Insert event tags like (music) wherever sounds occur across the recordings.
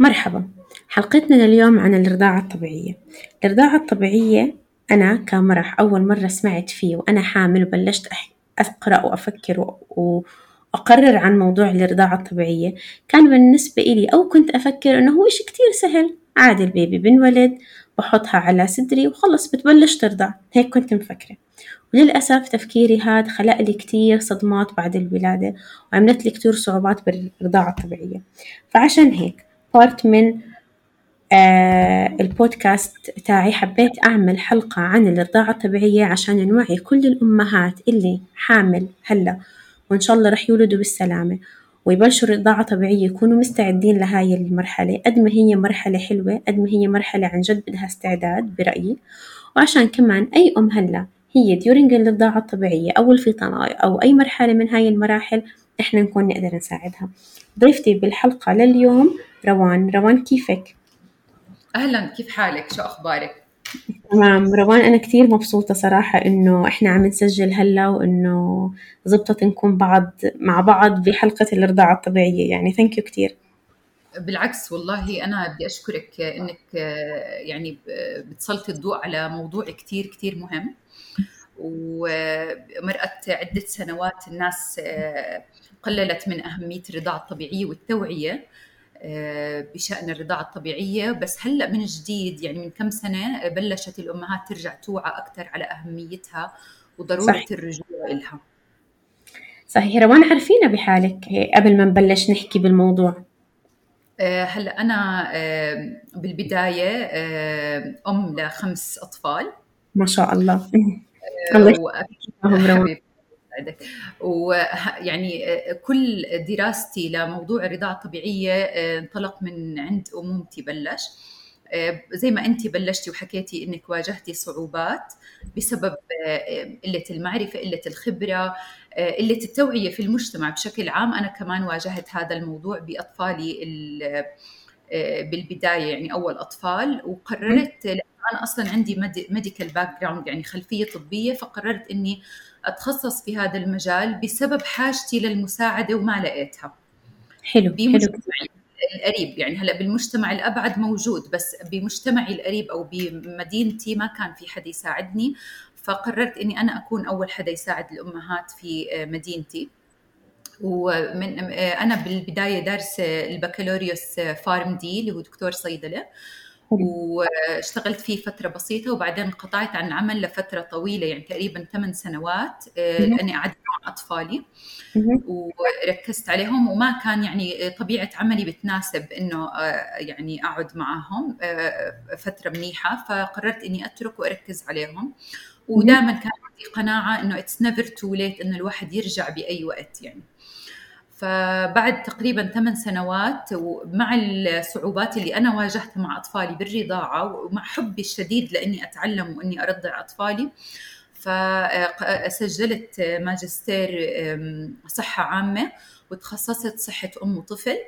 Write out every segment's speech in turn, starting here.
مرحبا. حلقتنا لليوم عن الرضاعة الطبيعية. الرضاعة الطبيعية أنا كمرح أول مرة سمعت فيه وأنا حامل وبلشت أقرأ وأفكر وأقرر عن موضوع الرضاعة الطبيعية. كان بالنسبة إلي أو كنت أفكر إنه هو إشي كتير سهل. عادي البيبي بنولد بحطها على صدري وخلص بتبلش ترضع. هيك كنت مفكرة. وللأسف تفكيري هاد خلق لي كتير صدمات بعد الولادة وعملت لي كتير صعوبات بالرضاعة الطبيعية. فعشان هيك part من آه البودكاست تاعي حبيت أعمل حلقة عن الرضاعة الطبيعية عشان نوعي كل الأمهات اللي حامل هلا وإن شاء الله رح يولدوا بالسلامة. ويبلشوا الرضاعة طبيعية يكونوا مستعدين لهاي المرحلة قد ما هي مرحلة حلوة قد ما هي مرحلة عن جد بدها استعداد برأيي. وعشان كمان أي أم هلا هي during الرضاعة الطبيعية أو الفطام أو أي مرحلة من هاي المراحل إحنا نكون نقدر نساعدها. ضيفتي بالحلقة لليوم روان. روان كيفك؟ أهلا. كيف حالك؟ شو أخبارك؟ تمام. روان أنا كتير مبسوطة صراحة إنه إحنا عم نسجل هلا وإنه زبطت نكون بعض مع بعض بحلقة الرضاعة الطبيعية. يعني thank you كتير. بالعكس والله أنا بدي أشكرك إنك يعني بتسلطي الضوء على موضوع كتير كتير مهم. ومرأت عدة سنوات الناس قللت من أهمية الرضاعة الطبيعية والتوعية. آه، بشأن الرضاعة الطبيعية. بس هلأ من جديد يعني من كم سنة بلشت الأمهات ترجع توعى أكثر على أهميتها وضرورة صحيح. الرجوع إلها. صحيح. روان عرفينا بحالك قبل ما نبلش نحكي بالموضوع. آه، هلأ أنا آه، بالبداية أم لخمس أطفال. ما شاء الله. الله يسعدك يسعدك ويعني كل دراستي لموضوع الرضاعة الطبيعية آه، انطلق من عند أمومتي بلش. آه، زي ما انت بلشتي وحكيتي إنك واجهتي صعوبات بسبب آه، قلة المعرفة قلة الخبرة قلة التوعية في المجتمع بشكل عام. أنا كمان واجهت هذا الموضوع بأطفالي بالبداية يعني أول أطفال. وقررت أنا أصلا عندي medical background يعني خلفية طبية فقررت إني أتخصص في هذا المجال بسبب حاجتي للمساعدة وما لقيتها. حلو بمجتمعي القريب يعني هلأ بالمجتمع الأبعد موجود بس بمجتمعي القريب أو بمدينتي ما كان في حدا يساعدني فقررت إني أنا أكون أول حدا يساعد الأمهات في مدينتي. ومن أنا بالبداية دارسه البكالوريوس فارم دي اللي هو دكتور صيدلة. واشتغلت فيه فترة بسيطة وبعدين انقطعت عن العمل لفترة طويلة يعني تقريبا ثمان سنوات آه، لأني قعدت مع أطفالي. وركزت عليهم وما كان يعني طبيعة عملي بتناسب إنه آه، يعني أقعد معهم آه، فترة منيحة. فقررت إني أترك وأركز عليهم. ودائما كان عندي قناعة إنه it's never too late إنه الواحد يرجع بأي وقت يعني. فبعد تقريبا ثمان سنوات ومع الصعوبات اللي أنا واجهتها مع أطفالي بالرضاعة ومع حبي الشديد لأني أتعلم وأني أرضع أطفالي فسجلت ماجستير صحة عامة وتخصصت صحة أم وطفل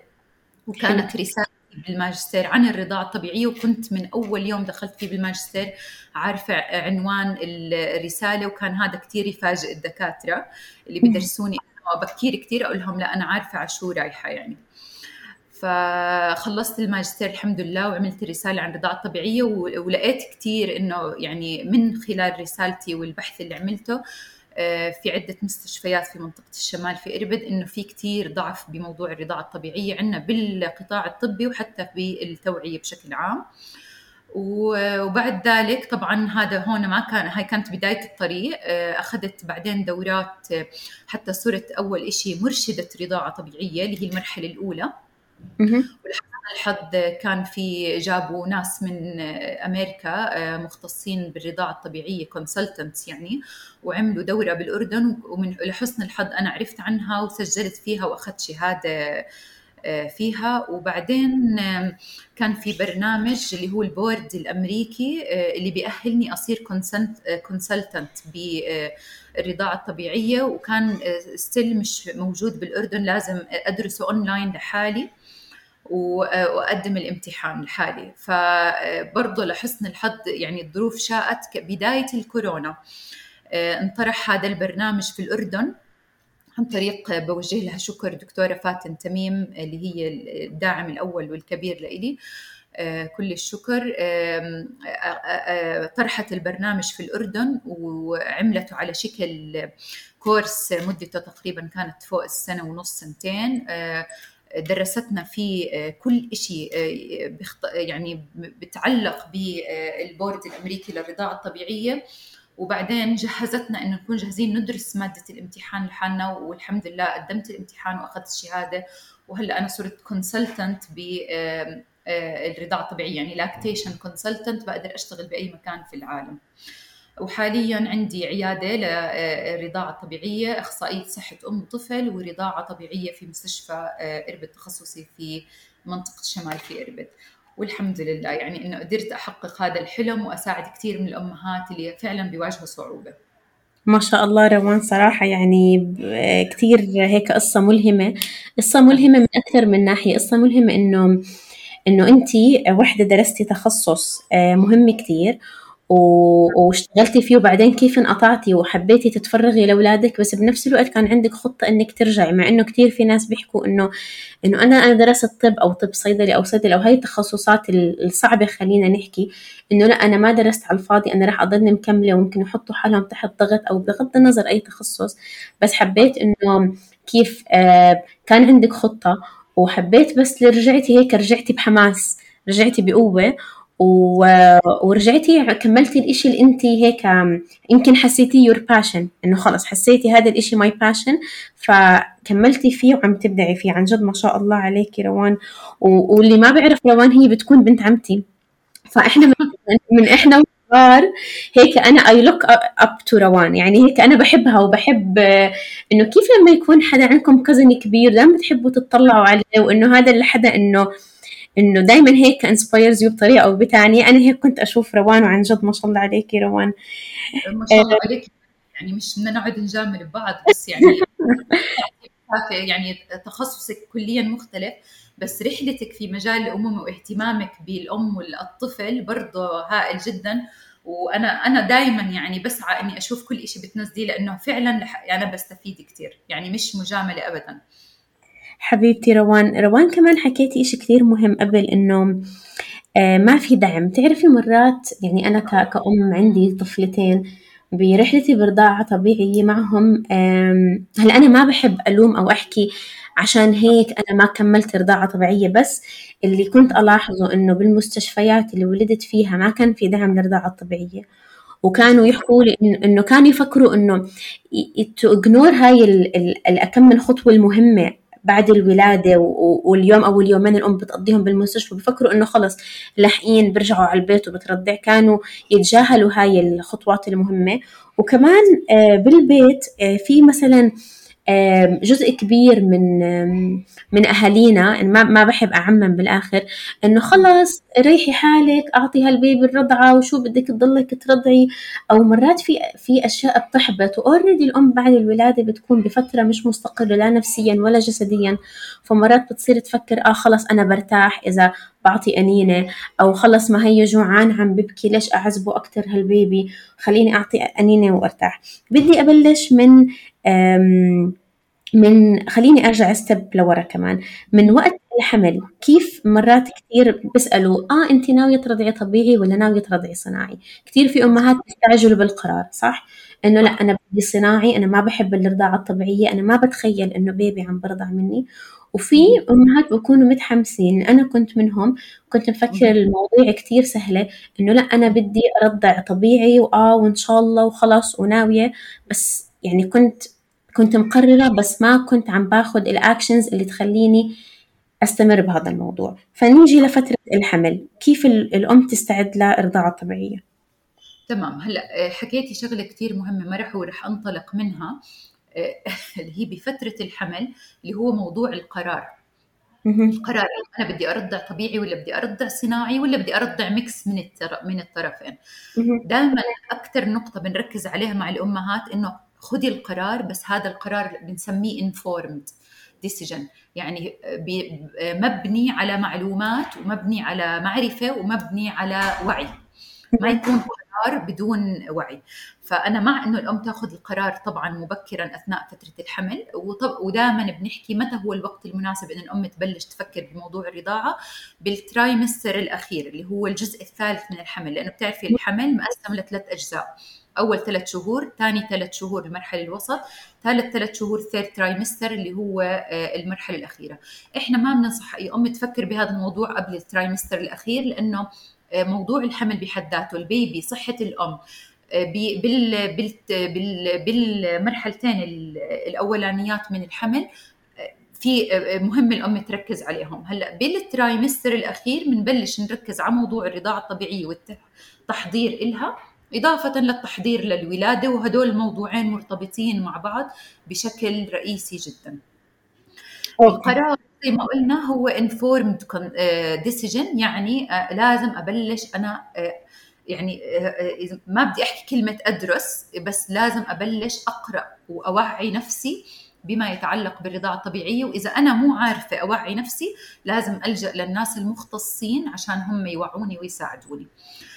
وكانت رساله بالماجستير عن الرضاعة الطبيعية وكنت من أول يوم دخلت فيه بالماجستير عارفة عنوان الرسالة وكان هذا كتير يفاجئ الدكاترة اللي بدرسوني بكير كثير أقول لهم لا أنا عارفة على شو رايحة يعني. فخلصت الماجستير الحمد لله وعملت رسالة عن الرضاعة الطبيعية ولقيت كثير إنه يعني من خلال رسالتي والبحث اللي عملته آه، في عدة مستشفيات في منطقة الشمال في إربد إنه في كثير ضعف بموضوع الرضاعة الطبيعية عندنا بالقطاع الطبي وحتى بالتوعية بشكل عام. وبعد ذلك طبعا هذا هون ما كان هاي كانت بداية الطريق. آه، أخذت بعدين دورات آه، حتى صرت أول إشي مرشدة رضاعة طبيعية اللي هي المرحلة الأولى. ولحسن الحظ كان في جابوا ناس من آه، أمريكا مختصين بالرضاعة الطبيعية كونسلتنتس يعني وعملوا دورة بالأردن. ومن لحسن الحظ أنا عرفت عنها وسجلت فيها وأخذت شهادة آه، فيها. وبعدين كان في برنامج اللي هو البورد الأمريكي آه، اللي بيأهلني أصير consultant بالرضاعة الطبيعية. وكان still مش موجود بالأردن لازم أدرسه اونلاين لحالي وأقدم الامتحان لحالي. فبرضه لحسن الحظ يعني الظروف شاءت بداية الكورونا. آه، انطرح هذا البرنامج في الأردن. عن طريق بوجه لها شكر دكتورة فاتن تميم اللي هي الداعم الأول والكبير لإلي. كل الشكر. طرحت البرنامج في الأردن وعملته على شكل كورس مدته تقريبا كانت فوق السنة ونص سنتين. درستنا فيه كل شيء يعني بتعلق بالبورد الأمريكي للرضاعة الطبيعية. وبعدين جهزتنا إنه نكون جاهزين ندرس مادة الامتحان لحالنا والحمد لله قدمت الامتحان وأخذت الشهادة. وهلأ أنا صرت consultant ب الرضاعة الطبيعيه يعني lactation consultant بقدر أشتغل بأي مكان في العالم. وحاليا عندي عيادة للرضاعه الطبيعيه أخصائية صحة أم وطفل ورضاعة طبيعية في مستشفى إربد تخصصي في منطقة الشمال في إربد. والحمد لله. يعني إنه قدرت أحقق هذا الحلم وأساعد كثير من الأمهات اللي فعلا بيواجهوا صعوبة. ما شاء الله روان صراحة يعني كثير هيك قصة ملهمة. قصة ملهمة من أكثر من ناحية. قصة ملهمة إنه إنه أنت وحدة درستي تخصص مهم كثير واشتغلتي فيه وبعدين كيف انقطعتي وحبيتي تتفرغي لأولادك بس بنفس الوقت كان عندك خطة إنك ترجعي مع إنه كثير في ناس بيحكوا إنه إنه أنا أنا درست طب أو طب صيدلي أو صيدلي أو هاي التخصصات الصعبة خلينا نحكي إنه لا أنا ما درست على الفاضي أنا راح أضلني مكملة وممكن يحطوا حالهم تحت ضغط أو بغض النظر أي تخصص بس حبيت إنه كيف آه كان عندك خطة وحبيت بس رجعتي هيك رجعتي بحماس رجعتي بقوة ورجعتي كملتي الإشي اللي أنت هيك يمكن حسيتيه your passion إنه خلص حسيتي هذا الإشي my passion فكملتي فيه وعم تبدعي فيه. عن جد ما شاء الله عليكي روان. واللي ما بيعرف روان هي بتكون بنت عمتي. فإحنا من, من إحنا صغار هيك أنا I look up to روان. يعني هيك أنا بحبها وبحب إنه كيف لما يكون حدا عندكم cousin كبير دائما بتحبوا تطلعوا عليه وإنه هذا اللي حدا إنه إنه دائما هيك inspires you بطريقة أو بثانية أنا هيك كنت أشوف روان وعن جد ما شاء الله عليكي روان. ما شاء الله عليك. يعني مش بدنا نقعد نجامل ببعض بس يعني (laughs) يعني تخصصك كليا مختلف بس رحلتك في مجال الأمومة واهتمامك بالأم والطفل برضه هائل جدا. وأنا أنا دائما يعني بسعى إني أشوف كل شيء بتنزليه لأنه فعلا أنا بستفيد كثير يعني مش مجاملة ابدا. حبيبتي روان. روان كمان حكيتي إشي كثير مهم قبل إنه آه ما في دعم. تعرفي مرات يعني أنا كأم عندي طفلتين برحلتي برضاعة طبيعية معهم هلأ أنا ما بحب ألوم أو أحكي عشان هيك أنا ما كملت رضاعة طبيعية بس اللي كنت ألاحظه إنه بالمستشفيات اللي ولدت فيها ما كان في دعم للرضاعة الطبيعية وكانوا يحكوا لي إنه كانوا يفكروا إنه تو إجنور هاي الأكم من خطوة المهمة. بعد الولادة واليوم أو اليومين الأم بتقضيهم بالمستشفى بفكروا إنه خلص لاحقين برجعوا على البيت وبترضع. كانوا يتجاهلوا هاي الخطوات المهمة. وكمان بالبيت في مثلا جزء كبير من من أهالينا ما ما بحب أعمم بالآخر إنه خلص ريحي حالك أعطي هالبيبي الرضعة وشو بدك تضلك ترضعي. أو مرات في في أشياء بتحبط وأوريدي الأم بعد الولادة بتكون بفترة مش مستقرة لا نفسيا ولا جسديا. فمرات بتصير تفكر آه خلص أنا برتاح إذا بعطي أنينة أو خلص ما هي جوعان عم ببكي ليش أعذبه أكتر هالبيبي؟ خليني أعطي أنينة وأرتاح. بدي أبلش من من خليني أرجع ستيب لورا كمان. من وقت الحمل كيف مرات كثير بيسالوا آه انت ناوية ترضعي طبيعي ولا ناوية ترضعي صناعي؟ كثير في أمهات بيستعجلوا بالقرار صح؟ إنه لا أنا بدي صناعي أنا ما بحب الرضاعة الطبيعية أنا ما بتخيل إنه بيبي عم برضع مني. وفي أمهات بكونوا متحمسين أنا كنت منهم كنت مفكر المواضيع كثير سهلة إنه لا أنا بدي أرضع طبيعي وآه وإن شاء الله وخلص وناوية. بس يعني كنت كنت مقررة بس ما كنت عم باخد الأكشنز اللي تخليني أستمر بهذا الموضوع. فنيجي لفترة الحمل. كيف الأم تستعد للرضاعة الطبيعية تمام. هلأ حكيتي شغلة كثير مهمة ما رح ورح أنطلق منها. (laughs) اللي هي بفترة الحمل اللي هو موضوع القرار. القرار أنا بدي أرضع طبيعي ولا بدي أرضع صناعي ولا بدي أرضع ميكس من من الطرفين. دائما أكثر نقطة بنركز عليها مع الأمهات إنه خذي القرار بس هذا القرار بنسميه informed decision. يعني مبني على معلومات ومبني على معرفة ومبني على وعي. ما يكون قرار بدون وعي. فأنا مع إنه الأم تاخذ القرار طبعا مبكرا أثناء فترة الحمل ودائما بنحكي متى هو الوقت المناسب إن الأم تبلش تفكر بموضوع الرضاعة؟ بال trimester الأخير اللي هو الجزء الثالث من الحمل. لأنه بتعرفي الحمل مقسم لثلاث أجزاء. أول ثلاث شهور ثاني ثلاث شهور المرحله الوسط ثالث ثلاث شهور third trimester اللي هو آه، المرحلة الأخيرة. إحنا ما بننصح أي أم تفكر بهذا الموضوع قبل ال trimester الأخير لأنه آه، موضوع الحمل بحد ذاته البيبي صحة الأم آه، بال بال بالمرحلتين الأولانيات من الحمل في مهم الأم تركز عليهم. هلأ بالترايمستر الأخير بنبلش نركز على موضوع الرضاعة الطبيعية والتحضير إلها. إضافة للتحضير للولادة وهدول الموضوعين مرتبطين مع بعض بشكل رئيسي جدا. القرار زي ما قلنا هو informed آه، decision يعني آه، لازم أبلش أنا آه، يعني ما بدي أحكي كلمة أدرس بس لازم أبلش أقرأ وأوعي نفسي بما يتعلق بالرضاعة الطبيعية. وإذا أنا مو عارفة أوعي نفسي لازم ألجأ للناس المختصين عشان هم يوعوني ويساعدوني. آه،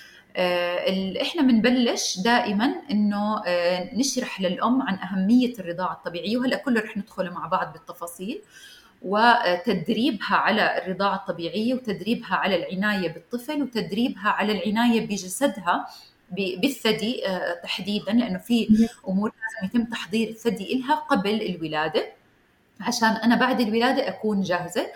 إحنا بنبلش دائما إنه آه، نشرح للأم عن أهمية الرضاعة الطبيعية وهلأ كله رح ندخل مع بعض بالتفاصيل وتدريبها على الرضاعة الطبيعية وتدريبها على العناية بالطفل وتدريبها على العناية بجسدها بالثدي آه، تحديدا لأنه في أمور لازم يتم تحضير الثدي لها قبل الولادة. عشان أنا بعد الولادة أكون جاهزة.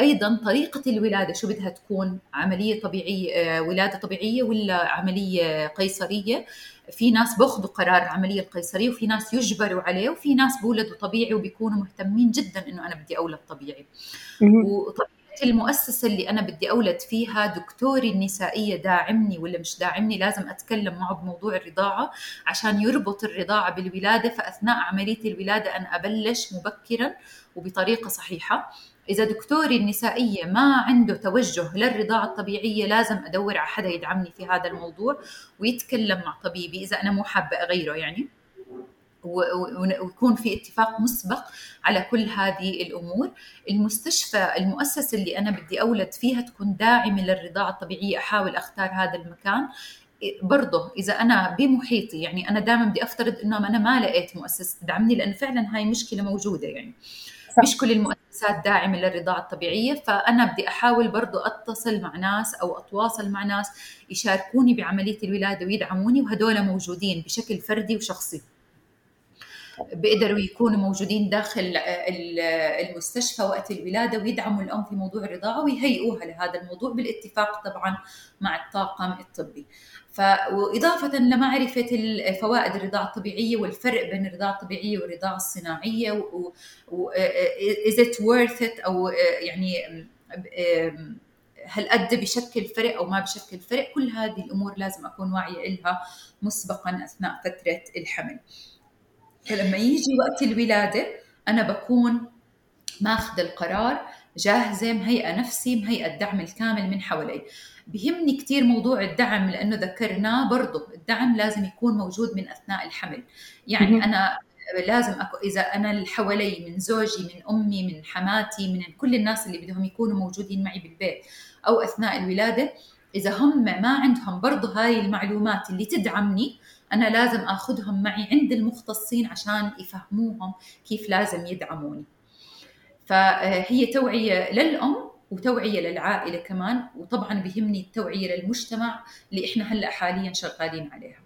أيضا طريقة الولادة شو بدها تكون؟ عملية طبيعية آه، ولادة طبيعية ولا عملية قيصرية؟ في ناس بأخذوا قرار العملية القيصرية وفي ناس يجبروا عليه وفي ناس بولدوا طبيعي وبيكونوا مهتمين جدا إنه أنا بدي أولد طبيعي. المؤسسة اللي أنا بدي أولد فيها دكتوري النسائية داعمني ولا مش داعمني لازم أتكلم معه بموضوع الرضاعة عشان يربط الرضاعة بالولادة فأثناء عملية الولادة أنا أبلش مبكرا وبطريقة صحيحة. إذا دكتوري النسائية ما عنده توجه للرضاعة الطبيعية لازم أدور على حدا يدعمني في هذا الموضوع ويتكلم مع طبيبي إذا أنا مو حابة أغيره يعني. ويكون في اتفاق مسبق على كل هذه الأمور. المستشفى المؤسسه اللي أنا بدي أولد فيها تكون داعمة للرضاعة الطبيعية. أحاول أختار هذا المكان. برضه إذا أنا بمحيطي يعني أنا دائما بدي أفترض انه أنا ما لقيت مؤسسه تدعمني لأنه فعلا هاي مشكلة موجودة يعني. مش كل المؤسسات داعمة للرضاعة الطبيعية فأنا بدي أحاول برضو أتصل مع ناس أو أتواصل مع ناس يشاركوني بعملية الولادة ويدعموني وهدول موجودين بشكل فردي وشخصي بيقدروا يكونوا موجودين داخل المستشفى وقت الولادة ويدعموا الأم في موضوع الرضاعة ويهيئوها لهذا الموضوع بالاتفاق طبعا مع الطاقم الطبي. ف وإضافة لمعرفة فوائد الرضاعة الطبيعية والفرق بين الرضاعة الطبيعية والرضاعة الصناعية و, و... is it worth it أو يعني هل قد بشكل فرق أو ما بشكل فرق؟ كل هذه الأمور لازم أكون واعية لها مسبقا أثناء فترة الحمل. فلما يجي وقت الولادة أنا بكون ماخذ القرار جاهزة مهيئة نفسي مهيئة الدعم الكامل من حوالي بهمني كثير موضوع الدعم لأنه ذكرناه برضه الدعم لازم يكون موجود من أثناء الحمل. يعني أنا لازم أكو إذا أنا اللي حوالي من زوجي من أمي من حماتي من كل الناس اللي بدهم يكونوا موجودين معي بالبيت أو أثناء الولادة إذا هم ما عندهم برضه هاي المعلومات اللي تدعمني أنا لازم آخذهم معي عند المختصين عشان يفهموهم كيف لازم يدعموني. فهي توعية للأم وتوعية للعائلة كمان وطبعا بهمني التوعية للمجتمع اللي إحنا هلأ حاليا شغالين عليها.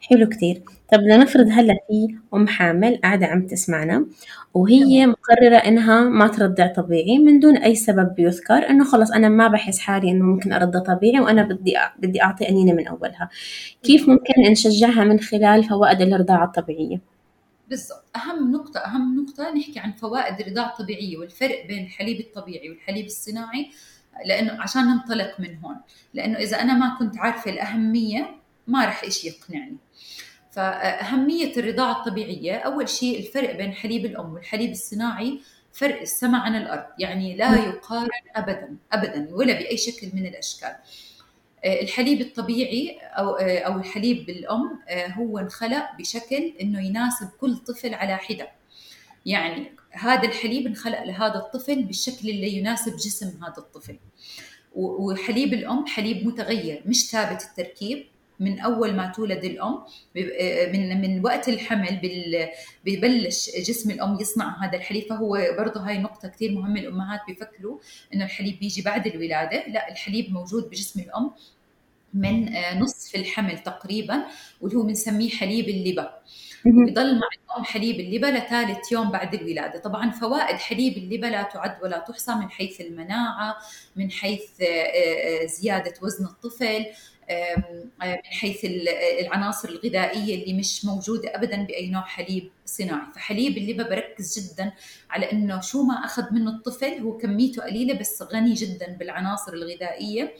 حلو كتير. طب لنفرض هلأ في أم حامل قاعدة عم تسمعنا وهي مقررة إنها ما ترضع طبيعي من دون أي سبب بيذكر إنه خلص أنا ما بحس حالي إنه ممكن أرضع طبيعي وأنا بدي بدي أعطي أنينة من أولها. كيف ممكن نشجعها من خلال فوائد الرضاعة الطبيعية؟ بالضبط. أهم نقطة أهم نقطة نحكي عن فوائد الرضاعة الطبيعية والفرق بين الحليب الطبيعي والحليب الصناعي لأنه عشان ننطلق من هون لأنه إذا أنا ما كنت عارفة الأهمية ما رح إشي يقنعني. فأهمية الرضاعة الطبيعية أول شيء الفرق بين حليب الأم والحليب الصناعي فرق السماء عن الأرض يعني لا يقارن أبدا أبدا ولا بأي شكل من الأشكال. الحليب الطبيعي أو آه، أو الحليب بالأم آه، هو انخلق بشكل إنه يناسب كل طفل على حدة. يعني هذا الحليب انخلق لهذا الطفل بالشكل اللي يناسب جسم هذا الطفل. وحليب الأم حليب متغير مش ثابت التركيب. من أول ما تولد الأم من من وقت الحمل ببلش جسم الأم يصنع هذا الحليب. فهو برضه هاي نقطة كثير مهمة الأمهات بيفكروا إنه الحليب بيجي بعد الولادة. لا الحليب موجود بجسم الأم من نصف الحمل تقريبا واللي هو بنسميه حليب اللبن بضل مع الأم حليب اللبن لثالث يوم بعد الولادة. طبعا فوائد حليب اللبن لا تعد ولا تحصى من حيث المناعة من حيث زيادة وزن الطفل من حيث العناصر الغذائية اللي مش موجودة ابدا بأي نوع حليب صناعي. فحليب اللبن بركز جدا على إنه شو ما أخذ منه الطفل هو كميته قليلة بس غني جدا بالعناصر الغذائية.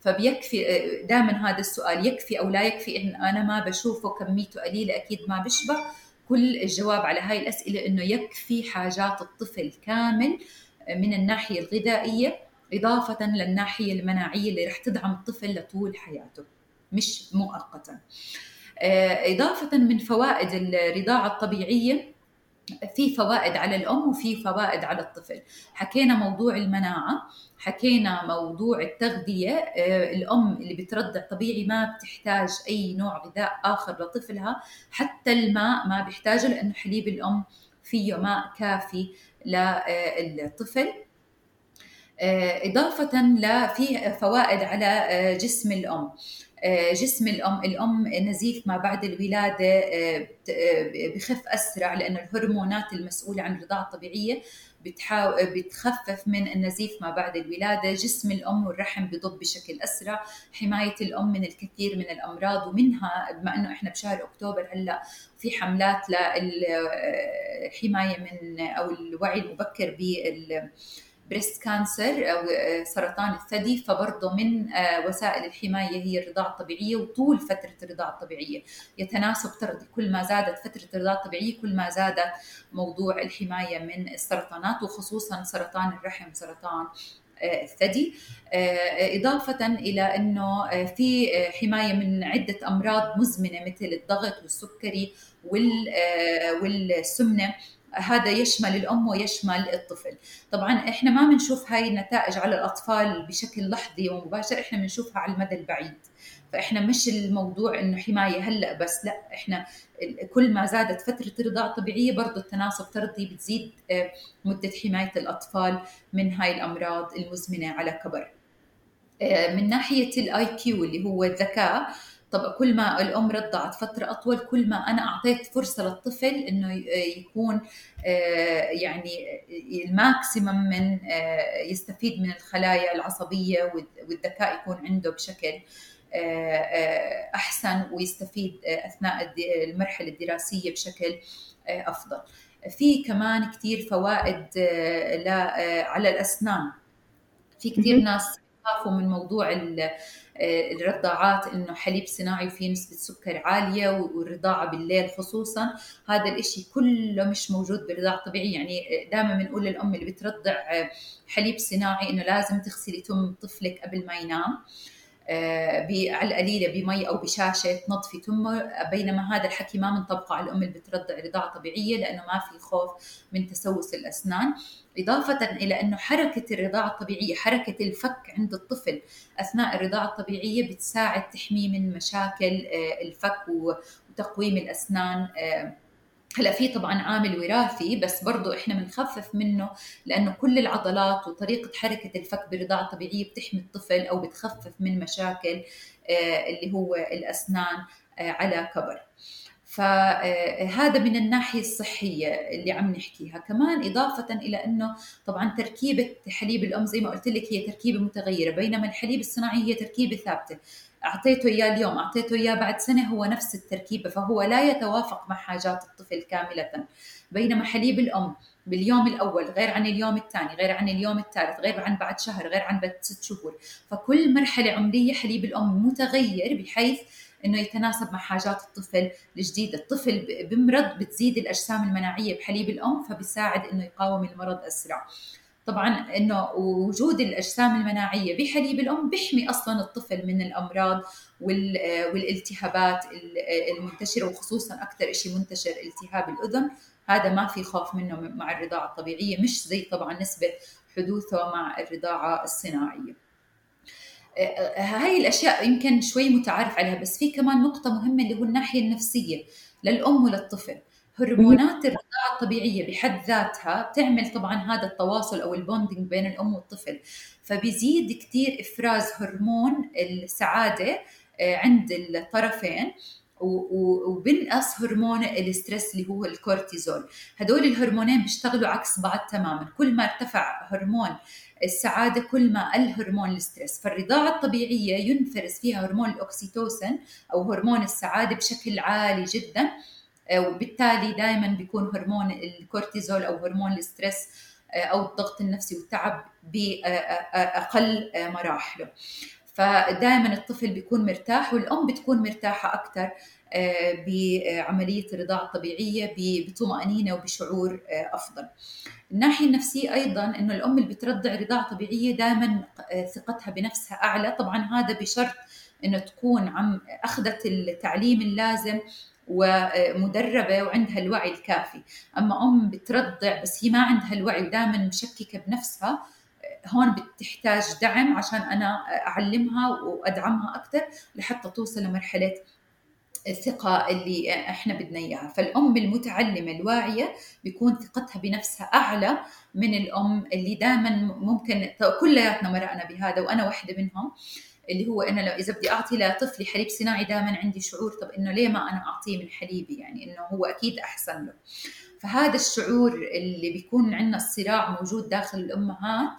فبيكفي دائما هذا السؤال يكفي أو لا يكفي إن أنا ما بشوفه كميته قليلة؟ أكيد ما بشبع كل الجواب على هاي الأسئلة إنه يكفي حاجات الطفل كامل من الناحية الغذائية. إضافة للناحية المناعية اللي رح تدعم الطفل لطول حياته مش مؤقتا. إضافة من فوائد الرضاعة الطبيعية في فوائد على الأم وفي فوائد على الطفل. حكينا موضوع المناعة حكينا موضوع التغذية. الأم اللي بترضع طبيعي ما بتحتاج أي نوع غذاء آخر لطفلها حتى الماء ما بيحتاجه لأنه حليب الأم فيه ماء كافي للطفل. إضافة لفي فوائد على جسم الأم. جسم الأم الأم نزيف ما بعد الولادة بخف أسرع لأن الهرمونات المسؤولة عن الرضاعة الطبيعية بتخفف من النزيف ما بعد الولادة. جسم الأم والرحم بضب بشكل أسرع. حماية الأم من الكثير من الأمراض ومنها بما أنه إحنا بشهر أكتوبر هلأ في حملات للحماية من أو الوعي المبكر بال بريست كانسر أو سرطان الثدي فبرضه من وسائل الحماية هي الرضاعة الطبيعية وطول فترة الرضاعة الطبيعية. يتناسب طردي. كل ما زادت فترة الرضاعة الطبيعية كل ما زادت موضوع الحماية من السرطانات وخصوصا سرطان الرحم سرطان الثدي. إضافة إلى أنه في حماية من عدة أمراض مزمنة مثل الضغط والسكري والسمنة. هذا يشمل الأم ويشمل الطفل. طبعا إحنا ما بنشوف هاي النتائج على الأطفال بشكل لحظي ومباشر إحنا بنشوفها على المدى البعيد. فإحنا مش الموضوع إنه حماية هلأ بس لأ إحنا كل ما زادت فترة الرضاعه الطبيعيه برضه التناسب طردي بتزيد مدة حماية الأطفال من هاي الأمراض المزمنة على كبر. من ناحية ال IQ اللي هو الذكاء طب كل ما الام رضعت فترة أطول كل ما أنا أعطيت فرصة للطفل إنه يكون يعني ال maximum من يستفيد من الخلايا العصبية والذكاء يكون عنده بشكل أحسن ويستفيد أثناء المرحلة الدراسية بشكل أفضل. في كمان كثير فوائد على الأسنان. في كثير ناس يخافوا من موضوع الرضاعات إنه حليب صناعي فيه نسبة سكر عالية والرضاعة بالليل خصوصا. هذا الإشي كله مش موجود بالرضاعة الطبيعية. يعني دائما بنقول للأم اللي بترضع حليب صناعي إنه لازم تغسلي تم طفلك قبل ما ينام. على القليلة بمي أو بشاشة تنظفي. تمه بينما هذا الحكي ما بنطبقه على الأم اللي بترضع رضاعة طبيعية لأنه ما في خوف من تسوس الأسنان. إضافة إلى أنه حركة الرضاعة الطبيعية حركة الفك عند الطفل أثناء الرضاعة الطبيعية بتساعد تحميه من مشاكل الفك وتقويم الأسنان هلا في طبعا عامل وراثي بس برضه إحنا بنخفف منه لأنه كل العضلات وطريقة حركة الفك بالرضاعه الطبيعية بتحمي الطفل أو بتخفف من مشاكل اللي هو الأسنان على كبر. فهذا من الناحية الصحية اللي عم نحكيها كمان إضافة إلى أنه طبعا تركيبة حليب الأم زي ما قلت لك هي تركيبة متغيرة بينما الحليب الصناعي هي تركيبة ثابتة أعطيته إياه اليوم أعطيته إياه بعد سنة هو نفس التركيبة فهو لا يتوافق مع حاجات الطفل كاملة. بينما حليب الأم باليوم الأول غير عن اليوم الثاني غير عن اليوم الثالث غير عن بعد شهر غير عن بعد ست شهور. فكل مرحلة عمرية حليب الأم متغير بحيث إنه يتناسب مع حاجات الطفل الجديدة، الطفل بمرض بتزيد الأجسام المناعية بحليب الأم فبيساعد إنه يقاوم المرض أسرع. طبعا إنه وجود الأجسام المناعية بحليب الأم بيحمي أصلا الطفل من الأمراض والالتهابات المنتشرة وخصوصا أكثر شيء منتشر التهاب الأذن هذا ما في خوف منه مع الرضاعة الطبيعية مش زي طبعا نسبة حدوثه مع الرضاعة الصناعية. هاي الأشياء يمكن شوي متعارف عليها بس في كمان نقطة مهمة اللي هو الناحية النفسية للأم وللطفل هرمونات الرضاعة الطبيعية بحد ذاتها بتعمل طبعا هذا التواصل أو ال bonding بين الأم والطفل. فبيزيد كثير إفراز هرمون السعادة آه، عند الطرفين وبنقص هرمون ال stress اللي هو الكورتيزول. هدول الهرمونين بيشتغلوا عكس بعض تماما. كل ما ارتفع هرمون السعادة كل ما قل هرمون ال stress فالرضاعة الطبيعية ينفرز فيها هرمون الاكسيتوسن أو هرمون السعادة بشكل عالي جدا. وبالتالي دائما بيكون هرمون الكورتيزول أو هرمون ال stress آه، أو الضغط النفسي والتعب بأقل مراحله فدائما الطفل بيكون مرتاح والأم بتكون مرتاحة أكثر آه، بعملية الرضاعه الطبيعيه بطمأنينة وبشعور آه، أفضل. الناحية النفسية أيضا إنه الأم اللي بترضع رضاعة طبيعية دائما آه، ثقتها بنفسها أعلى، طبعا هذا بشرط إنه تكون عم أخذت التعليم اللازم ومدربة وعندها الوعي الكافي، أما أم بترضع بس هي ما عندها الوعي ودائما مشككة بنفسها هون بتحتاج دعم عشان أنا أعلمها وأدعمها أكثر لحتى توصل لمرحلة الثقة اللي إحنا بدنا إياها، فالأم المتعلمة الواعية بيكون ثقتها بنفسها أعلى من الأم اللي دائما ممكن كلياتنا مرقنا بهذا وأنا واحدة منهم. اللي هو أنا لو إذا بدي أعطي لطفلي حليب صناعي دائما عندي شعور طب إنه ليه ما أنا أعطيه من حليبي؟ يعني إنه هو أكيد أحسن له. فهذا الشعور اللي بيكون عندنا الصراع موجود داخل الأمهات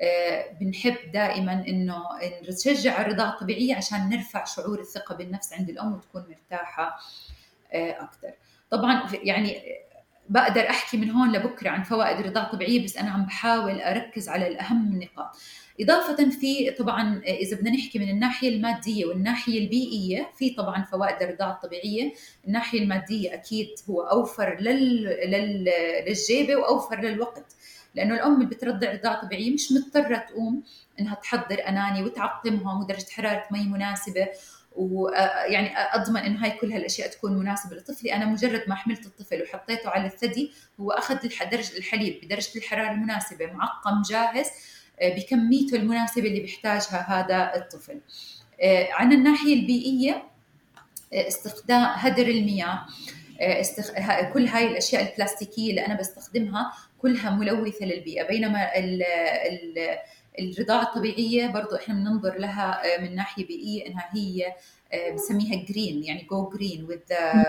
آه، بنحب دائما إنه نشجع الرضاعة الطبيعية عشان نرفع شعور الثقة بالنفس عند الأم وتكون مرتاحة آه، أكثر طبعا يعني بقدر أحكي من هون لبكرة عن فوائد الرضاعة الطبيعية بس أنا عم بحاول أركز على الأهم النقاط إضافة في طبعا إذا بدنا نحكي من الناحية المادية والناحية البيئية في طبعا فوائد الرضاعة الطبيعية. الناحية المادية أكيد هو أوفر لل... لل... للجيبة وأوفر للوقت. لأنه الأم اللي بترضع رضاعه طبيعية مش مضطرة تقوم إنها تحضر أناني وتعقمهم ودرجه حرارة مي مناسبة. ويعني أضمن انه هاي كل هالاشياء تكون مناسبة لطفلي. أنا مجرد ما حملت الطفل وحطيته على الثدي هو أخذ درجه الحليب بدرجة الحرارة المناسبة معقم جاهز. آه، بكميته المناسبة اللي بيحتاجها هذا الطفل. آه، عن الناحية البيئية آه، استخدام هدر المياه استخ... كل هاي الأشياء البلاستيكية اللي أنا بستخدمها كلها ملوثة للبيئة. بينما ال ال الرضاعة الطبيعية برضو إحنا بننظر لها آه، من ناحية بيئية إنها هي آه، بسميها green يعني go green with the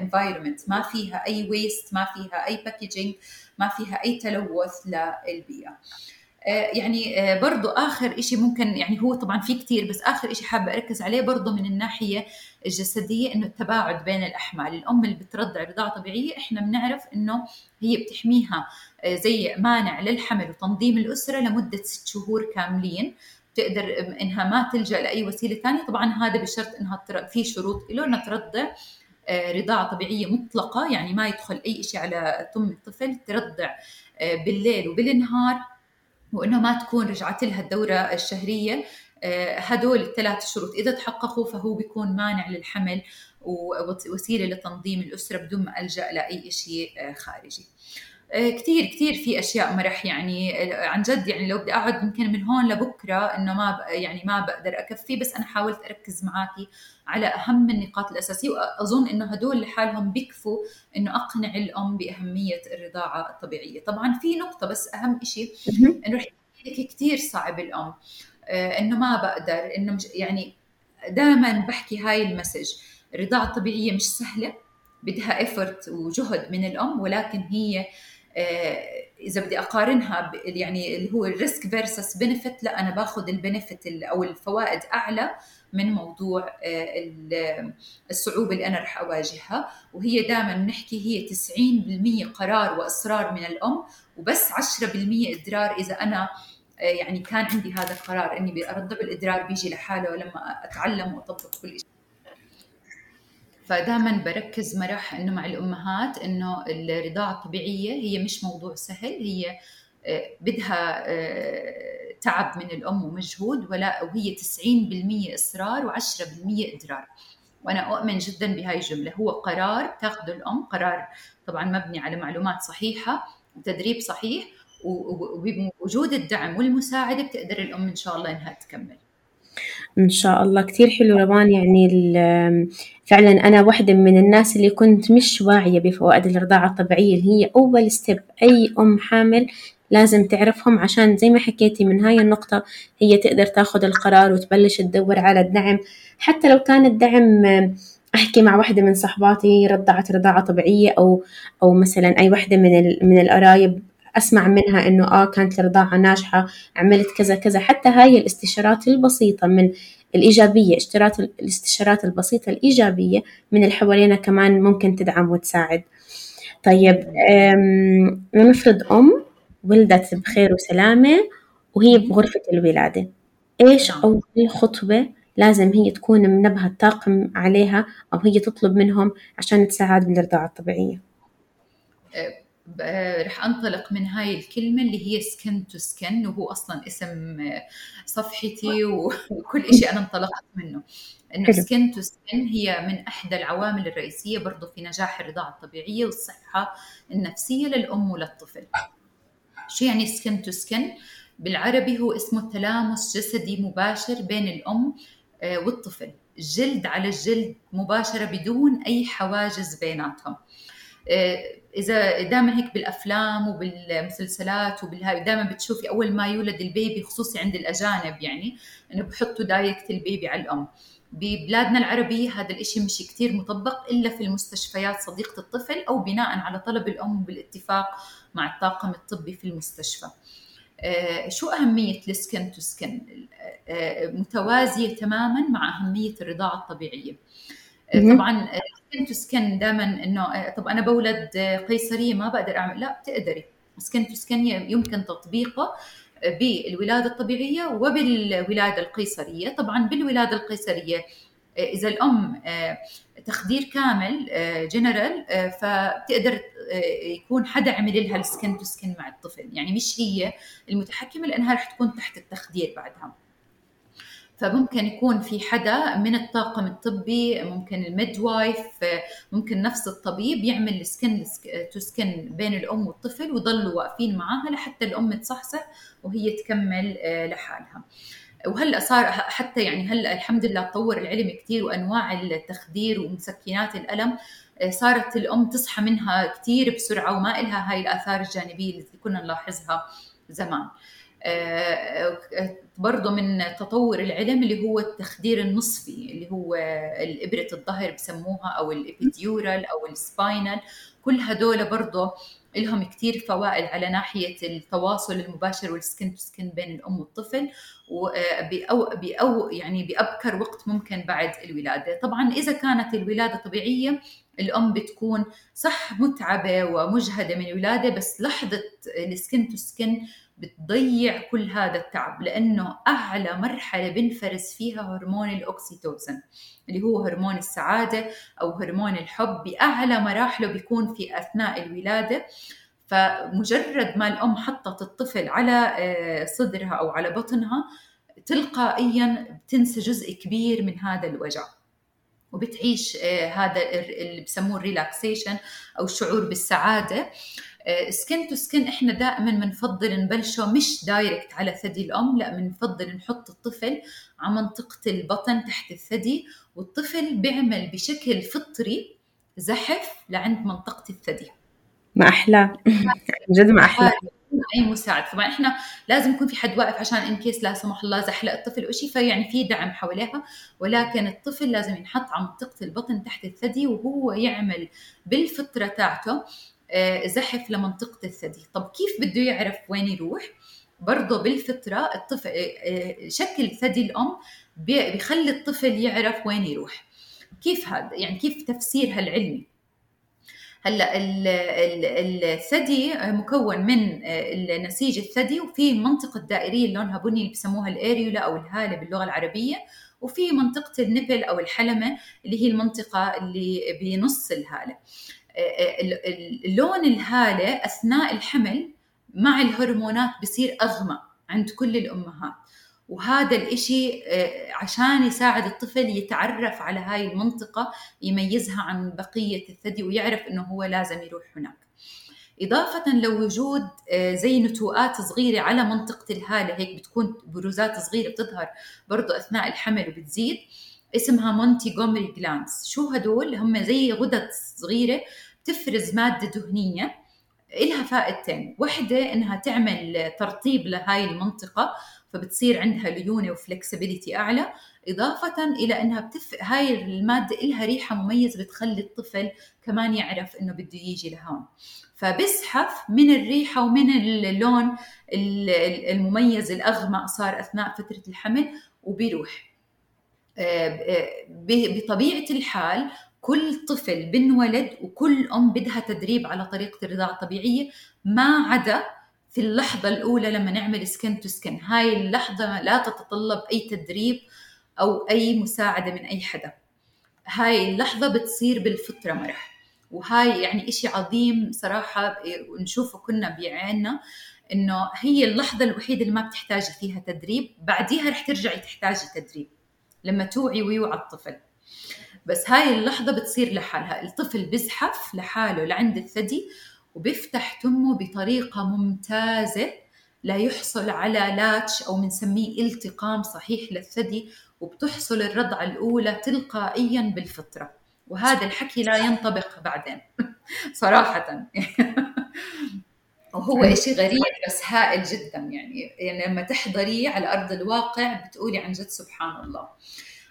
environment. ما فيها أي waste ما فيها أي packaging ما فيها أي تلوث للبيئة. آه، يعني آه، برضو آخر إشي ممكن يعني هو طبعا في كتير بس آخر إشي حابة أركز عليه برضو من الناحية الجسدية إنه التباعد بين الأحمال. الأم اللي بترضع رضاعة طبيعية إحنا بنعرف إنه هي بتحميها آه، زي مانع للحمل وتنظيم الأسرة لمدة ست شهور كاملين. بتقدر إنها ما تلجأ لأي وسيلة ثانية. طبعا هذا بشرط إنها في شروط له إنها ترضع رضاعة طبيعية مطلقة يعني ما يدخل أي شيء على تم الطفل ترضع بالليل وبالنهار. وانه ما تكون رجعت لها الدورة الشهرية. آه، هدول الثلاث شروط. إذا تحققوا فهو بيكون مانع للحمل ووسيله لتنظيم الأسرة بدون ما ألجأ لأي شيء آه، خارجي. كثير كثير في أشياء مرح يعني عن جد يعني لو بدي أقعد يمكن من هون لبكرة إنه ما يعني ما بقدر أكفي بس أنا حاولت أركز معاكي على أهم النقاط الأساسية وأظن إنه هدول لحالهم بيكفوا إنه أقنع الأم بأهمية الرضاعة الطبيعية. طبعا في نقطة بس أهم شيء إنه رح لك كثير صعب الأم آه، إنه ما بقدر إنه مش يعني دائما بحكي هاي ال message الرضاعه الطبيعيه مش سهلة بدها effort وجهد من الأم ولكن هي آه، إذا بدي أقارنها يعني اللي هو ال risk versus benefit لا أنا باخذ ال benefit أو الفوائد أعلى من موضوع آه، الصعوبة اللي أنا رح أواجهها. وهي دائما بنحكي هي 90% قرار وإصرار من الأم وبس 10% إدرار إذا أنا آه، يعني كان عندي هذا القرار إني أرضع الإدرار بيجي لحاله لما أتعلم وأطبق كل شيء فدائما بركز مرح إنه مع الأمهات إنه الرضاعة الطبيعية هي مش موضوع سهل هي آه، بدها آه، تعب من الأم ومجهود ولا وهي 90% إصرار و10% إدرار. وأنا أؤمن جدا بهاي الجملة. هو قرار تاخذه الأم قرار طبعا مبني على معلومات صحيحة وتدريب صحيح وبوجود الدعم والمساعدة بتقدر الأم إن شاء الله إنها تكمل. إن شاء الله. كتير حلو روان يعني فعلا أنا واحدة من الناس اللي كنت مش واعية بفوائد الرضاعة الطبيعية اللي هي أول ستيب أي أم حامل لازم تعرفهم عشان زي ما حكيتي من هاي النقطة هي تقدر تاخد القرار وتبلش تدور على الدعم. حتى لو كان الدعم أحكي مع واحدة من صحباتي رضعت رضاعة طبيعية أو أو مثلا أي واحدة من من القرايب أسمع منها إنه آه كانت الرضاعة ناجحة عملت كذا كذا. حتى هاي الاستشارات البسيطة من الإيجابية اشترات الاستشارات البسيطة الإيجابية من اللي حوالينا كمان ممكن تدعم وتساعد. طيب لنفرض أم ولدت بخير وسلامة وهي بغرفة الولادة. إيش. أول خطوة لازم هي تكون منبهة الطاقم عليها أو هي تطلب منهم عشان تساعد بالرضاعة الطبيعية؟ رح أنطلق من هاي الكلمة اللي هي skin to skin وهو أصلا اسم صفحتي (laughs) وكل شيء أنا انطلقت منه. إنه skin to skin هي من إحدى العوامل الرئيسية برضو في نجاح الرضاعة الطبيعية والصحة النفسية للأم وللطفل. شو يعني skin to skin بالعربي هو اسمه تلامس جسدي مباشر بين الأم والطفل. جلد على الجلد مباشرة بدون أي حواجز بيناتهم. إذا دائما هيك بالأفلام وبالمسلسلات وبالهاي دائما بتشوفي أول ما يولد ال baby خصوصي عند الأجانب يعني إنه بحطوا direct ال baby على الأم. ببلادنا العربية هذا الإشي مش كتير مطبق إلا في المستشفيات صديقة الطفل أو بناء على طلب الأم بالاتفاق مع الطاقم الطبي في المستشفى. آه شو أهمية ال skin to skin؟ آه متوازية تماما مع أهمية الرضاعة الطبيعية. آه طبعا skin to skin دائما إنه طب أنا بولد قيصريه ما بقدر أعمل. لا بتقدري. skin to skin يمكن تطبيقه بالولادة الطبيعية وبالولادة القيصرية. طبعا بالولادة القيصرية إذا الأم تخدير كامل جنرال فبتقدر يكون حدا عمل لها ال skin to skin مع الطفل. يعني مش هي المتحكمة لأنها رح تكون تحت التخدير بعدها. فممكن يكون في حدا من الطاقم الطبي ممكن ال midwife ممكن نفس الطبيب يعمل skin to skin بين الأم والطفل ويضلوا واقفين معاها لحتى الأم تصحصح وهي تكمل لحالها. وهلأ صار حتى يعني هلأ الحمد لله تطور العلم كثير وأنواع التخدير ومسكنات الألم صارت الأم تصحى منها كثير بسرعة وما إلها هاي الآثار الجانبية اللي كنا نلاحظها زمان. برضه من تطور العلم اللي هو التخدير النصفي اللي هو الإبرة الظهر بسموها أو ال epidural أو ال spinal كل هدول برضه لهم كثير فوائد على ناحية التواصل المباشر وال skin to skin بين الأم والطفل وبأو بأو يعني بأبكر وقت ممكن بعد الولادة. طبعا إذا كانت الولادة طبيعية الأم بتكون صح متعبة ومجهدة من الولادة بس لحظة السكن تو سكن بتضيع كل هذا التعب لأنه أعلى مرحلة بنفرز فيها هرمون الاكسيتوسن اللي هو هرمون السعادة أو هرمون الحب بأعلى مراحله بيكون في أثناء الولادة. فمجرد ما الأم حطت الطفل على صدرها أو على بطنها تلقائيا بتنسى جزء كبير من هذا الوجع. وبتعيش هذا اللي بسموه ال relaxation أو الشعور بالسعادة. skin to skin إحنا دائما بنفضل نبلشه مش direct على ثدي الأم لا بنفضل نحط الطفل على منطقة البطن تحت الثدي. والطفل بيعمل بشكل فطري زحف لعند منطقة الثدي. ما أحلى. (laughs) جد ما أحلى. أي مساعد. طبعا إحنا لازم يكون في حد واقف عشان in case لا سمح الله زحلق الطفل أو شيء فيعني في دعم حواليها. ولكن الطفل لازم ينحط على منطقة البطن تحت الثدي وهو يعمل بالفطرة تاعته زحف لمنطقة الثدي. طب كيف بده يعرف وين يروح؟ برضه بالفطرة الطفل شكل ثدي الأم بيخلي الطفل يعرف وين يروح. كيف هذا؟ يعني كيف تفسيرها العلمي هلأ الثدي مكون من نسيج الثدي وفي منطقة دائرية اللي لونها بني اللي بسموها الأريولا أو الهالة باللغة العربية وفي منطقة النبل أو الحلمة اللي هي المنطقة اللي بنص الهالة. لون الهالة أثناء الحمل مع الهرمونات بصير أغمق عند كل الأمهات. وهذا الإشي عشان يساعد الطفل يتعرف على هاي المنطقة يميزها عن بقية الثدي ويعرف إنه هو لازم يروح هناك. إضافة لوجود آه، زي نتوءات صغيرة على منطقة الهالة هيك بتكون بروزات صغيرة بتظهر برضو أثناء الحمل وبتزيد اسمها مونتي جومري جلانس. شو هدول؟ هم زي غدد صغيرة بتفرز مادة دهنية إلها فائدتين. واحدة إنها تعمل ترطيب لهاي المنطقة فبتصير عندها ليونة وفلكسبيليتي أعلى إضافة إلى أنها بتف... هاي المادة إلها ريحة مميزة بتخلي الطفل كمان يعرف إنه بده يجي لهون. فبزحف من الريحة ومن اللون المميز الأغمق صار أثناء فترة الحمل وبيروح. آه، بطبيعة الحال كل طفل بنولد وكل أم بدها تدريب على طريقة الرضاعة الطبيعية ما عدا في اللحظة الأولى لما نعمل سكن تو سكن هاي اللحظة لا تتطلب أي تدريب أو أي مساعدة من أي حدا. هاي اللحظة بتصير بالفطرة مرح. وهاي يعني إشي عظيم صراحة نشوفه كنا بعيننا إنه هي اللحظة الوحيدة اللي ما بتحتاجي فيها تدريب. بعديها رح ترجعي تحتاجي تدريب لما توعي ويوعى الطفل. بس هاي اللحظة بتصير لحالها. الطفل بزحف لحاله لعند الثدي وبيفتح تمه بطريقة ممتازة. لا يحصل على لاتش أو بنسميه التقام صحيح للثدي وبتحصل الرضعة الأولى تلقائيا بالفطرة. وهذا الحكي لا ينطبق بعدين (laughs) صراحة. (laughs) وهو إشي غريب بس هائل جدا. يعني يعني لما تحضريه على أرض الواقع بتقولي عن جد سبحان الله.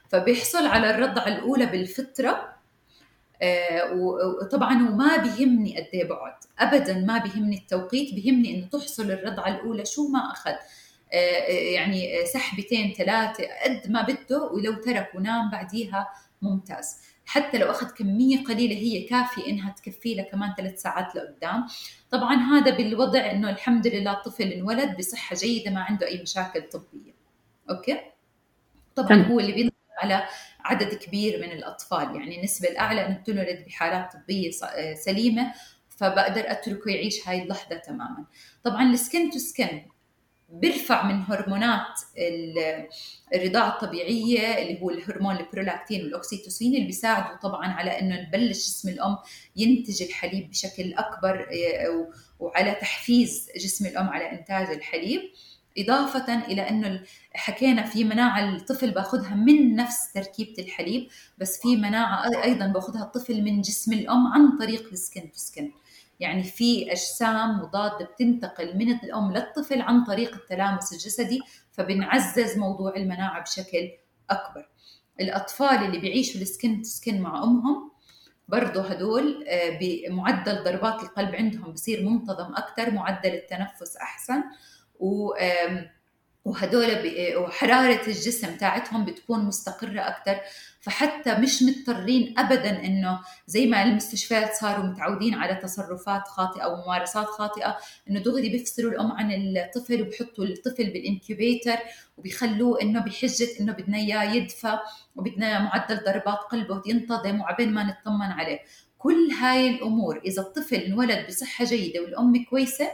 فبيحصل على الرضعة الأولى بالفطرة وطبعا وما بيهمني قد إيه بقعد ابدا ما بيهمني التوقيت بيهمني إنه تحصل الرضعة الأولى. شو ما أخذ؟ آه، آه، يعني سحبتين ثلاثة قد ما بده ولو ترك ونام بعديها ممتاز. حتى لو أخذ كمية قليلة هي كافية إنها تكفي له كمان ثلاث ساعات لقدام. طبعا هذا بالوضع إنه الحمد لله الطفل انولد بصحة جيدة ما عنده أي مشاكل طبية. Okay؟ طبعا هو اللي بينطبق على عدد كبير من الأطفال. يعني النسبة الأعلى إنه بتنولد بحالات طبية سليمة فبقدر أتركه يعيش هاي اللحظة تماما. طبعا ال skin to skin بيرفع من هرمونات الرضاعة الطبيعية اللي هو الهرمون البرولاكتين والأكسيتوسين اللي بيساعدوا طبعا على أنه نبلش جسم الأم ينتج الحليب بشكل أكبر آه، وعلى تحفيز جسم الأم على إنتاج الحليب. إضافة إلى أنه حكينا في مناعة الطفل باخذها من نفس تركيبة الحليب بس في مناعة أيضا باخذها الطفل من جسم الأم عن طريق السكن تو سكن يعني في أجسام مضادة بتنتقل من الأم للطفل عن طريق التلامس الجسدي فبنعزز موضوع المناعة بشكل أكبر. الأطفال اللي بيعيشوا السكن تو سكن مع أمهم برضه هدول آه، بمعدل ضربات القلب عندهم بصير منتظم أكثر معدل التنفس أحسن. و وهدول وحرارة الجسم تاعتهم بتكون مستقرة أكثر فحتى مش مضطرين أبدا إنه زي ما المستشفيات صاروا متعودين على تصرفات خاطئة أو ممارسات خاطئة إنه دغري بيفصلوا الأم عن الطفل وبحطوا الطفل بال incubator وبيخلوه إنه بحجة إنه بدنا إياه يدفى وبدنا معدل ضربات قلبه ينتظم وعبين ما نطمن عليه. كل هاي الأمور إذا الطفل انولد بصحة جيدة والأم كويسة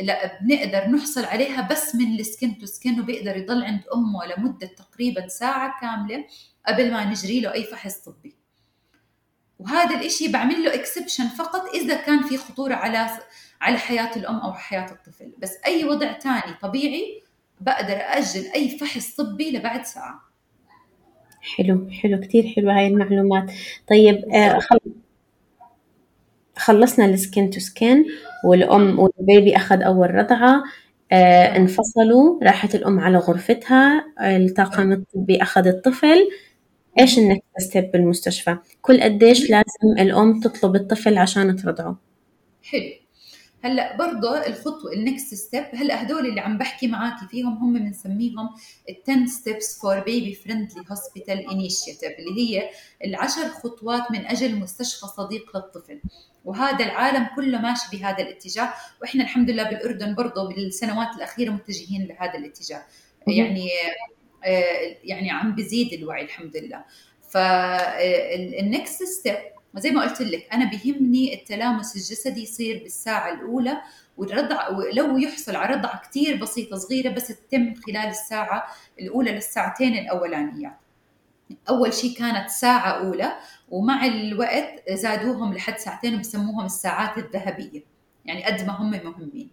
لا بنقدر نحصل عليها بس من ال skin to skin وبيقدر يضل عند أمه لمدة تقريبا ساعة كاملة قبل ما نجري له أي فحص طبي. وهذا الإشي بعمل له exception فقط إذا كان في خطورة على على حياة الأم أو حياة الطفل. بس أي وضع ثاني طبيعي بقدر أجل أي فحص طبي لبعد ساعة. حلو حلو كثير حلوة هاي المعلومات. طيب آه خلصنا ال skin to skin والأم وال baby أخذ أول رضعة آه انفصلوا راحت الأم على غرفتها الطاقم الطبي أخذ الطفل. إيش ال next step بالمستشفى؟ كل قديش لازم الأم تطلب الطفل عشان ترضعه. حلو. هلأ برضه الخطوة ال next step هلأ هدول اللي عم بحكي معاكي فيهم هم بنسميهم ال 10 steps for baby friendly hospital initiative اللي هي العشر خطوات من أجل مستشفى صديق للطفل. وهذا العالم كله ماشي بهذا الاتجاه وإحنا الحمد لله بالأردن برضه بالسنوات الأخيرة متجهين لهذا الاتجاه. يعني آه، يعني عم بزيد الوعي الحمد لله. فال next step زي ما قلت لك أنا بيهمني التلامس الجسدي يصير بالساعة الأولى والرضع لو يحصل على رضعة كثير بسيطة صغيرة بس تتم خلال الساعة الأولى للساعتين الأولانيات. أول شيء كانت ساعة أولى ومع الوقت زادوهم لحد ساعتين وبسموهم الساعات الذهبية. يعني قد ما هم مهمين.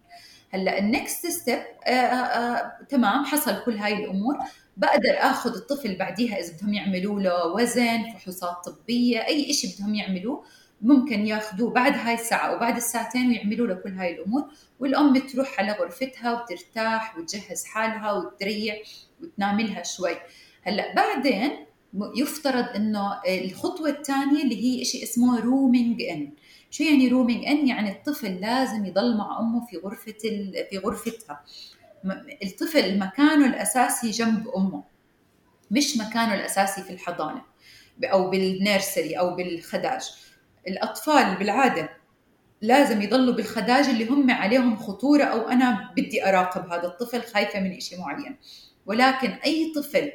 هلأ ال next step آه، آه، تمام حصل كل هاي الأمور. بقدر آخذ الطفل بعديها إذا بدهم يعملوا له وزن فحوصات طبية أي شيء بدهم يعملوه ممكن ياخذوه بعد هاي الساعة وبعد الساعتين ويعملوا له كل هاي الأمور. والأم تروح على غرفتها وترتاح وتجهز حالها وتريح وتنام لها شوي. هلأ بعدين يفترض إنه الخطوة الثانية اللي هي شيء اسمه rooming in شو يعني rooming in يعني الطفل لازم يضل مع أمه في غرفة في غرفتها. الطفل مكانه الأساسي جنب أمه مش مكانه الأساسي في الحضانة أو بال nursery أو بالخداج. الأطفال بالعادة لازم يضلوا بالخداج اللي هم عليهم خطورة أو أنا بدي أراقب هذا الطفل خايفة من شيء معين. ولكن أي طفل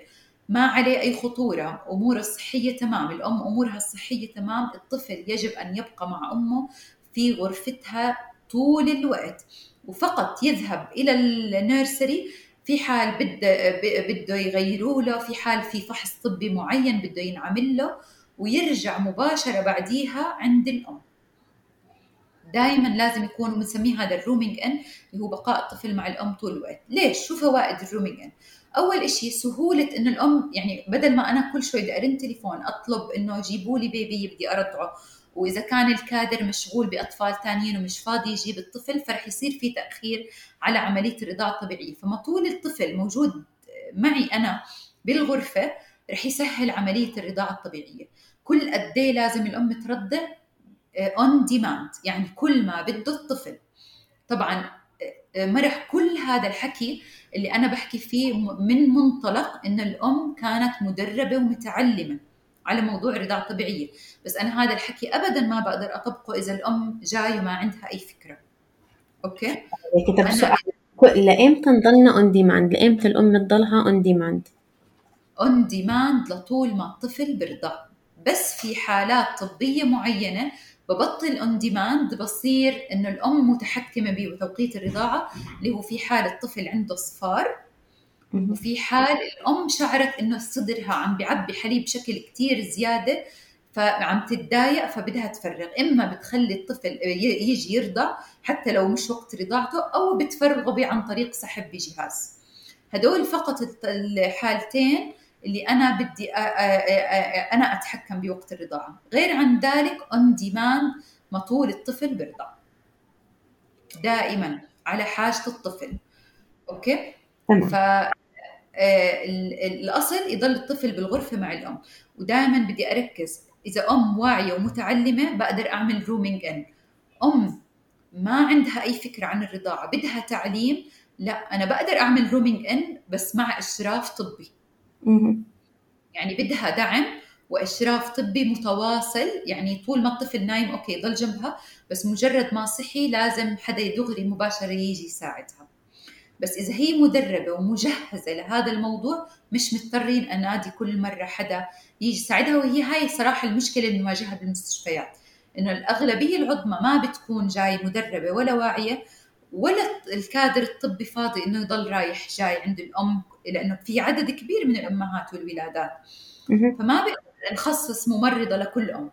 ما عليه أي خطورة. أموره الصحيه تمام. الأم أمورها الصحيه تمام. الطفل يجب أن يبقى مع أمه في غرفتها طول الوقت. وفقط يذهب إلى ال nursery. في حال بده بده يغيروا له. في حال في فحص طبي معين بده ينعمل له. ويرجع مباشرة بعديها عند الأم. دائما لازم يكون بنسميه هذا ال rooming in اللي هو بقاء الطفل مع الأم طول الوقت. ليش؟ شو فوائد ال rooming in؟ أول شيء سهولة إنه الأم يعني بدل ما أنا كل شوي بدي أرن تليفون أطلب إنه جيبوا لي baby بدي أرضعه. وإذا كان الكادر مشغول بأطفال ثانيين ومش فاضي يجيب الطفل فرح يصير في تأخير على عملية الرضاعة الطبيعية. فما طول الطفل موجود معي أنا بالغرفة رح يسهل عملية الرضاعة الطبيعية. كل قد إيه لازم الأم ترضع on demand يعني كل ما بده الطفل. طبعا آه، مرح كل هذا الحكي اللي أنا بحكي فيه من منطلق إن الأم كانت مدربة ومتعلمة على موضوع الرضاعه الطبيعيه بس أنا هذا الحكي ابدا ما بقدر أطبقه إذا الأم جاي وما عندها أي فكرة. okay؟ طب سؤال لامتى نضلنا on demand لامتى الأم تضلها on demand on demand لطول ما الطفل برضع بس في حالات طبية معينة ببطل on demand بصير إنه الأم متحكمة بتوقيت الرضاعة اللي هو في حال الطفل عنده صفار وفي حال الأم شعرت إنه صدرها عم بيعبي حليب بشكل كتير زيادة فعم تتضايق فبدها تفرغ. إما بتخلي الطفل يجي يرضع حتى لو مش وقت رضاعته أو بتفرغه عن طريق سحب بجهاز. هدول فقط الحالتين اللي أنا بدي أنا أتحكم بوقت الرضاعه غير عن ذلك on demand ما طول الطفل برضع دائما على حاجة الطفل. okay؟ ف الأصل يضل الطفل بالغرفة مع الأم. ودائما بدي أركز إذا أم واعية ومتعلمة بقدر أعمل rooming in أم ما عندها أي فكرة عن الرضاعة بدها تعليم لا أنا بقدر أعمل rooming in بس مع إشراف طبي. يعني بدها دعم واشراف طبي متواصل يعني طول ما الطفل نايم okay ضل جنبها بس مجرد ما صحي لازم حدا دغري مباشرة يجي يساعدها. بس إذا هي مدربة ومجهزة لهذا الموضوع مش مضطرين أنادي كل مرة حدا يجي يساعدها وهي هاي صراحة المشكلة اللي بنواجهها بالمستشفيات إنه الأغلبية العظمى ما بتكون جاي مدربة ولا واعية ولا الكادر الطبي فاضي إنه يضل رايح جاي عند الأم لأنه في عدد كبير من الأمهات والولادات. فما نخصص ممرضة لكل أم.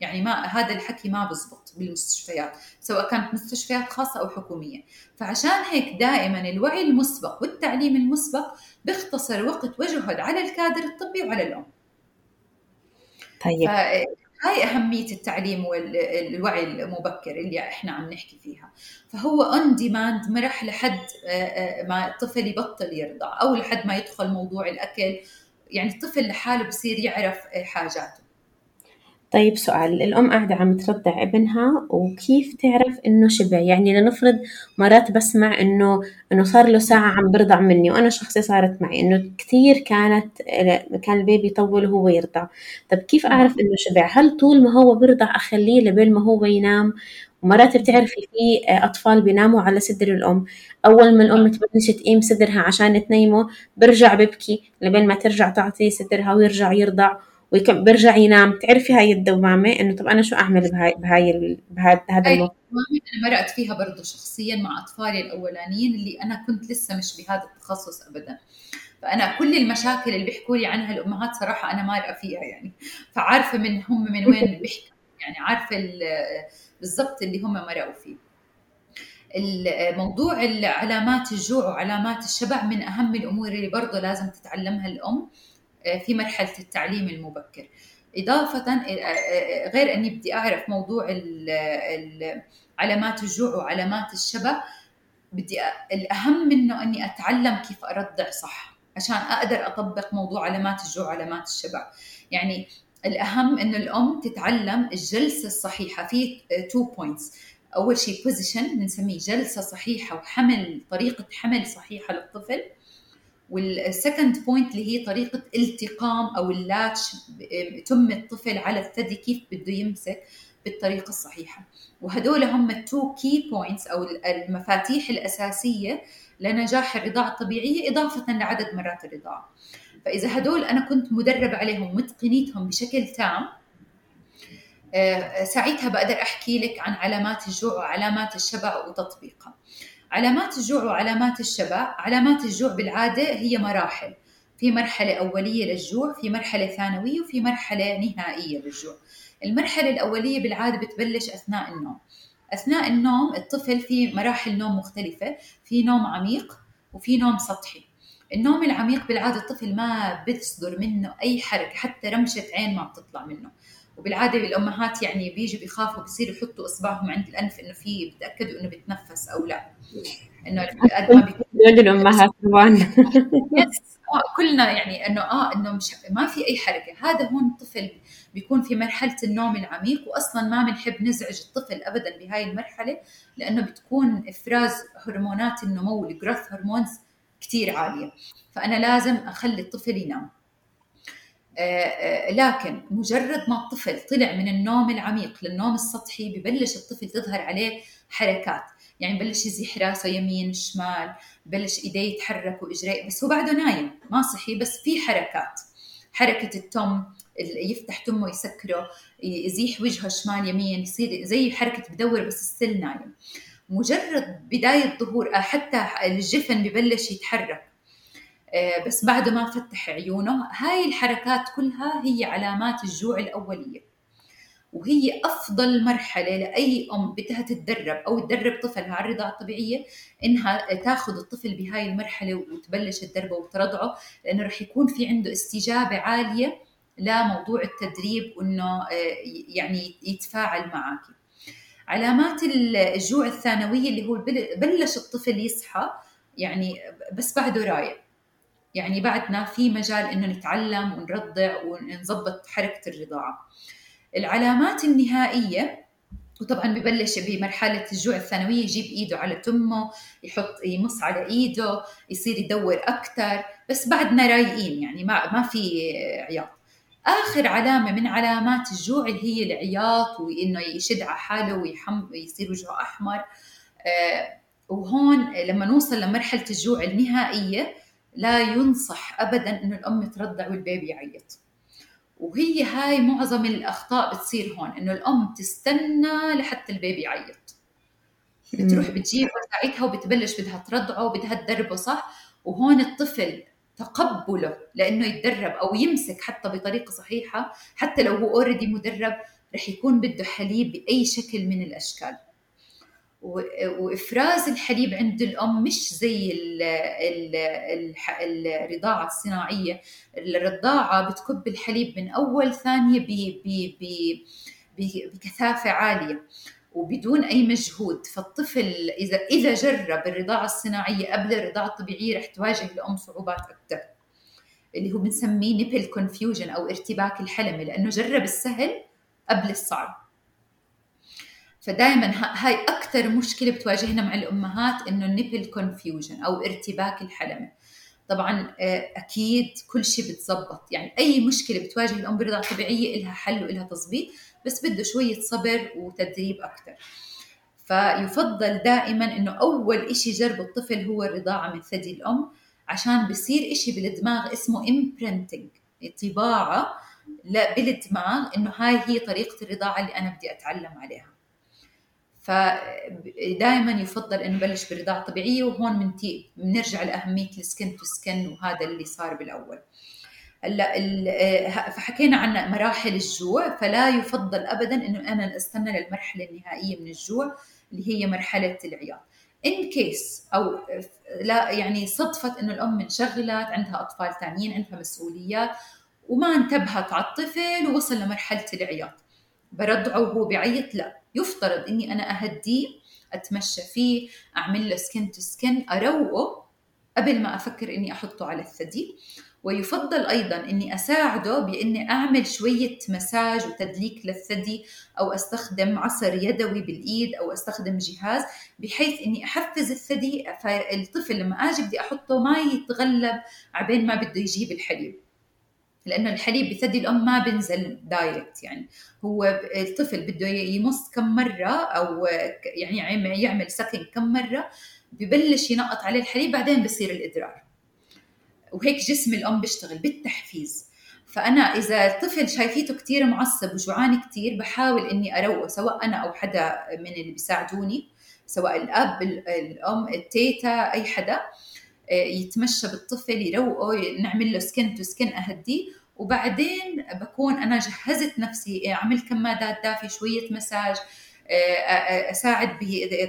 يعني ما هذا الحكي ما بزبط بالمستشفيات سواء كانت مستشفيات خاصة أو حكومية. فعشان هيك دائما الوعي المسبق والتعليم المسبق بيختصر وقت وجهد على الكادر الطبي وعلى الأم. طيب. هاي أهمية التعليم والوعي المبكر اللي إحنا عم نحكي فيها. فهو on demand مرح لحد ما الطفل يبطل يرضع أو لحد ما يدخل موضوع الأكل. يعني الطفل لحاله بصير يعرف حاجاته. طيب سؤال الأم قاعدة عم ترضع ابنها وكيف تعرف إنه شبع يعني لنفرض مرات بسمع إنه إنه صار له ساعة عم برضع مني وأنا شخصي صارت معي إنه كثير كانت كان البيبي يطول وهو يرضع. طب كيف أعرف إنه شبع هل طول ما هو برضع أخليه لبين ما هو ينام؟ ومرات بتعرفي في أطفال بيناموا على صدر الأم. أول ما الأم تبلش تقيم صدرها عشان تنيمه برجع ببكي لبين ما ترجع تعطيه صدرها ويرجع يرضع. ويكم برجع ينام. تعرفي هاي الدوامة؟ إنه طب أنا شو أعمل بهاي بهاي بهذا هذا الموضوع أنا مرقت فيها برضه شخصيا مع أطفالي الأولانيين اللي أنا كنت لسه مش بهذا التخصص أبدا. فأنا كل المشاكل اللي بيحكوا لي عنها الأمهات صراحة أنا مارقة فيها يعني. فعارفة من هم من وين بيحكوا يعني عارفة بالضبط اللي هم مرقوا فيه. موضوع علامات الجوع وعلامات الشبع من أهم الأمور اللي برضه لازم تتعلمها الأم. في مرحلة التعليم المبكر. إضافة آه، آه، غير أني بدي أعرف موضوع علامات الجوع وعلامات الشبع بدي الأهم منه أني أتعلم كيف ارضع صح عشان أقدر أطبق موضوع علامات الجوع وعلامات الشبع يعني الأهم إنه الأم تتعلم الجلسة الصحيحة. في two points أول شيء position بنسميه جلسة صحيحة وحمل طريقة حمل صحيحة للطفل. وال second point اللي هي طريقة التقام أو ال latch تم الطفل على الثدي كيف بده يمسك بالطريقة الصحيحة. وهدول هم ال two key points أو المفاتيح الأساسية لنجاح الرضاعة الطبيعية إضافة لعدد مرات الرضاعة. فإذا هدول أنا كنت مدرب عليهم متقنيتهم بشكل تام آه، ساعتها بقدر أحكي لك عن علامات الجوع وعلامات الشبع وتطبيقها. علامات الجوع وعلامات الشبع. علامات الجوع بالعادة هي مراحل. في مرحلة أولية للجوع في مرحلة ثانوية وفي مرحلة نهائية للجوع. المرحلة الأولية بالعادة بتبلش أثناء النوم. أثناء النوم الطفل في مراحل نوم مختلفة. في نوم عميق وفي نوم سطحي. النوم العميق بالعادة الطفل ما بتصدر منه أي حركة حتى رمشة عين ما بتطلع منه. وبالعادة الامهات يعني بيجوا بيخافوا بصيروا يحطوا إصبعهم عند الأنف إنه في بتأكدوا إنه بتنفس أو لا. إنه قد ما بيكون الأمهات طبعا آه كلنا يعني إنه آه إنه مش ما في أي حركة. هذا هون الطفل بيكون في مرحلة النوم العميق واصلا ما بنحب نزعج الطفل ابدا بهاي المرحلة لأنه بتكون إفراز هرمونات النمو الجروث هرمونز كثير عالية. فأنا لازم أخلي الطفل ينام. لكن مجرد ما الطفل طلع من النوم العميق للنوم السطحي ببلش الطفل تظهر عليه حركات. يعني بلش يزيح راسه يمين شمال بلش إيديه يتحرك وإجريه. بس هو بعده نايم ما صحي بس في حركات. حركة التم يفتح تمه يسكره يزيح وجهه شمال يمين يصير زي حركة بدور بس ستيل نايم. مجرد بداية ظهور آه، حتى الجفن ببلش يتحرك. آه، بس بعد ما فتح عيونه هاي الحركات كلها هي علامات الجوع الأولية. وهي أفضل مرحلة لأي أم بدها تتدرب أو تدرب طفلها على الرضاعة الطبيعية إنها تاخذ الطفل بهاي المرحلة وتبلش تدربه وترضعه لأنه رح يكون في عنده استجابة عالية لموضوع التدريب وإنه آه، يعني يتفاعل معك. علامات الجوع الثانوية اللي هو بلش الطفل يصحى يعني بس بعده رايق يعني بعدنا في مجال إنه نتعلم ونرضع ونظبط حركة الرضاعة. العلامات النهائية وطبعا ببلش بمرحلة الجوع الثانوية يجيب إيده على تمه يحط يمص على إيده يصير يدور أكثر بس بعدنا رايقين يعني ما ما في عياط. آخر علامة من علامات الجوع اللي هي العياط وإنه يشد على حاله ويصير وجهه أحمر. آه وهون لما نوصل لمرحلة الجوع النهائية لا ينصح ابدا إنه الأم ترضع والبيبي يعيط. وهي هاي معظم الأخطاء بتصير هون إنه الأم تستنى لحتى البيبي يعيط. بتروح بتجيب ساعتها وبتبلش بدها ترضعه وبدها تدربه صح؟ وهون الطفل تقبله لإنه يتدرب أو يمسك حتى بطريقة صحيحة حتى لو هو اوريدي مدرب رح يكون بده حليب بأي شكل من الأشكال. وإفراز الحليب عند الأم مش زي الرضاعة الصناعية. الرضاعة بتكب الحليب من أول ثانية بكثافة عالية وبدون أي مجهود. فالطفل اذا إذا جرب الرضاعة الصناعية قبل الرضاعة الطبيعية رح تواجه الأم صعوبات أكثر اللي هو بنسميه nipple confusion أو ارتباك الحلمة لأنه جرب السهل قبل الصعب. فدائما هاي أكثر مشكلة بتواجهنا مع الأمهات إنه ال nipple confusion أو ارتباك الحلمه طبعا آه، أكيد كل شيء بتزبط. يعني أي مشكلة بتواجه الأم برضاعه طبيعية لها حل ولها تظبيط بس بده شوية صبر وتدريب أكثر فيفضل دائما إنه أول إشي جرب الطفل هو الرضاعة من ثدي الأم عشان بصير إشي بالدماغ اسمه imprinting طباعة بالدماغ إنه هاي هي طريقة الرضاعة اللي أنا بدي أتعلم عليها. فدائما يفضل إنه نبلش بالرضاعه الطبيعيه وهون بنرجع لأهمية ال skin to skin وهذا اللي صار بالأول. هلأ فحكينا عن مراحل الجوع فلا يفضل ابدا إنه أنا أستنى للمرحلة النهائية من الجوع اللي هي مرحلة العياط. ان كيس أو لا يعني صدفت إنه الأم انشغلت عندها أطفال ثانيين عندها مسؤوليات وما انتبهت على الطفل ووصل لمرحلة العياط. برضعه وهو بيعيط لا. يفترض إني أنا أهديه أتمشى فيه أعمل له سكن تو سكن أروقه قبل ما أفكر إني أحطه على الثدي. ويفضل أيضا إني أساعده بإني أعمل شوية مساج وتدليك للثدي أو أستخدم عصر يدوي بالإيد أو أستخدم جهاز بحيث إني أحفز الثدي فالطفل لما أجي بدي أحطه ما يتغلب عبين ما بده يجيب الحليب. لأنه الحليب بثدي الأم ما بنزل دايركت يعني هو الطفل بده يمص كم مرة أو يعني يعمل skin كم مرة ببلش ينقط عليه الحليب بعدين بصير الإدرار. وهيك جسم الأم بيشتغل بالتحفيز. فأنا إذا الطفل شايفيته كثير معصب وجوعان كثير بحاول إني أروقه سواء أنا أو حدا من اللي بيساعدوني سواء الأب الأم التيتا أي حدا. يتمشى بالطفل يروقه نعمل له skin to skin اهديه وبعدين بكون أنا جهزت نفسي عملت كمادات دافيه شوية مساج آه، أساعد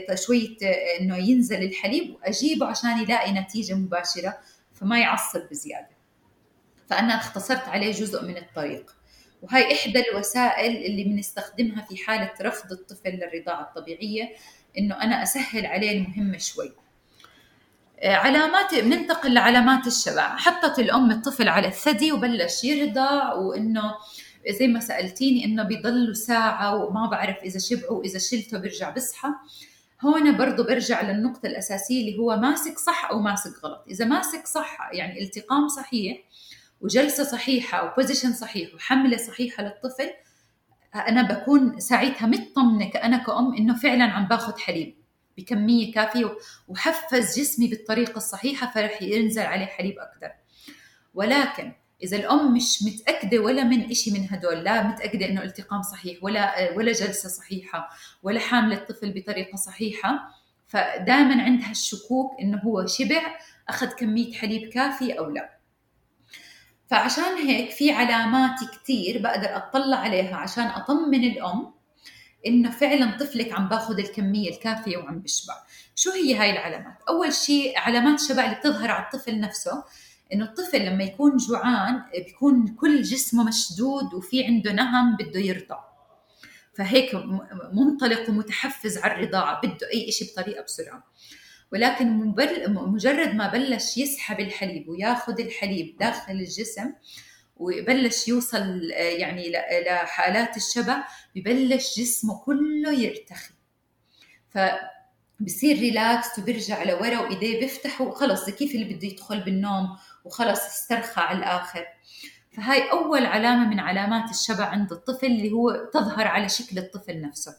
بشويه إنه ينزل الحليب وأجيبه عشان يلاقي نتيجة مباشرة فما يعصب بزيادة. فأنا اختصرت عليه جزء من الطريق. وهي إحدى الوسائل اللي بنستخدمها في حالة رفض الطفل للرضاعة الطبيعية إنه أنا أسهل عليه المهمة شوي. آه، علامات بننتقل لعلامات الشبع حطت الأم الطفل على الثدي وبلش يرضع وإنه زي ما سألتيني إنه بيضلوا ساعة وما بعرف إذا شبعوا وإذا شلته بيرجع بصحى. هون برضه برجع للنقطة الأساسية اللي هو ماسك صح أو ماسك غلط. إذا ماسك صح يعني التقام صحيح وجلسة صحيحة وبوزيشن صحيح وحملة صحيحة للطفل أنا بكون ساعتها مطمنة كأنا كأم إنه فعلا عم باخذ حليب. بكمية كافية وحفز جسمي بالطريقة الصحيحة فرح ينزل عليه حليب أكثر. ولكن إذا الأم مش متأكدة ولا من شيء من هدول لا متأكدة إنه التقام صحيح ولا ولا جلسة صحيحة ولا حاملة الطفل بطريقة صحيحة فدائما عندها الشكوك إنه هو شبع أخذ كمية حليب كافيه أو لا. فعشان هيك في علامات كثير بقدر أطلع عليها عشان أطمن الأم إنه فعلا طفلك عم باخذ الكمية الكافية وعم بشبع. شو هي هاي العلامات؟ أول شيء علامات الشبع اللي بتظهر على الطفل نفسه إنه الطفل لما يكون جوعان بيكون كل جسمه مشدود وفي عنده نهم بده يرضع. فهيك منطلق ومتحفز على الرضاعة بده أي شيء بطريقة بسرعة. ولكن مجرد ما بلش يسحب الحليب وياخذ الحليب داخل الجسم ويبلش يوصل يعني لحالات الشبع ببلش جسمه كله يرتخي. ف بصير ريلاكس وبيرجع لورا وإيديه بيفتحوا وخلص كيف اللي بده يدخل بالنوم وخلص استرخى على الآخر. فهاي أول علامة من علامات الشبع عند الطفل اللي هو تظهر على شكل الطفل نفسه.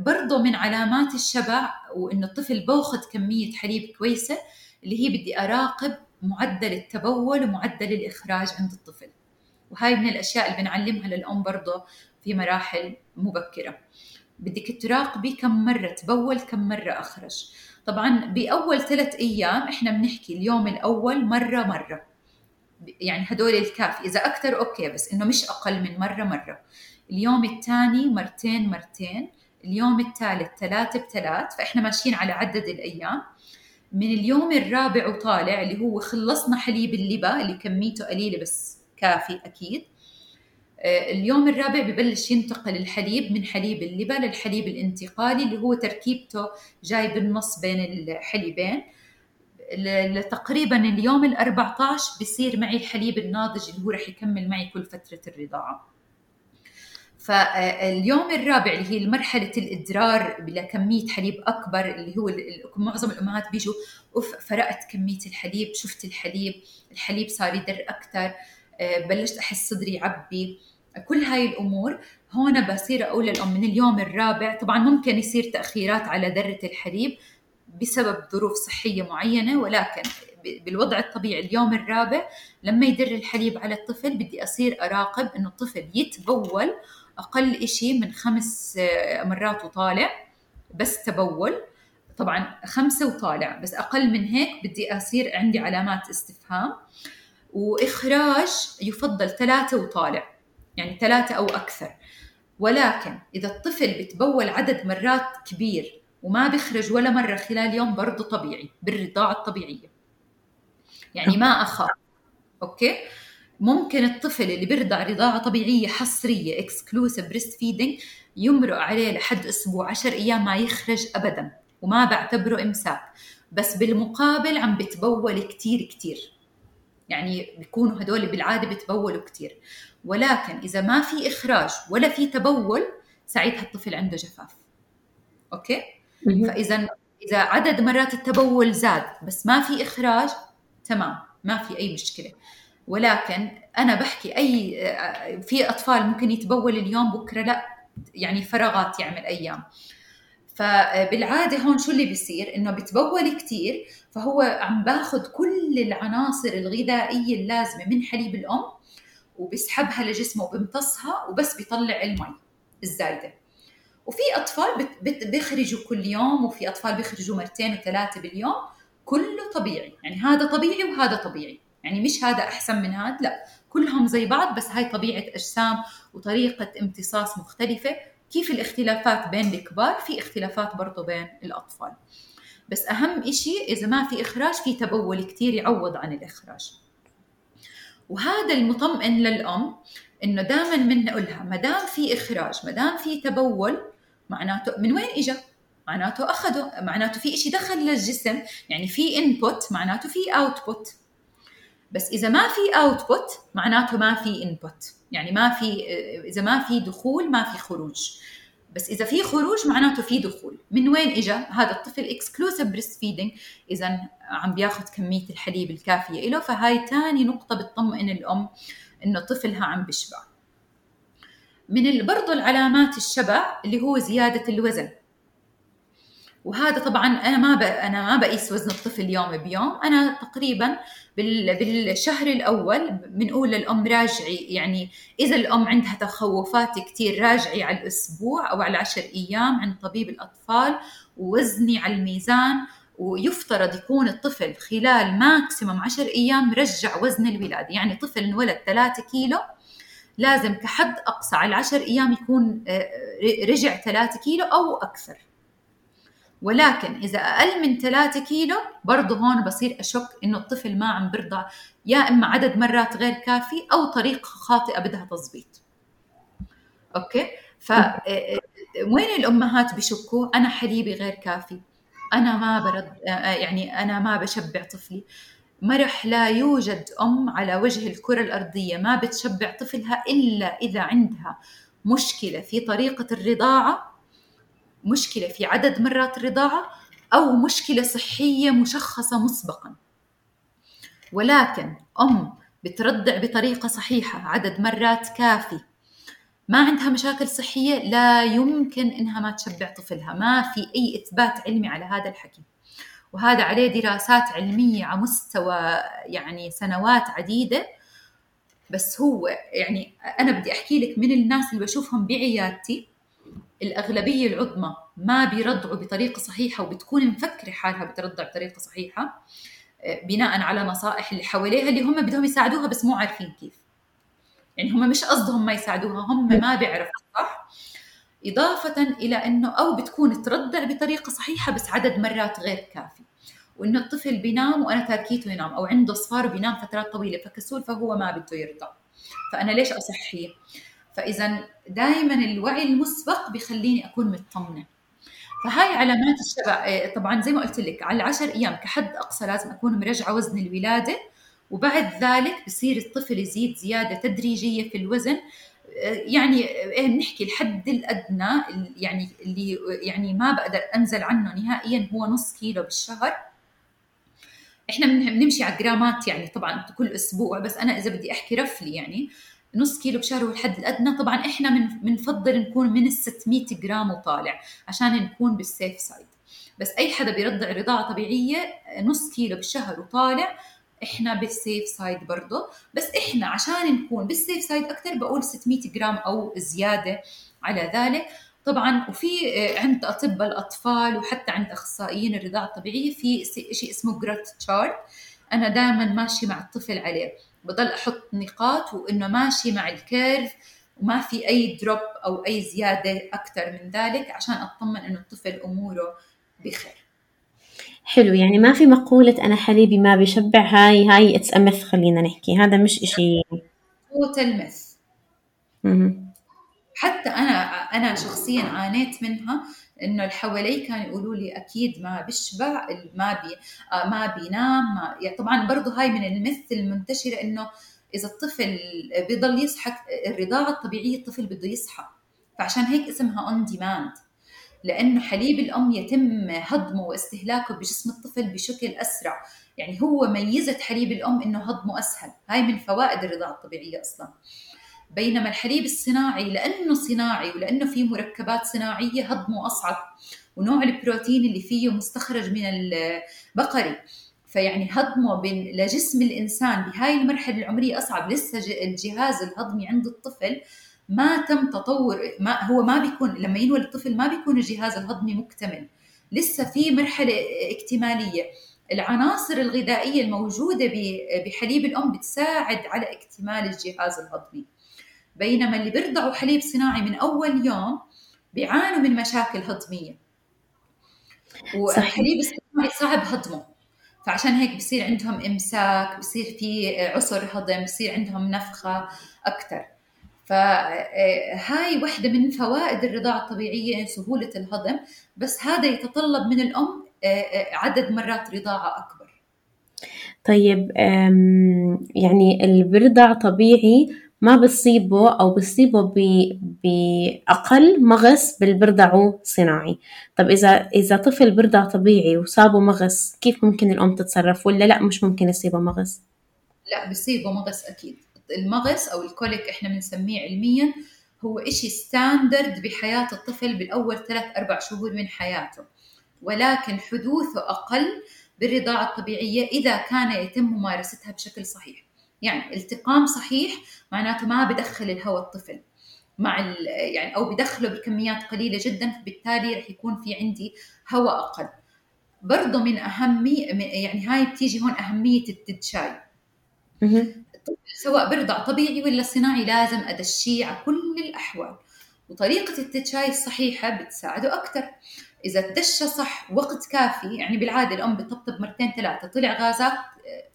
برضه من علامات الشبع وإنه الطفل باخذ كمية حليب كويسة اللي هي بدي أراقب معدل التبول ومعدل الإخراج عند الطفل. وهاي من الأشياء اللي بنعلمها للأم برضه في مراحل مبكرة. بدك تراقبي كم مرة تبول كم مرة أخرج. طبعا بأول ثلاث أيام إحنا بنحكي اليوم الأول مرة مرة. يعني هدول الكافي إذا أكثر okay بس إنه مش أقل من مرة مرة. اليوم الثاني مرتين مرتين. اليوم الثالث ثلاثة بثلاث. فإحنا ماشيين على عدد الأيام. من اليوم الرابع وطالع اللي هو خلصنا حليب اللبا اللي كميته قليلة بس كافي أكيد. آه، اليوم الرابع ببلش ينتقل الحليب من حليب اللبا للحليب الانتقالي اللي هو تركيبته جاي بالنص بين الحليبين. تقريبا اليوم ال 14 بصير معي الحليب الناضج اللي هو رح يكمل معي كل فترة الرضاعة. فاليوم الرابع اللي هي مرحلة الإدرار لكمية حليب أكبر اللي هو معظم الأمهات بيجوا أوف فرقت كمية الحليب شفت الحليب الحليب صار يدر أكثر آه، بلشت أحس صدري يعبي كل هاي الأمور. هون بصير أقول للأم من اليوم الرابع طبعا ممكن يصير تأخيرات على ذرة الحليب بسبب ظروف صحية معينة ولكن بالوضع الطبيعي اليوم الرابع لما يدر الحليب على الطفل بدي أصير أراقب إنه الطفل يتبول أقل شيء من خمس آه، مرات وطالع بس تبول. طبعا خمسة وطالع بس أقل من هيك بدي أصير عندي علامات استفهام. وإخراج يفضل ثلاثة وطالع يعني ثلاثة أو أكثر. ولكن إذا الطفل بتبول عدد مرات كبير وما بيخرج ولا مرة خلال يوم برضه طبيعي بالرضاعة الطبيعية. يعني ما أخاف. okay؟ ممكن الطفل اللي بيرضع رضاعة طبيعية حصرية exclusive breastfeeding يمرق عليه لحد أسبوع 10 أيام ما يخرج ابدا وما بعتبره إمساك. بس بالمقابل عم بتبول كتير كتير. يعني بيكونوا هدول بالعادة بتبولوا كتير. ولكن إذا ما في إخراج ولا في تبول ساعتها الطفل عنده جفاف. أوكي؟ فاذا إذا عدد مرات التبول زاد بس ما في إخراج تمام ما في أي مشكلة. ولكن أنا بحكي أي في أطفال ممكن يتبول اليوم بكرة لا يعني فراغات يعمل أيام. فبالعادة هون شو اللي بيصير؟ إنه بتبول كثير فهو عم باخذ كل العناصر الغذائية اللازمة من حليب الأم وبيسحبها لجسمه وبيمتصها وبس بيطلع المي الزايدة. وفي أطفال بيخرجوا كل يوم وفي أطفال بيخرجوا مرتين وثلاثة باليوم كله طبيعي. يعني هذا طبيعي وهذا طبيعي. يعني مش هذا أحسن من هذا لا كلهم زي بعض بس هاي طبيعة أجسام وطريقة امتصاص مختلفة. كيف الاختلافات بين الكبار؟ في اختلافات برضه بين الأطفال. بس أهم إشي إذا ما في إخراج في تبول كثير يعوض عن الإخراج. وهذا المطمئن للأم إنه دائما بنقولها ما دام في إخراج ما دام في تبول معناته من وين اجى معناته أخذه معناته في شيء دخل للجسم يعني في input معناته في output بس إذا ما في output معناته ما في input يعني ما في إذا ما في دخول ما في خروج. بس إذا في خروج معناته في دخول. من وين اجى هذا الطفل exclusive breastfeeding اذا عم بياخذ كمية الحليب الكافية له فهاي ثاني نقطة بتطمئن الأم إنه طفلها عم بيشبع من برضه العلامات الشبع اللي هو زيادة الوزن. وهذا طبعا أنا ما ب... أنا ما بقيس وزن الطفل يوم بيوم. أنا تقريبا بال... بالشهر الأول بنقول للام راجعي يعني إذا الأم عندها تخوفات كثير راجعي على الأسبوع أو على عشر أيام عند طبيب الأطفال ووزني على الميزان ويفترض يكون الطفل خلال ماكسيموم 10 أيام رجع وزن الولاده يعني طفل انولد 3 كيلو لازم كحد أقصى على 10 أيام يكون آه، رجع 3 كيلو أو أكثر. ولكن إذا أقل من 3 كيلو برضه هون بصير أشك إنه الطفل ما عم برضع يا إما عدد مرات غير كافي أو طريقة خاطئة بدها تظبيط okay؟ ف آه، آه، وين الأمهات بشكوا؟ أنا حليبي غير كافي. أنا ما برد آه، يعني أنا ما بشبع طفلي. مرح لا يوجد أم على وجه الكرة الأرضية ما بتشبع طفلها إلا إذا عندها مشكلة في طريقة الرضاعة مشكلة في عدد مرات الرضاعه أو مشكلة صحية مشخصة مسبقا. ولكن أم بترضع بطريقة صحيحة عدد مرات كافي. ما عندها مشاكل صحية لا يمكن إنها ما تشبع طفلها. ما في أي إثبات علمي على هذا الحكي. وهذا عليه دراسات علمية على مستوى يعني سنوات عديدة. بس هو يعني أنا بدي أحكي لك من الناس اللي بشوفهم بعيادتي. الأغلبية العظمى ما بيرضعوا بطريقة صحيحة وبتكون مفكره حالها بترضع بطريقة صحيحة آه، بناء على نصائح اللي حواليها اللي هم بدهم يساعدوها بس مو عارفين كيف. يعني هم مش قصدهم ما يساعدوها هم ما بيعرفوا صح؟ إضافة إلى أنه أو بتكون ترضع بطريقة صحيحة بس عدد مرات غير كافي. وإنه الطفل بينام وأنا تاركيته ينام أو عنده صفار وبينام فترات طويلة فكسول فهو ما بده يرضع. فأنا ليش أصحيه؟ فإذا دائما الوعي المسبق بخليني أكون مطمنة. فهاي علامات الشبع إيه، طبعا زي ما قلت لك على العشر أيام كحد أقصى لازم أكون مرجعة وزن الولادة وبعد ذلك بصير الطفل يزيد زيادة تدريجية في الوزن. يعني إيه، نحكي الحد الأدنى يعني اللي يعني ما بقدر أنزل عنه نهائيا هو نص كيلو بالشهر. إحنا بنمشي على جرامات يعني طبعا كل أسبوع بس أنا إذا بدي أحكي roughly يعني. نص كيلو بشهر هو الحد الأدنى. طبعا إحنا بنفضل نكون من ال 600 جرام وطالع عشان نكون بال safe side بس أي حدا بيرضع رضاعة طبيعية نص كيلو بالشهر وطالع إحنا بال safe side برضه. بس إحنا عشان نكون بال safe side أكثر بقول 600 جرام أو زيادة على ذلك. طبعا وفي آه، عند اطباء الأطفال وحتى عند أخصائيين الرضاعة الطبيعية في شيء اسمه growth chart أنا دائما ماشي مع الطفل عليه. بضل أحط نقاط وإنه ماشي مع ال curve وما في أي drop أو أي زيادة أكثر من ذلك عشان أطمن إنه الطفل أموره بخير. حلو يعني ما في مقولة أنا حليبي ما بيشبع هاي هاي it's a myth خلينا نحكي هذا مش إشي. total myth حتى أنا أنا شخصيا عانيت منها إنه اللي حوالي كانوا يقولوا لي أكيد ما بيشبع ما بي آه، ما بينام ما يعني طبعا برضه هاي من ال myth المنتشرة إنه إذا الطفل بيضل يصحى الرضاعة الطبيعية الطفل بده يصحى. فعشان هيك اسمها on demand لأنه حليب الأم يتم هضمه واستهلاكه بجسم الطفل بشكل أسرع. يعني هو ميزة حليب الأم إنه هضمه أسهل. هاي من فوائد الرضاعة الطبيعية أصلا. بينما الحليب الصناعي لأنه صناعي ولأنه فيه مركبات صناعية هضمه أصعب ونوع البروتين اللي فيه مستخرج من البقري. فيعني هضمه لجسم الإنسان بهاي المرحلة العمرية أصعب. لسه الجهاز الهضمي عند الطفل ما تم تطور ما هو ما بيكون لما ينولد الطفل ما بيكون الجهاز الهضمي مكتمل. لسه في مرحلة اكتمالية. العناصر الغذائية الموجودة بحليب الأم بتساعد على اكتمال الجهاز الهضمي. بينما اللي بيرضعوا حليب صناعي من أول يوم بيعانوا من مشاكل هضمية. والحليب الصناعي صعب هضمه. فعشان هيك بصير عندهم إمساك بصير في عسر هضم بصير عندهم نفخة أكثر فهاي وحدة من فوائد الرضاعة الطبيعية سهولة الهضم بس هذا يتطلب من الأم عدد مرات رضاعة أكبر. طيب يعني اللي بيرضع طبيعي ما بصيبه أو بصيبه بأقل مغص بالبرضعه صناعي طب إذا إذا طفل برضع طبيعي وصابه مغص كيف ممكن الأم تتصرف؟ ولا لا مش ممكن يصيبه مغص؟ لا بصيبه مغص أكيد. المغص أو الكوليك إحنا بنسميه علميا هو إشي ستاندرد بحياة الطفل بالأول ثلاث أربع شهور من حياته. ولكن حدوثه أقل بالرضاعة الطبيعية إذا كان يتم ممارستها بشكل صحيح. يعني التقام صحيح معناته ما بدخل الهواء الطفل مع يعني أو بدخله بكميات قليلة جدا فبالتالي رح يكون في عندي هواء أقل. برضه من أهمية يعني هاي بتيجي هون أهمية التدشاي. سواء برضع طبيعي ولا صناعي لازم أدشيه على كل الأحوال. وطريقة التدشاي الصحيحة بتساعده أكثر إذا تدشى صح وقت كافي يعني بالعادة الأم بتطبطب مرتين ثلاثة طلع غازات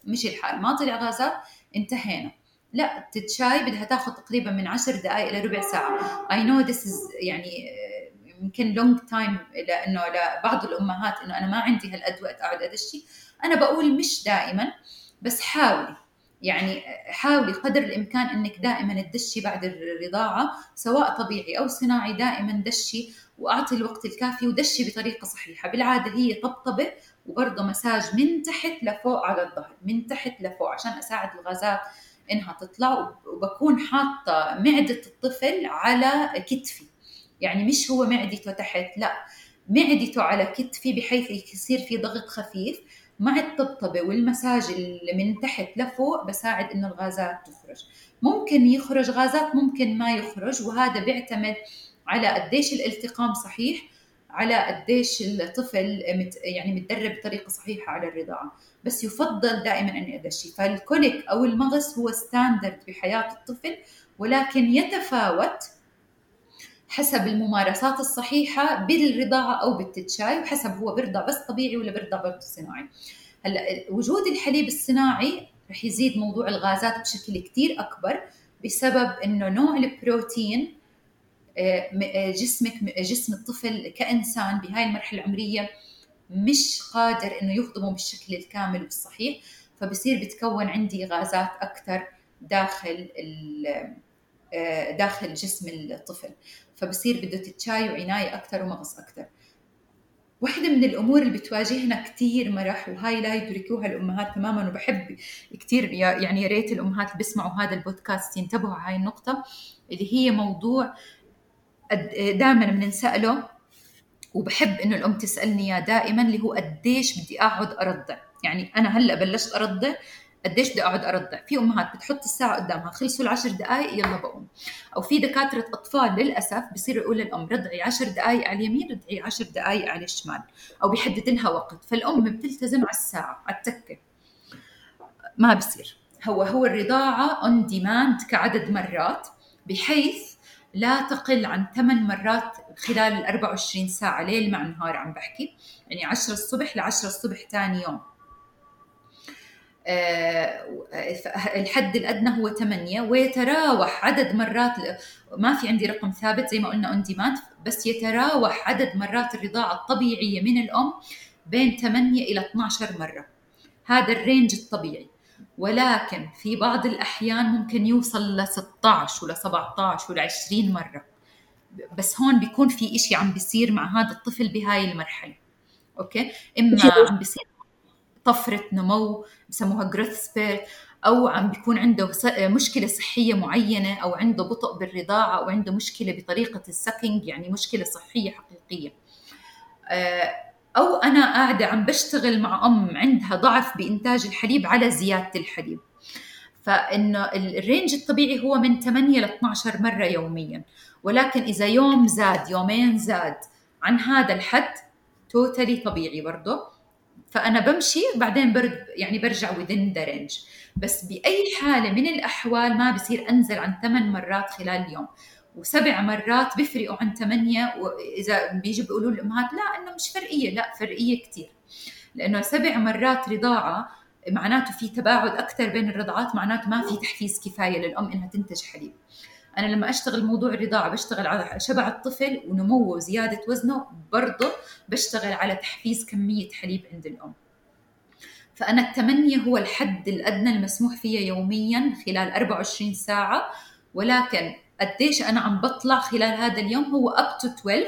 مشي الحال ما طلع غازات انتهينا. لا التدشاي بدها تاخذ تقريبا من عشر دقائق إلى ربع ساعة. I know this يعني آه، يمكن long time لأنه لبعض الأمهات إنه أنا ما عندي هالقد وقت اقعد أدشي. أنا بقول مش دائما بس حاولي. يعني حاولي قدر الإمكان إنك دائما تدشي بعد الرضاعة سواء طبيعي أو صناعي دائما دشي وأعطي الوقت الكافي ودشي بطريقة صحيحة. بالعادة هي طبطبة وبرضه مساج من تحت لفوق على الظهر من تحت لفوق عشان أساعد الغازات إنها تطلع وبكون حاطة معدة الطفل على كتفي. يعني مش هو معدته تحت لا معدته على كتفي بحيث يصير في ضغط خفيف. مع الطبطبة والمساج اللي من تحت لفوق بساعد إنه الغازات تخرج. ممكن يخرج غازات ممكن ما يخرج وهذا بيعتمد على قديش الالتقام صحيح على قديش الطفل مت يعني متدرب بطريقة صحيحة على الرضاعة. بس يفضل دائما اني ادشي فالكوليك أو المغص هو ستاندرد بحياة الطفل ولكن يتفاوت حسب الممارسات الصحيحة بالرضاعة أو بالتتشاي وحسب هو بيرضع بس طبيعي ولا بيرضع برضه صناعي. هلأ وجود الحليب الصناعي رح يزيد موضوع الغازات بشكل كتير أكبر بسبب إنه نوع البروتين آه، آه، جسمك جسم الطفل كإنسان بهاي المرحلة العمرية مش قادر إنه يهضمه بالشكل الكامل والصحيح فبصير بتكون عندي غازات أكثر داخل آه، داخل جسم الطفل. فبصير بده تتشاي وعناية أكثر ومغص أكثر واحدة من الأمور اللي بتواجهنا كثير مرح وهاي لا يدركوها الأمهات تماما وبحب كثير يعني يا ريت الأمهات اللي بيسمعوا هذا البودكاست ينتبهوا على هاي النقطة اللي هي موضوع دائما بنساله وبحب إنه الأم تسألني إياه دائما اللي هو قديش بدي أقعد أرضع. يعني أنا هلأ بلشت أرضع قديش بدي أقعد ارضع في أمهات بتحط الساعة قدامها خلصوا العشر دقائق يلا بقوم. أو في دكاترة أطفال للأسف بصير يقول للأم رضعي عشر دقائق على اليمين رضعي عشر دقائق على الشمال. أو بيحدد لها وقت. فالأم بتلتزم على الساعة على التكة. ما بصير. هو هو الرضاعة on demand كعدد مرات بحيث لا تقل عن ثمان مرات خلال ال 24 ساعة ليل مع نهار عم بحكي. يعني 10 الصبح ل 10 الصبح ثاني يوم. الحد الأدنى هو 8 ويتراوح عدد مرات ما في عندي رقم ثابت زي ما قلنا on demand بس يتراوح عدد مرات الرضاعة الطبيعية من الأم بين 8 إلى 12 مرة. هذا ال range الطبيعي. ولكن في بعض الأحيان ممكن يوصل ل 16 ولا 17 ولا 20 مرة. بس هون بيكون في إشي عم بيصير مع هذا الطفل بهاي المرحلة. okay؟ إما عم بيصير طفرة نمو بسموها growth spurt أو عم بيكون عنده مشكلة صحية معينة أو عنده بطء بالرضاعة أو عنده مشكلة بطريقة ال sucking يعني مشكلة صحية حقيقية. آه، أو أنا قاعدة عم بشتغل مع أم عندها ضعف بإنتاج الحليب على زيادة الحليب. فانه ال range الطبيعي هو من 8 ل 12 مرة يوميا. ولكن إذا يوم زاد يومين زاد عن هذا الحد توتالي طبيعي برضه. فأنا بمشي بعدين برد يعني برجع within the range. بس بأي حالة من الأحوال ما بصير أنزل عن ثمان مرات خلال اليوم. وسبع مرات بيفرقوا عن ثمانية وإذا بيجي بيقولوا الأمهات لا إنه مش فرقية لا فرقية كثير لأنه سبع مرات رضاعة معناته في تباعد أكثر بين الرضعات معناته ما في تحفيز كفاية للأم إنها تنتج حليب. أنا لما أشتغل موضوع الرضاعة بشتغل على شبع الطفل ونموه وزيادة وزنه برضه بشتغل على تحفيز كمية حليب عند الأم. فأنا الثمانيه هو الحد الأدنى المسموح فيه يوميا خلال 24 ساعة ولكن قديش أنا عم بطلع خلال هذا اليوم هو up to 12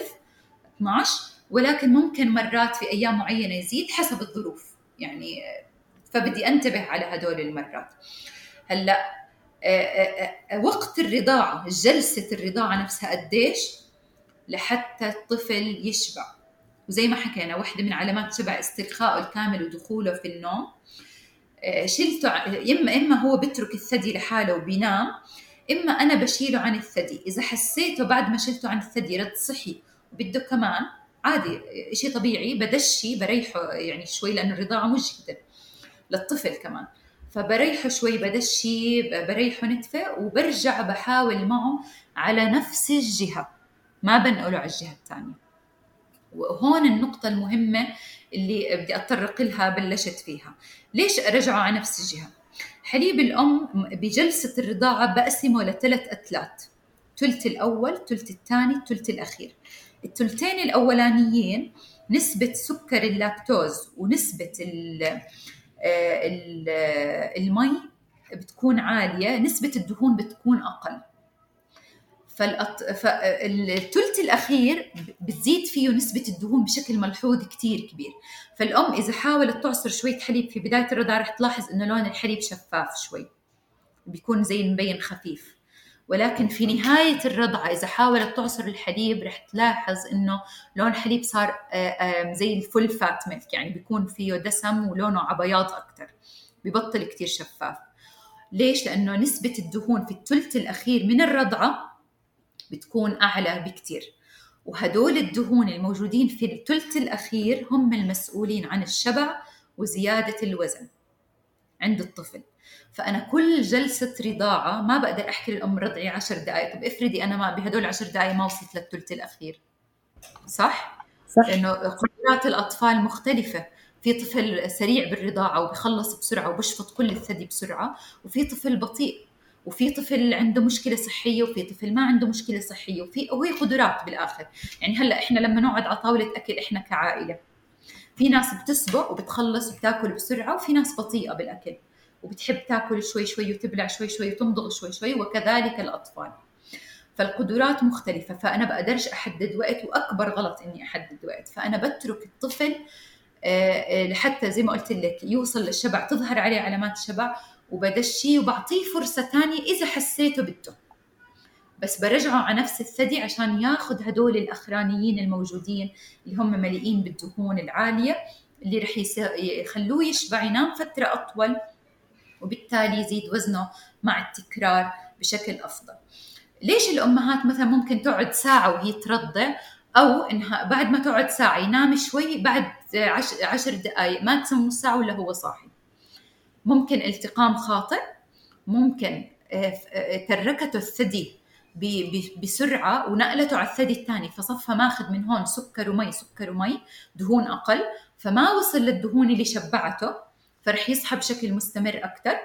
12 ولكن ممكن مرات في أيام معينة يزيد حسب الظروف. يعني فبدي أنتبه على هدول المرات. هلأ وقت الرضاعة جلسة الرضاعة نفسها قديش لحتى الطفل يشبع. وزي ما حكينا واحدة من علامات شبع استرخائه الكامل ودخوله في النوم. شلته إما إما هو بترك الثدي لحاله وبينام إما أنا بشيله عن الثدي. إذا حسيته بعد ما شلته عن الثدي رد صحي وبده كمان عادي شيء طبيعي بدشي بريحه يعني شوي لأنه الرضاعة مجهدة للطفل كمان. فبريحه شوي بدشي بريحه نتفة وبرجع بحاول معه على نفس الجهة. ما بنقله على الجهة الثانية. وهون النقطة المهمة اللي بدي أتطرق لها بلشت فيها. ليش أرجعه على نفس الجهة؟ حليب الأم بجلسة الرضاعة بقسمه لثلاث أتلات. الثلث الأول الثلث الثاني الثلث الأخير. الثلثين الأولانيين نسبة سكر اللاكتوز ونسبة آه، المي بتكون عالية نسبة الدهون بتكون فالأط... فالثلث الأخير بتزيد فيه نسبة الدهون بشكل ملحوظ كتير كبير. فالأم إذا حاولت تعصر شوية حليب في بداية الرضاعة رح تلاحظ إنه لون الحليب شفاف شوي. بيكون زي مبين خفيف. ولكن في نهاية الرضعة إذا حاولت تعصر الحليب رح تلاحظ إنه لون الحليب صار آه، زي الفول فات ميلك يعني بيكون فيه دسم ولونه عبياض أكتر ببطل كتير شفاف. ليش؟ لأنه نسبة الدهون في الثلث الأخير من الرضعة بتكون أعلى بكتير. وهدول الدهون الموجودين في الثلث الأخير هم المسؤولين عن الشبع وزيادة الوزن عند الطفل. فأنا كل جلسة رضاعة ما بقدر أحكي للأم رضعي 10 دقائق طب افرضي أنا ما بهدول 10 دقائق ما وصلت للثلث الأخير. صح؟ صح. لأنه قدرات الأطفال مختلفة. في طفل سريع بالرضاعة وبخلص بسرعة وبشفط كل الثدي بسرعة وفي طفل بطيء وفي طفل عنده مشكلة صحية وفي طفل ما عنده مشكلة صحية وفي وهي قدرات بالآخر. يعني هلأ إحنا لما نقعد على طاولة أكل إحنا كعائلة. في ناس بتسبق وبتخلص وبتاكل بسرعة وفي ناس بطيئة بالأكل. وبتحب تاكل شوي شوي وتبلع شوي شوي وتمضغ شوي شوي وكذلك الأطفال. فالقدرات مختلفة فأنا بقدرش أحدد وقت وأكبر غلط إني أحدد وقت. فأنا بترك الطفل آه، آه، لحتى زي ما قلت لك يوصل للشبع تظهر عليه علامات الشبع وبدشيه وبعطيه فرصة ثانية إذا حسيته بده. بس برجعه على نفس الثدي عشان ياخذ هدول الأخرانيين الموجودين اللي هم مليئين بالدهون العالية اللي رح يخلوه يشبع ينام فترة أطول وبالتالي يزيد وزنه مع التكرار بشكل أفضل. ليش الأمهات مثلا ممكن تقعد ساعة وهي ترضع أو إنها بعد ما تقعد ساعة ينام شوي بعد عشر, دقائق ما تسمى ساعة ولا هو صاحي. ممكن التقام خاطئ ممكن آه، آه، تركته الثدي بسرعة ونقلته على الثدي الثاني فصفى ماخذ من هون سكر ومي سكر ومي دهون أقل فما وصل للدهون اللي شبعته. فرح يصحى بشكل مستمر أكثر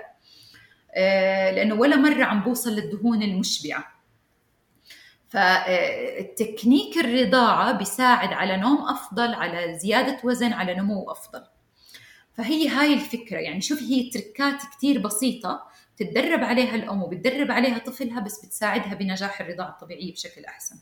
آه، لأنه ولا مرة عم بوصل للدهون المشبعة. فالتكنيك الرضاعة بيساعد على نوم أفضل على زيادة وزن على نمو أفضل. فهي هاي الفكرة. يعني شوفي هي تركات كثير بسيطة تتدرب عليها الأم وبتدرب عليها طفلها بس بتساعدها بنجاح الرضاعة الطبيعية بشكل أحسن.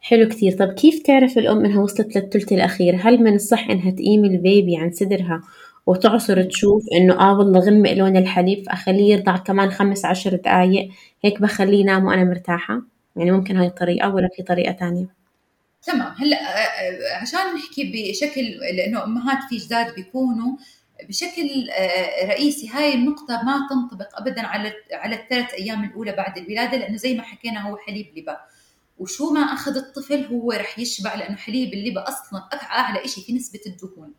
حلو كثير طب كيف تعرف الأم إنها وصلت للثلث الأخير؟ هل من الصح إنها تقيم البيبي عن صدرها وتعصر تشوف إنه آه والله غمق لون الحليب فأخليه يرضع كمان خمس عشر دقايق. هيك بخليه ينام وأنا مرتاحة. يعني ممكن هاي الطريقة ولا في طريقة تانية. تمام. هلا عشان نحكي بشكل لأنه أمهات في جداد بيكونوا بشكل رئيسي هاي النقطة ما تنطبق أبدا على على الثلاث أيام الأولى بعد الولادة لأنه زي ما حكينا هو حليب لبا. وشو ما أخذ الطفل هو رح يشبع لأنه حليب اللبا أصلا أعلى شيء في نسبة الدهون.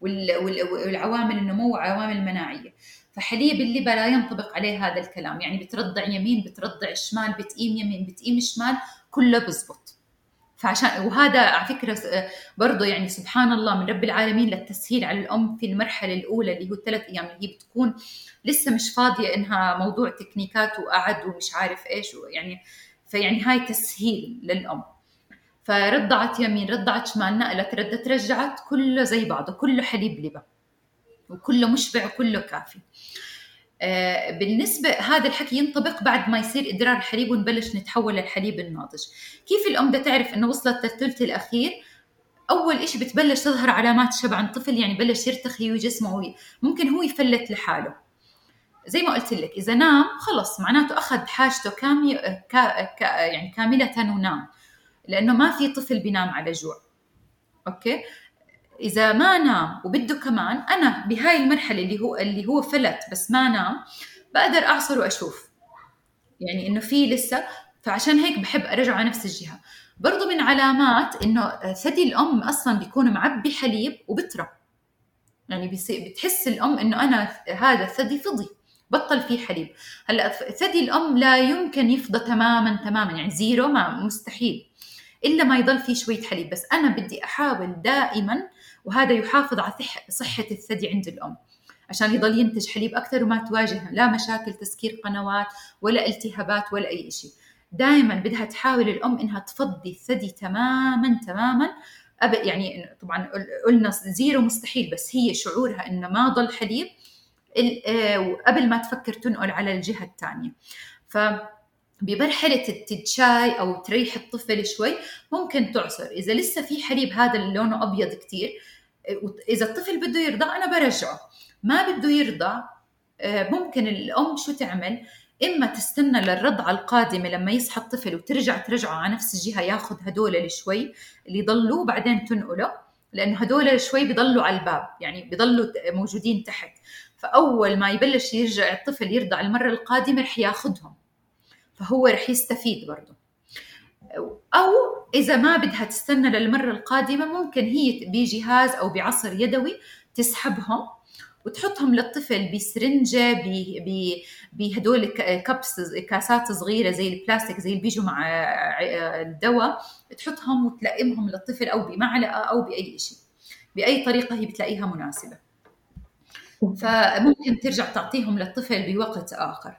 والعوامل النمو وعوامل المناعية فحليب اللبا لا ينطبق عليه هذا الكلام. يعني بترضع يمين بترضع شمال بتقيم يمين بتقيم شمال كله بزبط. فعشان وهذا على فكرة برضه يعني سبحان الله من رب العالمين للتسهيل على الأم في المرحلة الأولى اللي هو الثلاث أيام. اللي هي بتكون لسه مش فاضية إنها موضوع تكنيكات وقعد ومش عارف إيش. يعني فيعني هاي تسهيل للأم. فرضعت يمين رضعت شمال نقلت ردت رجعت كله زي بعضه كله حليب لبا وكله مشبع وكله كافي. آه، بالنسبة هذا الحكي ينطبق بعد ما يصير إدرار الحليب ونبلش نتحول للحليب الناضج. كيف الأم بدها تعرف إنه وصلت للثلث الأخير؟ أول إشي بتبلش تظهر علامات شبع عند الطفل يعني بلش يرتخي وجسمه ممكن هو يفلت لحاله. زي ما قلت لك إذا نام خلص معناته أخذ حاجته كامي كا كا يعني كاملة ونام. لأنه ما في طفل بينام على جوع. okay؟ إذا ما نام وبده كمان أنا بهاي المرحلة اللي هو اللي هو فلت بس ما نام بقدر أعصر وأشوف. يعني إنه في لسه فعشان هيك بحب أرجع على نفس الجهة. برضو من علامات إنه ثدي الأم أصلا بيكون معبي حليب وبترى يعني بتحس الأم إنه أنا هذا الثدي فضي بطل فيه حليب. هلأ ثدي الأم لا يمكن يفضى تماما تماما. يعني زيرو ما مستحيل. إلا ما يضل فيه شوية حليب. بس أنا بدي أحاول دائما وهذا يحافظ على صحة الثدي عند الأم. عشان يضل ينتج حليب أكثر وما تواجه لا مشاكل تسكير قنوات ولا التهابات ولا أي شيء دائما بدها تحاول الأم إنها تفضي الثدي تماما تماما. أب يعني طبعا قلنا zero مستحيل بس هي شعورها إنه ما ضل حليب. آه، قبل ما تفكر تنقل على الجهة الثانية. ف بمرحلة التدشاي أو تريح الطفل شوي ممكن تعصر. إذا لسه في حليب هذا اللي لونه أبيض كتير إذا الطفل بده يرضع أنا برجعه. ما بده يرضع آه، ممكن الأم شو تعمل؟ إما تستنى للرضعة القادمة لما يصحى الطفل وترجع ترجعه على نفس الجهة ياخذ هدول شوي اللي يضلوا بعدين تنقله لأنه هدول شوي بيضلوا على الباب يعني بيضلوا موجودين تحت. فأول ما يبلش يرجع الطفل يرضع المرة القادمة رح ياخذهم فهو رح يستفيد برضه. أو إذا ما بدها تستنى للمرة القادمة ممكن هي بجهاز أو بعصر يدوي تسحبهم وتحطهم للطفل بسرنجة بهدول كبس كاسات صغيرة زي البلاستيك زي اللي بيجوا مع الدواء تحطهم وتلائمهم للطفل أو بمعلقة أو بأي شيء بأي طريقة هي بتلاقيها مناسبة. فممكن ترجع تعطيهم للطفل بوقت آخر.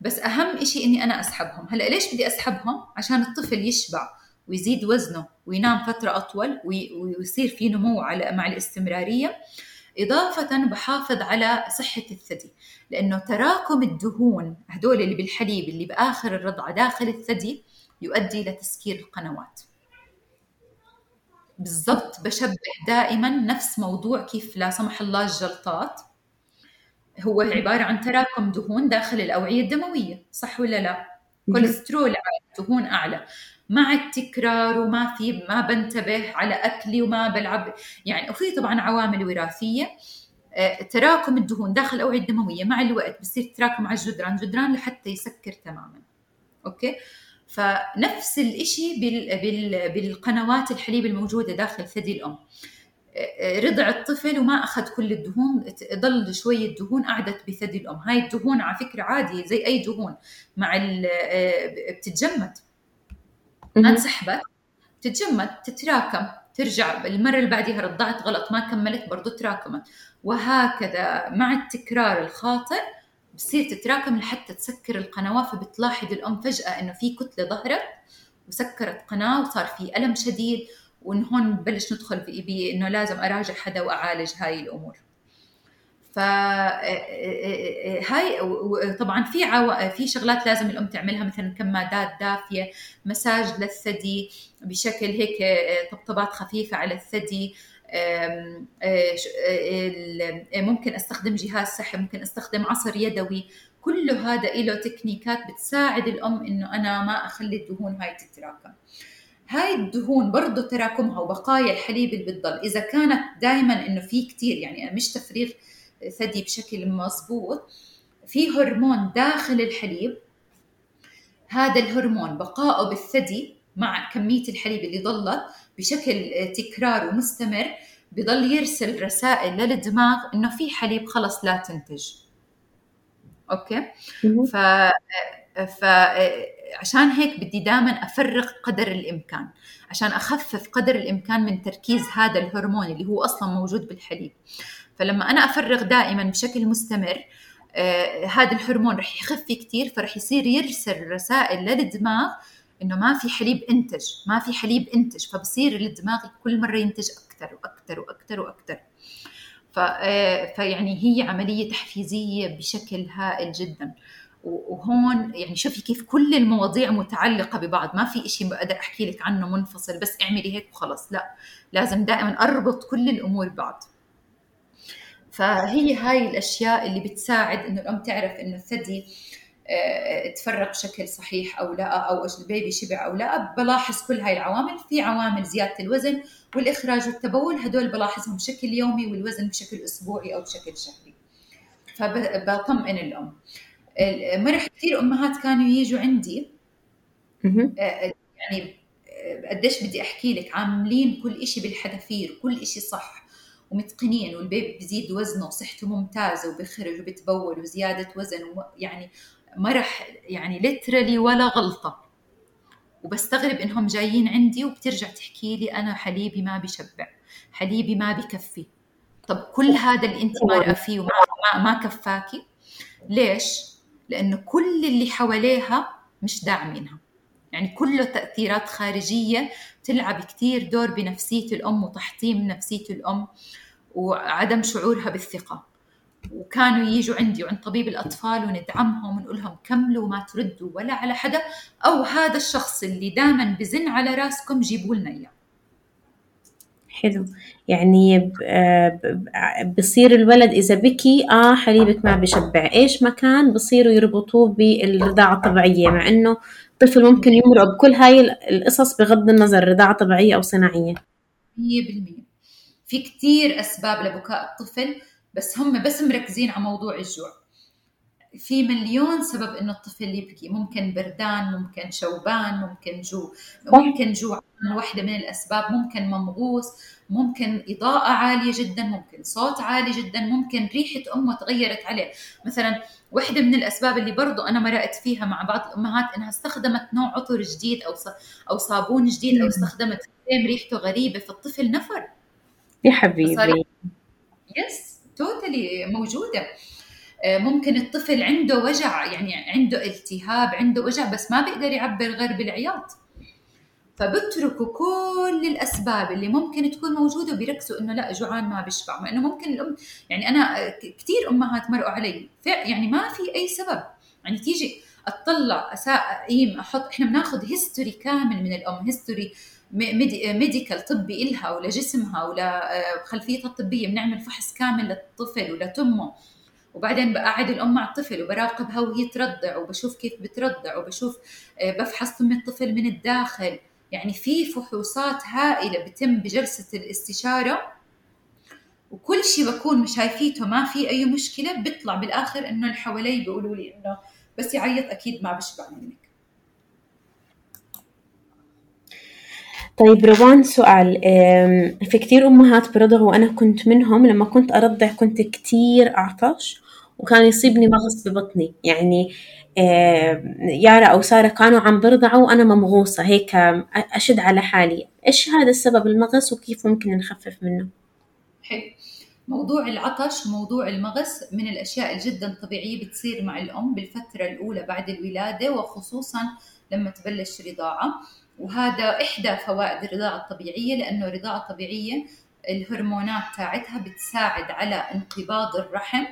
بس أهم إشي إني أنا أسحبهم. هلأ ليش بدي أسحبهم؟ عشان الطفل يشبع ويزيد وزنه وينام فترة أطول ويصير في نمو على مع الاستمرارية. إضافة بحافظ على صحة الثدي لأنه تراكم الدهون هدول اللي بالحليب اللي بآخر الرضعة داخل الثدي يؤدي لتسكير القنوات. بالضبط بشبه دائما نفس موضوع كيف لا سمح الله الجلطات. هو عبارة عن تراكم دهون داخل الأوعية الدموية صح ولا لا؟ كوليسترول عالي دهون أعلى. مع التكرار وما في ما بنتبه على أكلي وما بلعب. يعني وفي طبعا عوامل وراثية. آه، تراكم الدهون داخل الأوعية الدموية مع الوقت بصير تراكم على الجدران جدران لحتى يسكر تماما. أوكي؟ فنفس. بال... بالقنوات الحليب الموجودة داخل ثدي الأم. رضع الطفل وما أخذ كل الدهون ضل شوية دهون قعدت بثدي الأم. هاي الدهون على فكرة عادية زي أي دهون مع بتتجمد. ما تسحبت تتجمد تتراكم ترجع. المرة اللي بعدها رضعت غلط ما كملت برضو تراكمت. وهكذا مع التكرار الخاطئ بصير تتراكم لحتى تسكر القنوات فبتلاحظ الأم فجأة إنه في كتلة ظهرت وسكرت قناة وصار في ألم شديد. وإن هون ببلش ندخل بإنه لازم أراجع حدا وأعالج هاي الأمور. فهاي طبعا في عو... في شغلات لازم الأم تعملها مثلا كمادات دافية مساج للثدي بشكل هيك طبطبات خفيفة على الثدي ممكن أستخدم جهاز سحب ممكن أستخدم عصر يدوي. كل هذا له تكنيكات بتساعد الأم إنه أنا ما أخلي الدهون هاي تتراكم. هاي الدهون برضه تراكمها وبقايا الحليب اللي بتضل. إذا كانت دائما إنه في كثير يعني مش تفريغ ثدي بشكل مضبوط في هرمون داخل الحليب. هذا الهرمون بقائه بالثدي مع كمية الحليب اللي ضلت بشكل تكرار ومستمر بضل يرسل رسائل للدماغ إنه في حليب خلص لا تنتج. أوكي؟ ف ف عشان هيك بدي دائما افرغ قدر الإمكان عشان أخفف قدر الإمكان من تركيز هذا الهرمون اللي هو أصلا موجود بالحليب. فلما أنا افرغ دائما بشكل مستمر آه هذا الهرمون رح يخف كثير فرح يصير يرسل رسائل للدماغ إنه ما في حليب إنتج ما في حليب إنتج فبصير الدماغ كل مرة ينتج أكثر وأكثر وأكثر وأكثر آه فيعني هي عملية تحفيزية بشكل هائل جدا. وهون يعني شوفي كيف كل المواضيع متعلقة ببعض. ما في إشي بقدر أحكي لك عنه منفصل بس اعملي هيك وخلص. لا لازم دائما أربط كل الأمور ببعض. فهي هاي الأشياء اللي بتساعد إنه الأم تعرف إنه الثدي آه، تفرق بشكل صحيح أو لا أو البيبي شبع أو لا. بلاحظ كل هاي العوامل. في عوامل زيادة الوزن والإخراج والتبول. هدول بلاحظهم بشكل يومي والوزن بشكل أسبوعي أو بشكل شهري. فبطمئن الأم. مرح كثير أمهات كانوا يجوا عندي. آه، يعني آه، قديش بدي أحكي لك عاملين كل شيء بالحذافير كل شيء صح ومتقنين والبيبي بزيد وزنه وصحته ممتازة وبخرج وبتبول وزيادة وزن يعني ما رح يعني ليترالي ولا غلطة. وبستغرب إنهم جايين عندي وبترجع تحكي لي أنا حليبي ما بشبع حليبي ما بكفي. طب كل هذا اللي أنت مارقة فيه وما ما كفاكي؟ ليش؟ لأنه كل اللي حواليها مش داعمينها يعني كله تأثيرات خارجية تلعب كثير دور بنفسية الأم وتحطيم نفسية الأم وعدم شعورها بالثقة. وكانوا يجوا عندي وعند طبيب الأطفال وندعمهم ونقول لهم كملوا ما تردوا ولا على حدا أو هذا الشخص اللي دائما بزن على راسكم جيبوا لنا إياه. حلو. يعني بصير الولد إذا بكي آه حليبك ما بشبع. إيش ما كان بصيروا يربطوه بالرضاعة الطبيعية؟ مع إنه الطفل ممكن يمرق بكل هاي القصص بغض النظر رضاعة طبيعية أو صناعية. 100% في كتير أسباب لبكاء الطفل بس هم بس مركزين على موضوع الجوع. في مليون سبب إنه الطفل يبكي. ممكن بردان ممكن شوبان ممكن جو ممكن جوع واحدة من الأسباب. ممكن ممغوص ممكن إضاءة عالية جدا ممكن صوت عالي جدا ممكن ريحة أمه تغيرت عليه. مثلا واحدة من الأسباب اللي برضو أنا مرقت فيها مع بعض الأمهات إنها استخدمت نوع عطر جديد أو أو صابون جديد أو استخدمت كريم ريحته غريبة فالطفل نفر. يا حبيبي. يس توتالي موجودة. آه، ممكن الطفل عنده وجع يعني عنده التهاب عنده وجع بس ما بيقدر يعبر غير بالعياط. فبتركوا كل الأسباب اللي ممكن تكون موجودة وبيركزوا إنه لا جوعان ما بيشبع. مع إنه ممكن الأم يعني أنا كثير أمهات مرقوا علي. يعني ما في أي سبب. يعني تيجي اطلع أقيم أحط إحنا بناخذ history كامل من الأم history medical طبي إلها ولجسمها ولخلفيتها الطبية. بنعمل فحص كامل للطفل ولتمه. وبعدين بقعد الأم مع الطفل وبراقبها وهي ترضع وبشوف كيف بترضع وبشوف آه، بفحص تم الطفل من الداخل. يعني في فحوصات هائلة بتم بجلسة الاستشارة. وكل شيء بكون شايفيته ما في أي مشكلة بيطلع بالآخر إنه اللي حوالي بيقولوا لي إنه بس يعيط أكيد ما بشبع منك. طيب روان سؤال في كتير أمهات برضعوا وأنا كنت منهم لما كنت أرضع كنت كتير أعطش. وكان يصيبني مغص ببطني يعني يارا أو سارة كانوا عم برضعوا وأنا ممغوصة. هيك أشد على حالي. إيش هذا السبب؟ المغص وكيف ممكن نخفف منه؟ حلو. موضوع العطش وموضوع المغص من الأشياء الجدا طبيعية بتصير مع الأم بالفترة الأولى بعد الولادة وخصوصا لما تبلش رضاعة. وهذا إحدى فوائد الرضاعة الطبيعية لأنه الرضاعة الطبيعية الهرمونات تاعتها بتساعد على انقباض الرحم.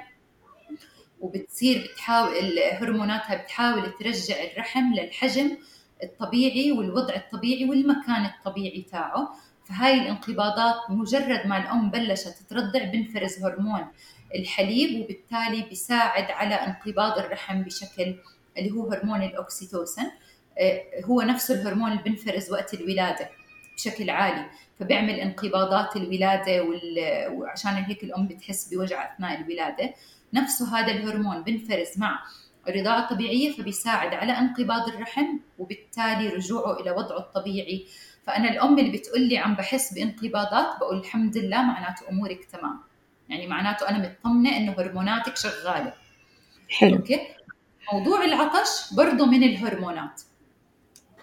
وبتصير بتحاول هرموناتها بتحاول ترجع الرحم للحجم الطبيعي والوضع الطبيعي والمكان الطبيعي تاعه. فهاي الانقباضات مجرد ما الأم بلشت ترضع بنفرز هرمون الحليب وبالتالي بيساعد على انقباض الرحم بشكل اللي هو هرمون الأكسيتوسن آه، هو نفسه الهرمون اللي بنفرز وقت الولادة بشكل عالي. فبيعمل انقباضات الولادة وعشان هيك الأم بتحس بوجع أثناء الولادة. نفسه هذا الهرمون بنفرز مع الرضاعة الطبيعية فبيساعد على انقباض الرحم وبالتالي رجوعه إلى وضعه الطبيعي. فأنا الأم اللي بتقول لي عم بحس بانقباضات بقول الحمد لله معناته أمورك تمام. يعني معناته أنا مطمنة إنه هرموناتك شغالة. حلو. أوكي؟ موضوع العطش برضه من الهرمونات.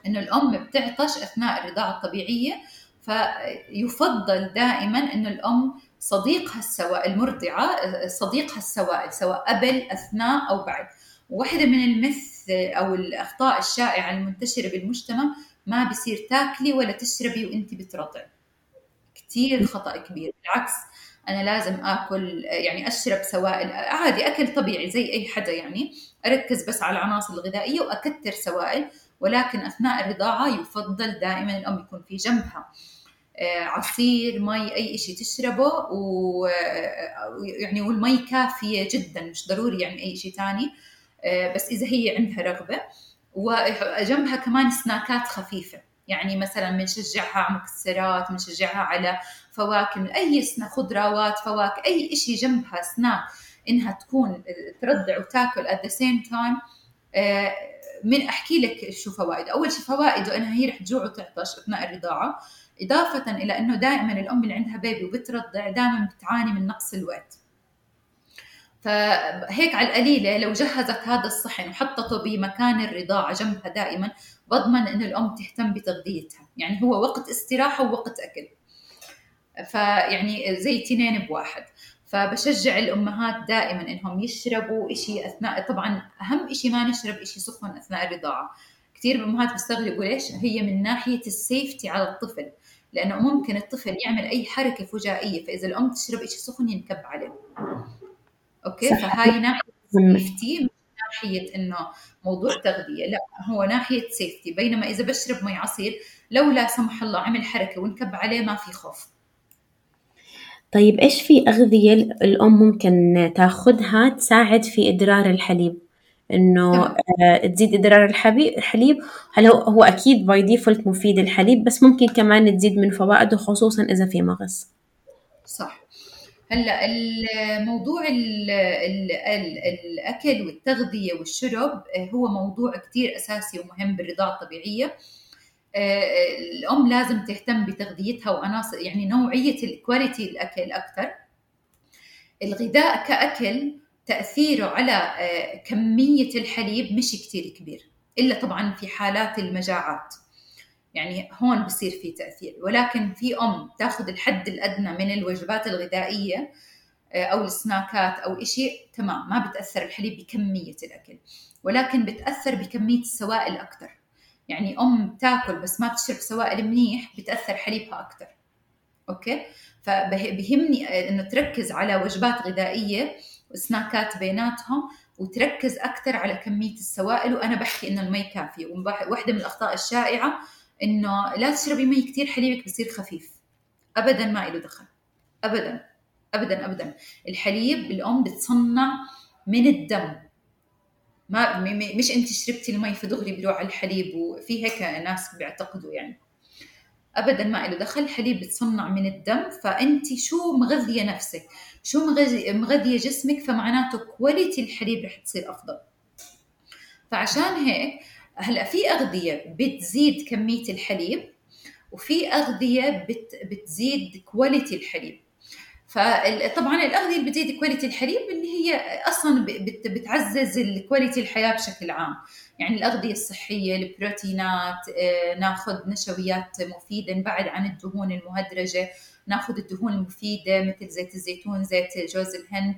إنه الأم بتعطش أثناء الرضاعة الطبيعية فيفضل دائما إنه الأم صديقها السوائل المرضعة صديقها السوائل سواء قبل أثناء أو بعد. واحدة من المث أو الأخطاء الشائعة المنتشرة بالمجتمع ما بصير تاكلي ولا تشربي وأنت بترضعي كثير خطأ كبير. بالعكس أنا لازم آكل يعني أشرب سوائل عادي أكل طبيعي زي أي حدا يعني. أركز بس على العناصر الغذائية وأكثر سوائل ولكن أثناء الرضاعة يفضل دائما الأم يكون في جنبها. عصير مي أي شيء تشربه و يعني والمي كافية جدا مش ضروري يعني أي شيء ثاني آه، بس إذا هي عندها رغبة. وجنبها كمان سناكات خفيفة. يعني مثلا بنشجعها على مكسرات بنشجعها على فواكه أي سنا خضروات فواكه أي شيء جنبها سناك إنها تكون ترضع وتاكل the same time. آه، من أحكي لك شو فوائد أول شيء فوائده إنها هي رح تجوع وتعطش أثناء الرضاعة. إضافة إلى أنه دائما الأم اللي عندها بيبي وبترضع دائما بتعاني من نقص الوقت. فهيك على القليلة لو جهزت هذا الصحن وحطته بمكان الرضاعة جنبها دائما بضمن انه الأم تهتم بتغذيتها. يعني هو وقت استراحة ووقت أكل. فيعني زي تنين بواحد. فبشجع الأمهات دائما إنهم يشربوا شيء أثناء طبعا أهم شيء ما نشرب شيء سخن أثناء الرضاعة. كثير من الأمهات بيستغربوا ليش هي من ناحية ال safety على الطفل. لأنه ممكن الطفل يعمل أي حركة فجائية فإذا الأم تشرب شيء سخن ينكب عليه. okay؟ صح. فهاي ناحية safety مش ناحية إنه موضوع تغذية لا هو ناحية safety بينما إذا بشرب مي عصير لو لا سمح الله عمل حركة وانكب عليه ما في خوف. طيب إيش في أغذية الأم ممكن تاخذها تساعد في إدرار الحليب؟ إنه آه تزيد إدرار الحليب. هل هو, هو أكيد by default مفيد الحليب بس ممكن كمان تزيد من فوائده خصوصا إذا في مغص. صح. هلأ الموضوع ال ال ال الأكل والتغذية والشرب آه، هو موضوع كثير أساسي ومهم بالرضاعة الطبيعية. آه، الأم لازم تهتم بتغذيتها وعناصر يعني نوعية الكواليتي الأكل أكثر الغذاء كأكل تأثيره على آه، كمية الحليب مش كثير كبير إلا طبعا في حالات المجاعات. يعني هون بصير في تأثير. ولكن في أم تأخذ الحد الأدنى من الوجبات الغذائية آه، أو السناكات أو شيء تمام ما بتأثر الحليب بكمية الأكل. ولكن بتأثر بكمية السوائل أكثر يعني أم تأكل بس ما بتشرب سوائل منيح بتأثر حليبها أكثر okay؟ فبهمني آه، إنه تركز على وجبات غذائية و snackات بيناتهم وتركز أكثر على كمية السوائل. وأنا بحكي إنه المي كافية واحدة من الأخطاء الشائعة إنه لا تشربي مي كثير حليبك بصير خفيف. ابدا ما له دخل. ابدا. ابدا ابدا. الحليب الأم بتصنع من الدم. ما مش أنت شربتي المي فدغري على الحليب. وفي هيك ناس بيعتقدوا يعني. ابدا ما له دخل. الحليب بتصنع من الدم. فأنت شو مغذية نفسك؟ شو مغذية جسمك فمعناته quality الحليب رح تصير أفضل. فعشان هيك هلأ في أغذية بتزيد كمية الحليب وفي أغذية بت بتزيد quality الحليب. فطبعا الأغذية اللي بتزيد quality الحليب اللي هي أصلا بت بتعزز ال quality الحياة بشكل عام. يعني الأغذية الصحية البروتينات آه، ناخذ نشويات مفيدة نبعد عن الدهون المهدرجة ناخذ الدهون المفيدة مثل زيت الزيتون زيت جوز الهند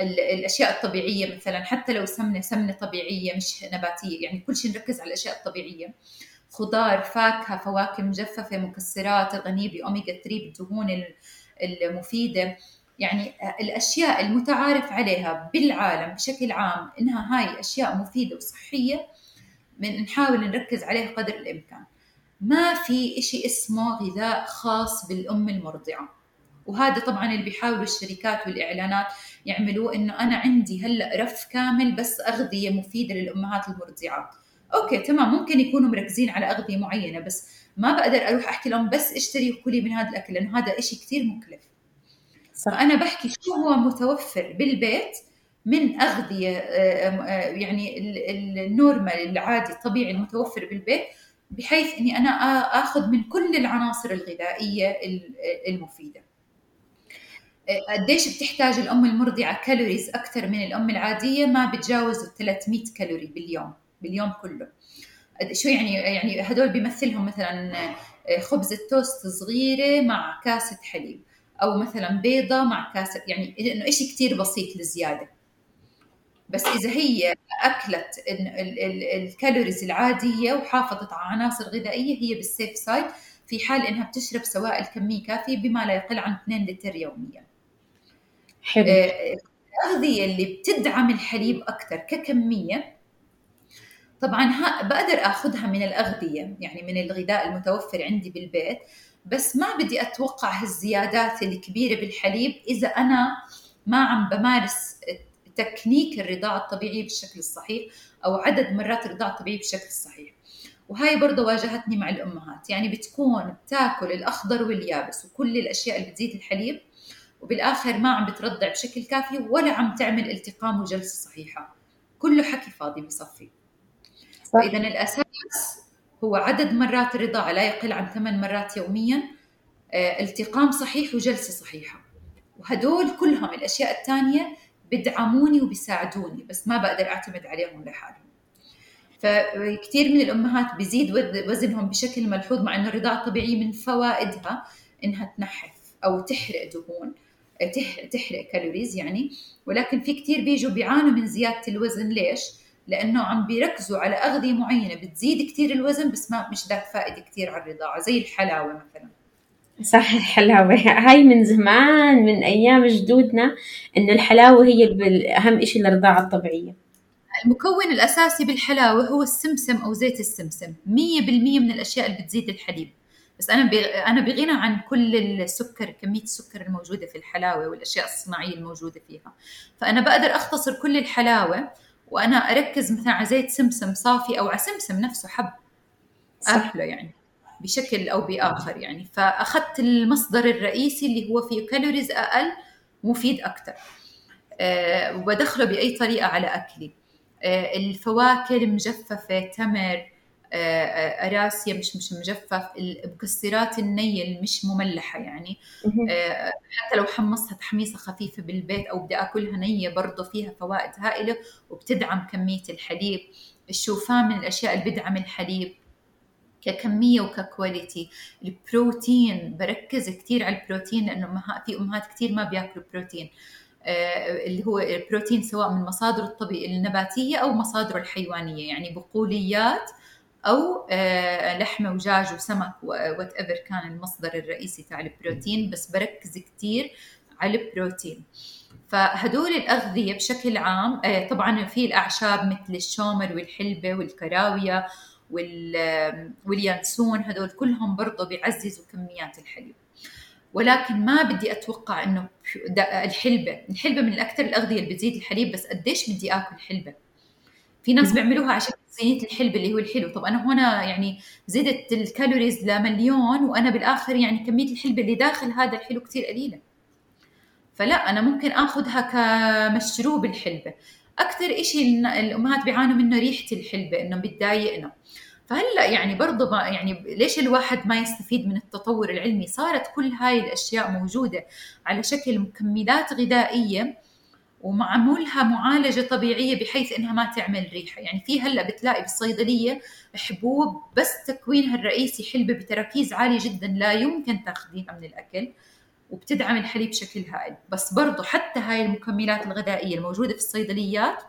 الأشياء الطبيعية مثلا حتى لو سمنة سمنة طبيعية مش نباتية يعني كل شيء نركز على الأشياء الطبيعية. خضار فاكهة فواكه مجففة مكسرات غنيه باوميجا 3 بالدهون المفيدة. يعني الأشياء المتعارف عليها بالعالم بشكل عام إنها هاي أشياء مفيدة وصحية من نحاول نركز عليها قدر الإمكان. ما في شيء اسمه غذاء خاص بالأم المرضعة. وهذا طبعا اللي بيحاولوا الشركات والإعلانات يعملوه إنه أنا عندي هلأ رف كامل بس أغذية مفيدة للأمهات المرضعات أوكي تمام ممكن يكونوا مركزين على أغذية معينة بس ما بقدر أروح أحكي لهم بس اشتري وكلي من هذا الأكل لأنه هذا إشي كثير مكلف. صح. فأنا بحكي شو هو متوفر بالبيت من أغذية آه، آه، يعني ال normal العادي الطبيعي المتوفر بالبيت بحيث إني أنا آخذ من كل العناصر الغذائية المفيدة. قديش بتحتاج الأم المرضعة calories أكثر من الأم العادية؟ ما بتجاوز 300 كالوري باليوم باليوم كله. شو يعني يعني هدول بيمثلهم مثلا خبزه توست صغيرة مع كاسة حليب أو مثلا بيضة مع كاسة يعني إنه شيء كثير بسيط للزياده بس إذا هي أكلت ال calories العادية وحافظت على عناصر غذائية هي بال safe side في حال إنها بتشرب سوائل كميه كافية بما لا يقل عن 2 لتر يوميا. حلو. آه، الأغذية اللي بتدعم الحليب أكثر ككمية طبعا بقدر آخذها من الأغذية يعني من الغذاء المتوفر عندي بالبيت بس ما بدي أتوقع هالزيادات الكبيرة بالحليب إذا أنا ما عم بمارس تكنيك الرضاعة الطبيعية بالشكل الصحيح أو عدد مرات الرضاعة الطبيعية بالشكل الصحيح. وهاي برضه واجهتني مع الأمهات. يعني بتكون بتاكل الأخضر واليابس وكل الأشياء اللي بتزيد الحليب وبالآخر ما عم بترضع بشكل كافي ولا عم تعمل التقام وجلسة صحيحة. كله حكي فاضي بصفي فاذا الأساس هو عدد مرات الرضاعة لا يقل عن ثمان مرات يوميا آه، التقام صحيح وجلسة صحيحة. وهدول كلهم الأشياء الثانية بدعموني وبيساعدوني بس ما بقدر أعتمد عليهم لحالهم. فكثير من الأمهات بيزيد وزنهم بشكل ملحوظ مع إنه الرضاعه الطبيعيه من فوائدها إنها تنحف أو تحرق دهون تحرق كالوريز يعني. ولكن في كثير بيجوا بيعانوا من زيادة الوزن. ليش؟ لأنه عم بيركزوا على أغذية معينة. بتزيد كثير الوزن بس ما مش ذات فائدة كثير على الرضاعة زي الحلاوة مثلا. صح الحلاوة. هاي من زمان من أيام جدودنا إنه الحلاوة هي أهم إشي للرضاعة الطبيعية. المكون الأساسي بالحلاوة هو السمسم أو زيت السمسم. مية بالمية من الأشياء اللي بتزيد الحليب. بس أنا أنا بغنى عن كل السكر كمية السكر الموجودة في الحلاوة والأشياء الصناعية الموجودة فيها. فأنا بقدر أختصر كل الحلاوة وأنا أركز مثلا على زيت سمسم صافي أو على سمسم نفسه حب. أكله يعني. بشكل أو بآخر يعني. فأخذت المصدر الرئيسي اللي هو فيه كالوريز أقل مفيد أكثر أه وبدخله بأي طريقة على أكلي. أه الفواكه المجففة تمر أه أراسيا مش مش مجفف المكسرات النيه المش مملحة يعني. حتى لو حمصتها تحميصة خفيفة بالبيت أو بدي أكلها نية برضه فيها فوائد هائلة وبتدعم كمية الحليب. الشوفان من الأشياء اللي بدعم الحليب. ككمية وككواليتي البروتين بركز كثير على البروتين لأنه في أمهات كثير ما بياكلوا بروتين. آه اللي هو البروتين سواء من مصادره الطبيعيه النباتية أو مصادره الحيوانية. يعني بقوليات أو آه لحمه ودجاج وسمك whatever كان المصدر الرئيسي تاع البروتين بس بركز كثير على البروتين. فهدول الأغذية بشكل عام آه، طبعا في الأعشاب مثل الشومر والحلبة والكراوية واليانسون هدول كلهم برضه بيعززوا كميات الحليب. ولكن ما بدي أتوقع إنه الحلبة الحلبة من الأكثر الأغذية اللي بتزيد الحليب بس قديش بدي آكل حلبة؟ في ناس بيعملوها عشان صينيه الحلبة اللي هو الحلو. طب أنا هنا يعني زدت الكالوريز لمليون وأنا بالآخر يعني كمية الحلبة اللي داخل هذا الحلو كثير قليلة. فلا أنا ممكن آخذها كمشروب الحلبة. أكثر شيء الأمهات بيعانوا منه ريحة الحلبة إنه بتضايقنا فهلأ يعني برضه ما يعني ليش الواحد ما يستفيد من التطور العلمي؟ صارت كل هاي الأشياء موجودة على شكل مكملات غذائية ومعمولها معالجة طبيعية بحيث إنها ما تعمل ريحة. يعني في هلأ بتلاقي بالصيدلية حبوب بس تكوينها الرئيسي حلبة بتراكيز عالية جدا لا يمكن تاخذينها من الأكل. وبتدعم الحليب بشكل هائل. بس برضو حتى هاي المكملات الغذائية الموجودة في الصيدليات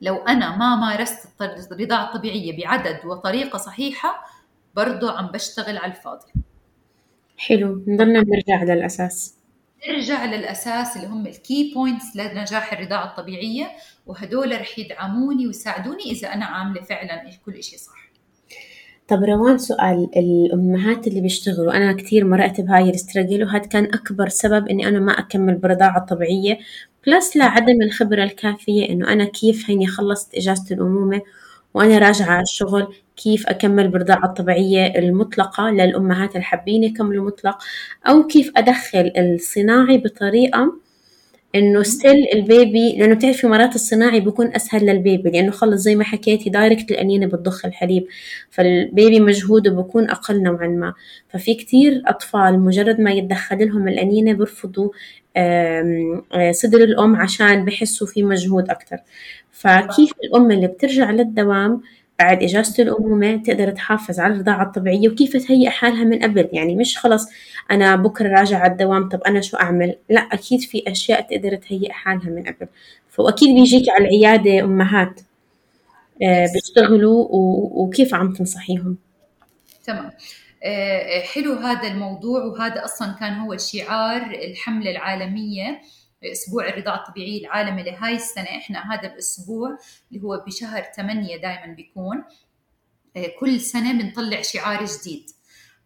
لو أنا ما مارست الرضاعة الطبيعية بعدد وطريقة صحيحة برضو عم بشتغل على الفاضي. حلو. نضلنا نرجع للأساس. نرجع للأساس اللي هم ال key points لنجاح الرضاعة الطبيعية وهدول رح يدعموني ويساعدوني إذا أنا عاملة فعلا كل شيء صح. طب روان سؤال الأمهات اللي بيشتغلوا أنا كثير مرقت بهاي ال struggle وهذا كان أكبر سبب إني أنا ما أكمل برضاعة الطبيعية plus لعدم الخبرة الكافية إنه أنا كيف هيني خلصت إجازة الأمومة وأنا راجعة على الشغل كيف أكمل بالرضاعة الطبيعية المطلقة للأمهات الحابين يكملوا مطلق أو كيف أدخل الصناعي بطريقة إنه still ال baby لأنه بتعرفي مرات الصناعي بيكون أسهل لل baby لأنه خلص زي ما حكيتي direct الأنينة بتضخ الحليب فال baby مجهوده بيكون أقل نوعا ما. ففي كتير أطفال مجرد ما يتدخل لهم الأنينة بيرفضوا صدر الأم عشان بحسوا في مجهود أكتر. فكيف الأم اللي بترجع للدوام بعد إجازة الأمومة تقدر تحافظ على الرضاعة الطبيعية وكيف تهيئ حالها من قبل؟ يعني مش خلص أنا بكرة راجع على الدوام طب أنا شو أعمل؟ لا أكيد في أشياء تقدر تهيئ حالها من قبل. فأكيد بيجيك على العيادة أمهات آه، بيشتغلوا وكيف عم تنصحيهم؟ تمام. آه، حلو هذا الموضوع وهذا أصلا كان هو شعار الحملة العالمية. أسبوع الرضاعة الطبيعية العالمي لهاي السنة إحنا هذا الأسبوع اللي هو بشهر 8 دائما بيكون آه، كل سنة بنطلع شعار جديد.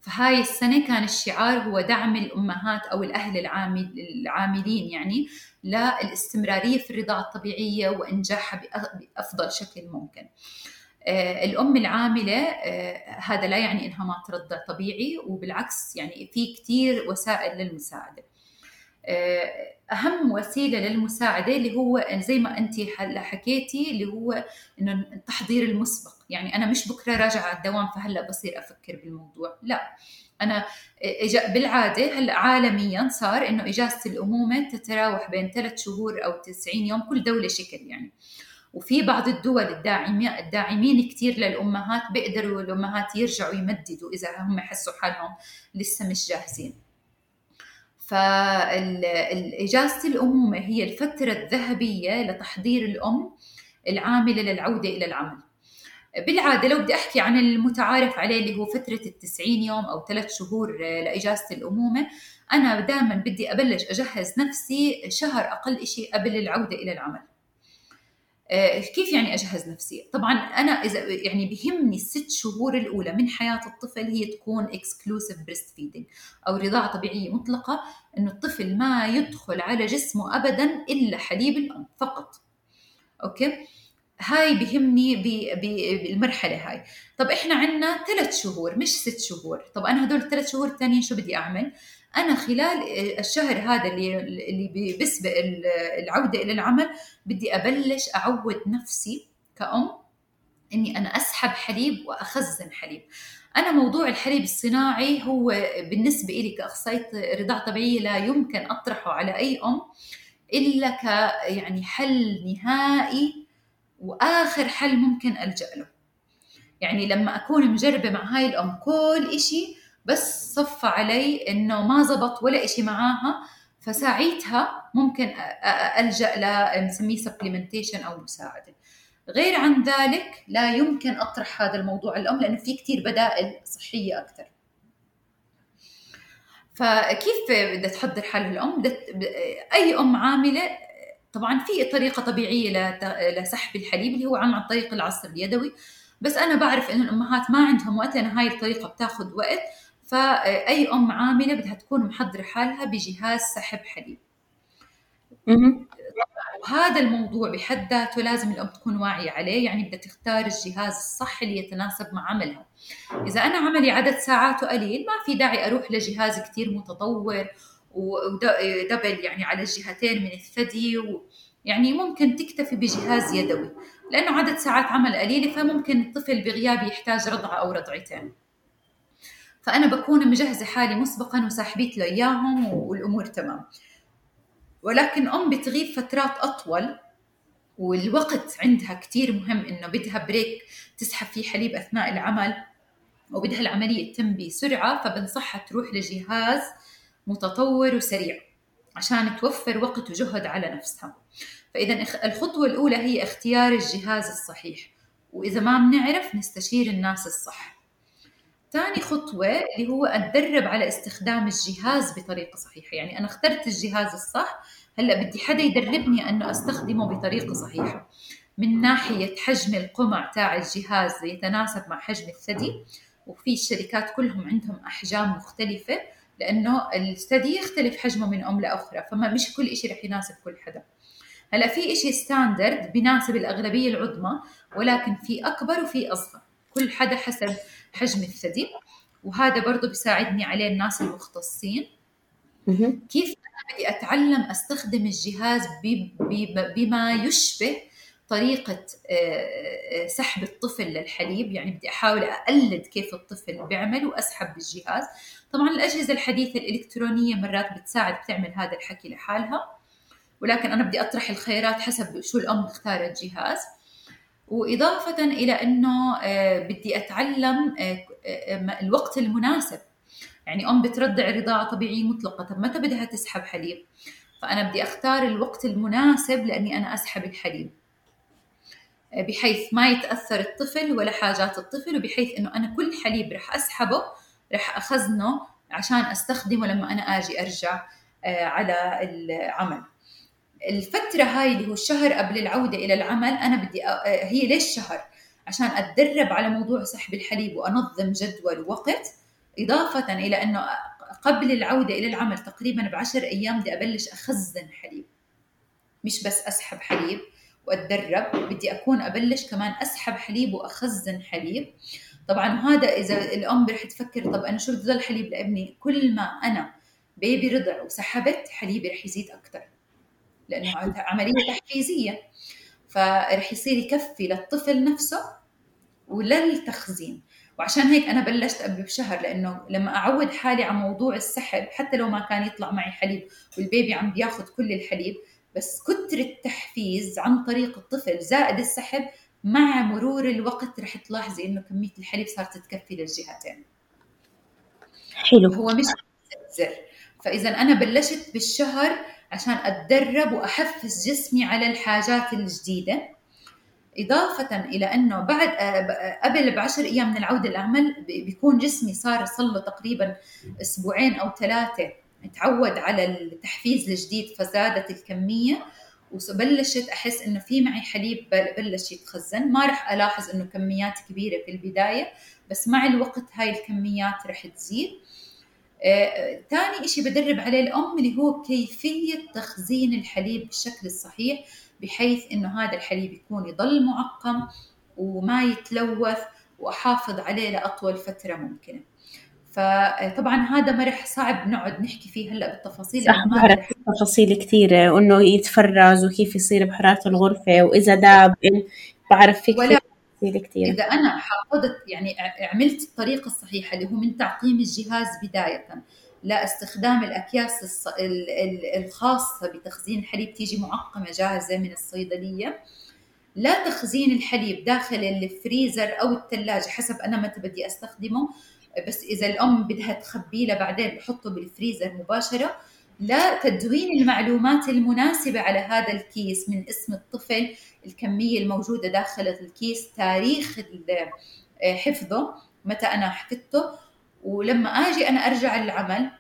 فهاي السنة كان الشعار هو دعم الأمهات أو الأهل العامل العاملين يعني للاستمرارية في الرضاعة الطبيعية وإنجاحها بأفضل شكل ممكن. آه، الأم العاملة آه، هذا لا يعني إنها ما ترضع طبيعي وبالعكس يعني في كتير وسائل للمساعدة. أهم وسيلة للمساعدة اللي هو زي ما انت هلا حكيتي اللي هو إنه التحضير المسبق. يعني أنا مش بكرة راجعة على الدوام فهلأ بصير أفكر بالموضوع. لا. أنا بالعادة هلأ عالميا صار إنه إجازة الأمومة تتراوح بين ثلاث شهور أو 90 يوم كل دولة شكل يعني. وفي بعض الدول الداعمين الداعمين كثير للأمهات بيقدروا الأمهات يرجعوا يمددوا إذا هم حسوا حالهم لسه مش جاهزين. فإجازة الأمومة هي الفترة الذهبية لتحضير الأم العاملة للعودة إلى العمل. بالعادة لو بدي أحكي عن المتعارف عليه اللي هو فترة التسعين يوم أو ثلاث شهور لإجازة الأمومة أنا دائما بدي أبلش أجهز نفسي شهر أقل إشي قبل العودة إلى العمل. آه، كيف يعني أجهز نفسي؟ طبعا أنا إذا يعني بهمني الست شهور الأولى من حياة الطفل هي تكون exclusive breastfeeding أو رضاعة طبيعية مطلقة إنه الطفل ما يدخل على جسمه ابدا إلا حليب الام فقط. Okay؟ هاي بهمني بالمرحلة هاي طب إحنا عندنا ثلاث شهور مش ست شهور طب أنا هدول الثلاث شهور الثانيين شو بدي أعمل أنا خلال الشهر هذا اللي اللي بيسبق العودة إلى العمل بدي أبلش أعود نفسي كأم إني أنا أسحب حليب وأخزن حليب. أنا موضوع الحليب الصناعي هو بالنسبة لي كأخصائية رضاعة طبيعية لا يمكن أطرحه على أي أم إلا ك يعني حل نهائي وآخر حل ممكن ألجأ له. يعني لما أكون مجربة مع هاي الأم كل إشي بس صفى علي إنه ما زبط ولا إشي معاها فساعتها ممكن ألجأ لنسميه سبليمنتيشن أو مساعدة. غير عن ذلك لا يمكن أطرح هذا الموضوع الأم لأنه في كثير بدائل صحية أكثر فكيف بدها تحضر حالها الأم؟ أي أم عاملة طبعا في طريقة طبيعية لسحب الحليب اللي هو عن طريق العصر اليدوي. بس أنا بعرف إنه الأمهات ما عندهم وقت لأن هاي الطريقة بتاخذ وقت. فأي أم عاملة بدها تكون محضرة حالها بجهاز سحب حليب. وهذا الموضوع بحد ذاته لازم الأم تكون واعية عليه يعني بدها تختار الجهاز الصح اللي يتناسب مع عملها. إذا أنا عملي عدد ساعاته قليل ما في داعي أروح لجهاز كثير متطور ودبل يعني على الجهتين من الثدي يعني ممكن تكتفي بجهاز يدوي. لأنه عدد ساعات عمل قليلة فممكن الطفل بغيابي يحتاج رضعة أو رضعتين. فأنا بكون مجهزة حالي مسبقا وساحبيت له إياهم والأمور تمام. ولكن أم بتغيب فترات أطول والوقت عندها كتير مهم إنه بدها بريك تسحب فيه حليب أثناء العمل وبدها العملية تتم بسرعة فبنصحها تروح لجهاز متطور وسريع عشان توفر وقت وجهد على نفسها. فإذا الخطوة الأولى هي اختيار الجهاز الصحيح وإذا ما بنعرف نستشير الناس الصح. ثاني خطوة اللي هو أتدرب على استخدام الجهاز بطريقة صحيحة. يعني أنا اخترت الجهاز الصح هلأ بدي حدا يدربني أنه أستخدمه بطريقة صحيحة. من ناحية حجم القمع تاع الجهاز يتناسب مع حجم الثدي وفي الشركات كلهم عندهم أحجام مختلفة لأنه الثدي يختلف حجمه من أم لأخرى فما مش كل شيء رح يناسب كل حدا. هلأ في شيء ستاندرد بيناسب الأغلبية العظمى ولكن في أكبر وفي أصغر. كل حدا حسب حجم الثدي. وهذا برضه بيساعدني عليه الناس المختصين. كيف أنا بدي أتعلم أستخدم الجهاز بما يشبه طريقة آه، سحب الطفل للحليب؟ يعني بدي أحاول أقلد كيف الطفل بيعمل وأسحب بالجهاز طبعا الأجهزة الحديثة الإلكترونية مرات بتساعد بتعمل هذا الحكي لحالها. ولكن أنا بدي أطرح الخيارات حسب شو الأم اختارت جهاز وإضافة إلى أنه آه، بدي أتعلم الوقت المناسب. يعني أم بترضع رضاعة طبيعية مطلقة طب متى بدها تسحب حليب؟ فأنا بدي أختار الوقت المناسب لأني أنا أسحب الحليب. بحيث ما يتأثر الطفل ولا حاجات الطفل وبحيث إنه أنا كل حليب رح أسحبه رح أخزنه عشان أستخدمه لما أنا آجي أرجع آه، على العمل. الفترة هاي اللي هو الشهر قبل العودة إلى العمل أنا بدي آه، هي ليش شهر؟ عشان أتدرب على موضوع سحب الحليب وأنظم جدول ووقت إضافة إلى أنه قبل العودة إلى العمل تقريبا بعشر أيام بدي أبلش أخزن حليب. مش بس أسحب حليب وأتدرب بدي أكون أبلش كمان أسحب حليب وأخزن حليب. طبعا هذا إذا الأم رح تفكر طب أنا شو بدي ضل حليب لابني؟ كل ما أنا بيبي رضع وسحبت حليبي رح يزيد أكثر لأنه عملية تحفيزية. فرح يصير يكفي للطفل نفسه وللتخزين. وعشان هيك أنا بلشت قبل بشهر لأنه لما أعود حالي على موضوع السحب حتى لو ما كان يطلع معي حليب والبيبي عم بياخذ كل الحليب بس كتر التحفيز عن طريق الطفل زائد السحب مع مرور الوقت رح تلاحظي إنه كمية الحليب صارت تكفي للجهتين. حلو. هو مش زر. فإذا أنا بلشت بالشهر عشان أتدرب وأحفز جسمي على الحاجات الجديدة. إضافة إلى أنه بعد قبل بعشر أيام من العودة للعمل بيكون جسمي صار صار له تقريبا أسبوعين أو ثلاثة. تعود على التحفيز الجديد فزادت الكمية. وبلشت أحس إنه في معي حليب بلش يتخزن. ما راح ألاحظ إنه كميات كبيرة في البداية بس مع الوقت هاي الكميات راح تزيد. ثاني آه، شيء بدرب عليه الأم اللي هو كيفية تخزين الحليب بالشكل الصحيح بحيث إنه هذا الحليب يكون يضل معقم وما يتلوث وأحافظ عليه لأطول فترة ممكنة. فطبعا هذا مرح صعب نقعد نحكي فيه هلأ بالتفاصيل صح بعرف تفاصيل كثيرة وإنه يتفرز وكيف يصير بحرارة الغرفة وإذا داب بعرف في كثير تفاصيل كثير إذا أنا حقدت يعني عملت الطريقة الصحيحة اللي هو من تعقيم الجهاز بداية لا استخدام الأكياس الخاصة بتخزين الحليب تيجي معقمة جاهزة من الصيدلية. لا تخزين الحليب داخل الفريزر أو الثلاجة حسب أنا متى بدي أستخدمه بس إذا الأم بدها تخبيه لبعدين بحطه بالفريزر مباشرة. لا تدوين المعلومات المناسبة على هذا الكيس من اسم الطفل الكمية الموجودة داخل الكيس تاريخ حفظه متى أنا حفظته ولما أجي أنا أرجع للعمل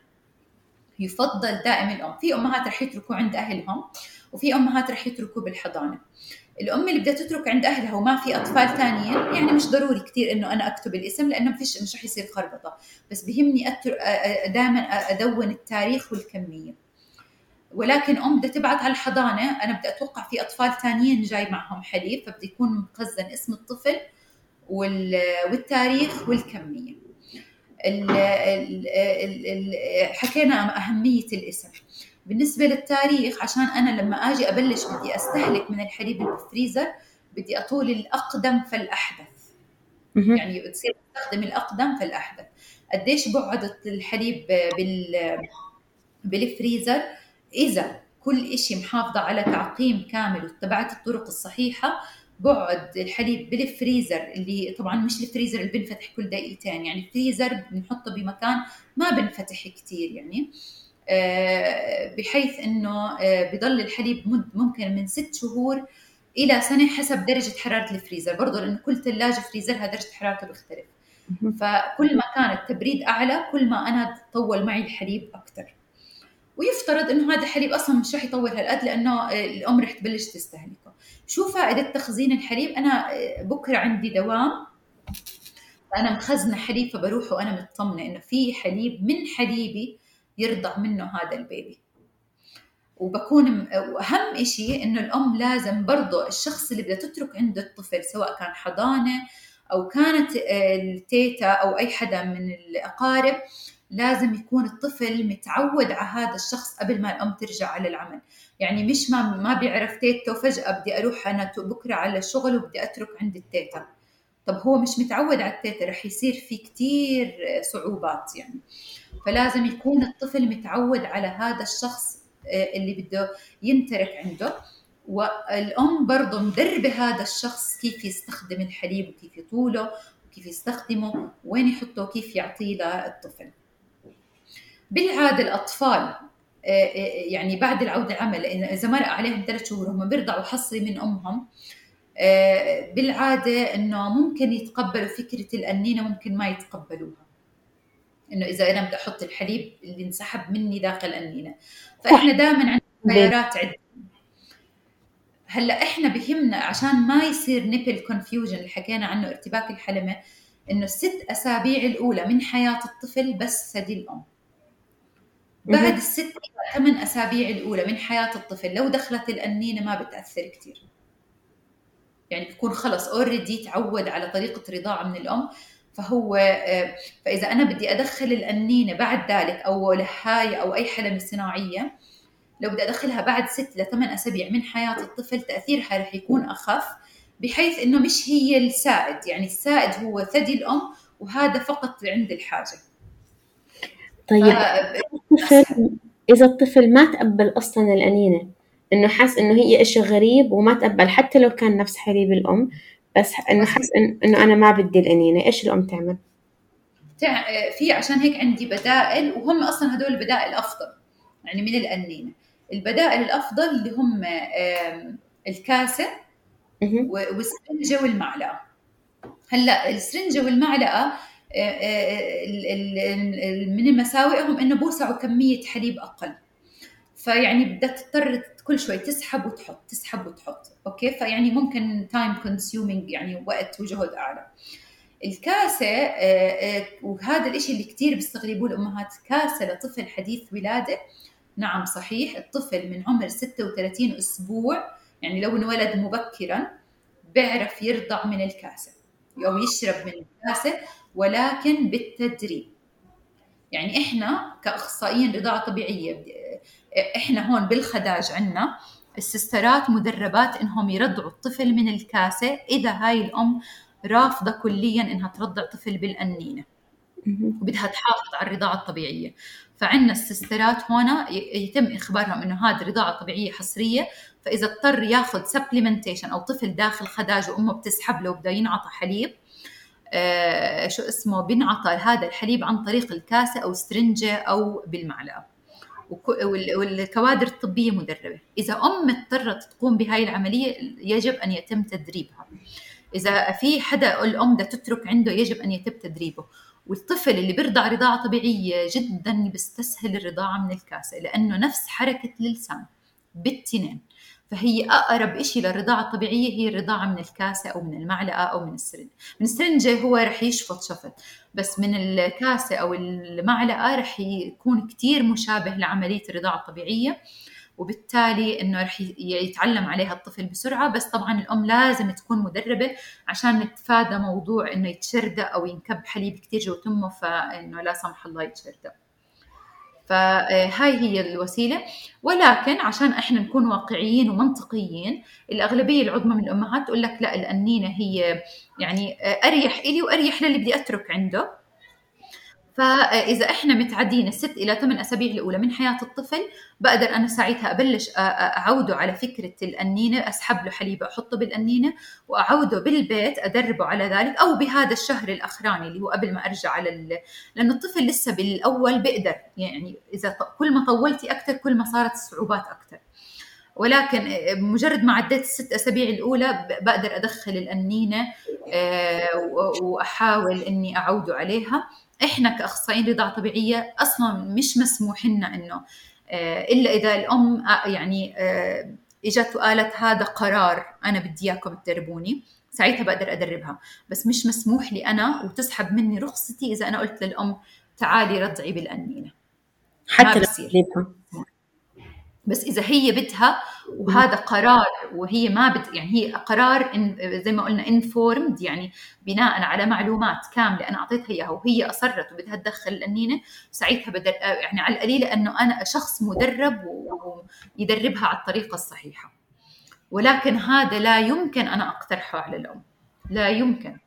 يفضل دائما الأم. في أمهات رح يتركوا عند أهلهم وفي أمهات رح يتركوا بالحضانة. الأم اللي بدها تترك عند أهلها وما في أطفال ثانيين يعني مش ضروري كثير إنه أنا أكتب الاسم لأنه ما فيش مش رح يصير خربطة. بس بهمني دائما أدون التاريخ والكمية. ولكن أم بدها تبعت على الحضانه أنا بدي أتوقع في أطفال ثانيين جاي معهم حليب فبده يكون مخزن اسم الطفل والتاريخ والكمية. حكينا أهمية الاسم. بالنسبة للتاريخ عشان أنا لما أجي أبلش بدي أستهلك من الحليب بالفريزر بدي أطول الأقدم فالأحدث. يعني بتصير أستخدم الأقدم فالأحدث. قديش بقعد الحليب بال بالفريزر؟ إذا كل إشي محافظة على تعقيم كامل واتبعت الطرق الصحيحة بقعد الحليب بالفريزر اللي طبعا مش الفريزر اللي بنفتح كل دقيقتين يعني الفريزر بنحطه بمكان ما بنفتح كتير يعني. آه، بحيث إنه آه، بضل الحليب مد ممكن من ست شهور إلى سنة حسب درجة حرارة الفريزر. برضه لأنه كل ثلاجه فريزرها درجة حرارته بتختلف فكل ما كان التبريد أعلى كل ما أنا تطول معي الحليب أكثر ويفترض إنه هذا الحليب أصلا مش رح يطول هالقد لأنه الأم رح تبلش تستهلكه. شو فائدة تخزين الحليب؟ أنا بكرة عندي دوام. أنا مخزنة حليب فبروح وأنا مطمنة إنه في حليب من حليبي يرضع منه هذا البيبي. وبكون وأهم شيء إنه الأم لازم برضه الشخص اللي بدها تترك عنده الطفل سواء كان حضانة أو كانت آه، التيتا أو أي حدا من الأقارب لازم يكون الطفل متعود على هذا الشخص قبل ما الأم ترجع على العمل. يعني مش ما ما بيعرف تيتا فجأة بدي أروح أنا بكرة على الشغل وبدي أترك عند التيتا طب هو مش متعود على التيتا رح يصير في كتير صعوبات يعني. فلازم يكون الطفل متعود على هذا الشخص آه، اللي بده ينترك عنده. والأم برضه مدربة هذا الشخص كيف يستخدم الحليب وكيف يطوله وكيف يستخدمه وين يحطه وكيف يعطيه للطفل. بالعادة الأطفال آه، آه، يعني بعد العودة العمل إذا مرق عليهم ثلاث شهور هم بيرضعوا حصري من أمهم بالعادة إنه ممكن يتقبلوا فكرة الأنينة ممكن ما يتقبلوها. إنه إذا أنا بدي أحط الحليب اللي انسحب مني داخل الأنينة. فإحنا دائما عندنا خيارات عدة. هلأ إحنا بهمنا عشان ما يصير nipple confusion اللي حكينا عنه ارتباك الحلمة إنه الست أسابيع الأولى من حياة الطفل بس ثدي الام بعد الست ثمان أسابيع الأولى من حياة الطفل لو دخلت الأنينة ما بتأثر كثير يعني بكون خلص already تعود على طريقة رضاعه من الأم فهو آه، فإذا أنا بدي أدخل الأنينة بعد ذلك أو لهاية أو أي حلمه صناعية لو بدي أدخلها بعد ست لثمان أسابيع من حياة الطفل تأثيرها رح يكون أخف بحيث إنه مش هي السائد. يعني السائد هو ثدي الأم وهذا فقط عند الحاجة. طيب. الطفل إذا الطفل ما تقبل أصلا الأنينة إنه حس إنه هي إشي غريب وما تقبل حتى لو كان نفس حليب الأم بس إنه حس إنه أنا ما بدي الأنينة إيش الأم تعمل؟ في عشان هيك عندي بدائل وهم أصلا هدول البدائل افضل يعني من الأنينة. البدائل الأفضل اللي هم الكاسة والسرنجه والمعلقة. هلأ السرنجة والمعلقة من مساوئهم إنه بوسعوا كمية حليب أقل. فيعني بدها تضطر كل شوي تسحب وتحط تسحب وتحط. Okay؟ فيعني ممكن time consuming يعني وقت وجهد أعلى. الكاسة وهذا الشيء اللي كثير بيستغربوه الأمهات كاسة لطفل حديث ولادة. نعم صحيح. الطفل من عمر 36 أسبوع يعني لو انولد مبكرا بيعرف يرضع من الكاسة. أو يشرب من الكاسة ولكن بالتدريب. يعني إحنا كأخصائيين رضاعة طبيعية إحنا هون بالخداج عندنا السسترات مدربات إنهم يرضعوا الطفل من الكاسة إذا هاي الأم رافضة كليا إنها ترضع طفل بالأنينة. وبدها تحافظ على الرضاعة الطبيعية. فعندنا السسترات هنا يتم إخبارهم إنه هذه رضاعه طبيعيه حصرية فإذا اضطر ياخذ سبلمنتيشن أو طفل داخل خداج وأمه بتسحب له وبده ينعطى حليب شو اسمه بنعطى هذا الحليب عن طريق الكاسة أو سترنجه أو بالمعلقة. والكوادر الطبية مدربة. إذا أم اضطرت تقوم بهاي العملية يجب أن يتم تدريبها. إذا في حدا الأم بدها تترك عنده يجب أن يتم تدريبه. والطفل اللي بيرضع رضاعة طبيعية جدا بيستسهل الرضاعة من الكاسة لأنه نفس حركة اللسان بالتنين. فهي أقرب إشي للرضاعة الطبيعية هي الرضاعة من الكاسة أو من المعلقة أو من السرنج من السرنجة هو رح يشفط شفط بس من الكاسة أو المعلقة رح يكون كتير مشابه لعملية الرضاعة الطبيعية وبالتالي إنه رح يتعلم عليها الطفل بسرعة. بس طبعا الأم لازم تكون مدربة عشان نتفادى موضوع إنه يتشردق أو ينكب حليب كثير جو تمه فإنه لا سمح الله يتشردق فهاي هي الوسيلة. ولكن عشان إحنا نكون واقعيين ومنطقيين الأغلبية العظمى من الأمهات تقول لك لا الأنينة هي يعني أريح إلي وأريح للي بدي أترك عنده. فإذا إحنا متعدين الست إلى ثمان أسابيع الأولى من حياة الطفل بقدر أنا ساعتها أبلش أعوده على فكرة الأنينة أسحب له حليب أحطه بالأنينة وأعوده بالبيت أدربه على ذلك أو بهذا الشهر الأخراني اللي هو قبل ما أرجع على ال... لأنه الطفل لسه بالأول بقدر يعني إذا كل ما طولتي أكثر كل ما صارت الصعوبات أكثر ولكن مجرد ما عديت الست أسابيع الأولى بقدر أدخل الأنينة وأحاول إني أعوده عليها. إحنا كأخصائيين رضاعة طبيعية أصلا مش مسموح لنا إنه آه، إلا إذا الأم آه، يعني آه، إجت وقالت هذا قرار أنا بدي إياكم تدربوني ساعتها بقدر أدربها. بس مش مسموح لي أنا وتسحب مني رخصتي إذا أنا قلت للأم تعالي رضعي بالأنينة. حتى لو بس إذا هي بدها وهذا قرار وهي ما بت يعني هي قرار إن زي ما قلنا انفورمد يعني بناء على معلومات كاملة أنا أعطيتها إياها وهي أصرت وبدها تدخل الانينه ساعتها بدل يعني على القليله إنه أنا شخص مدرب ويدربها على الطريقة الصحيحة. ولكن هذا لا يمكن أنا أقترحه على الأم. لا يمكن.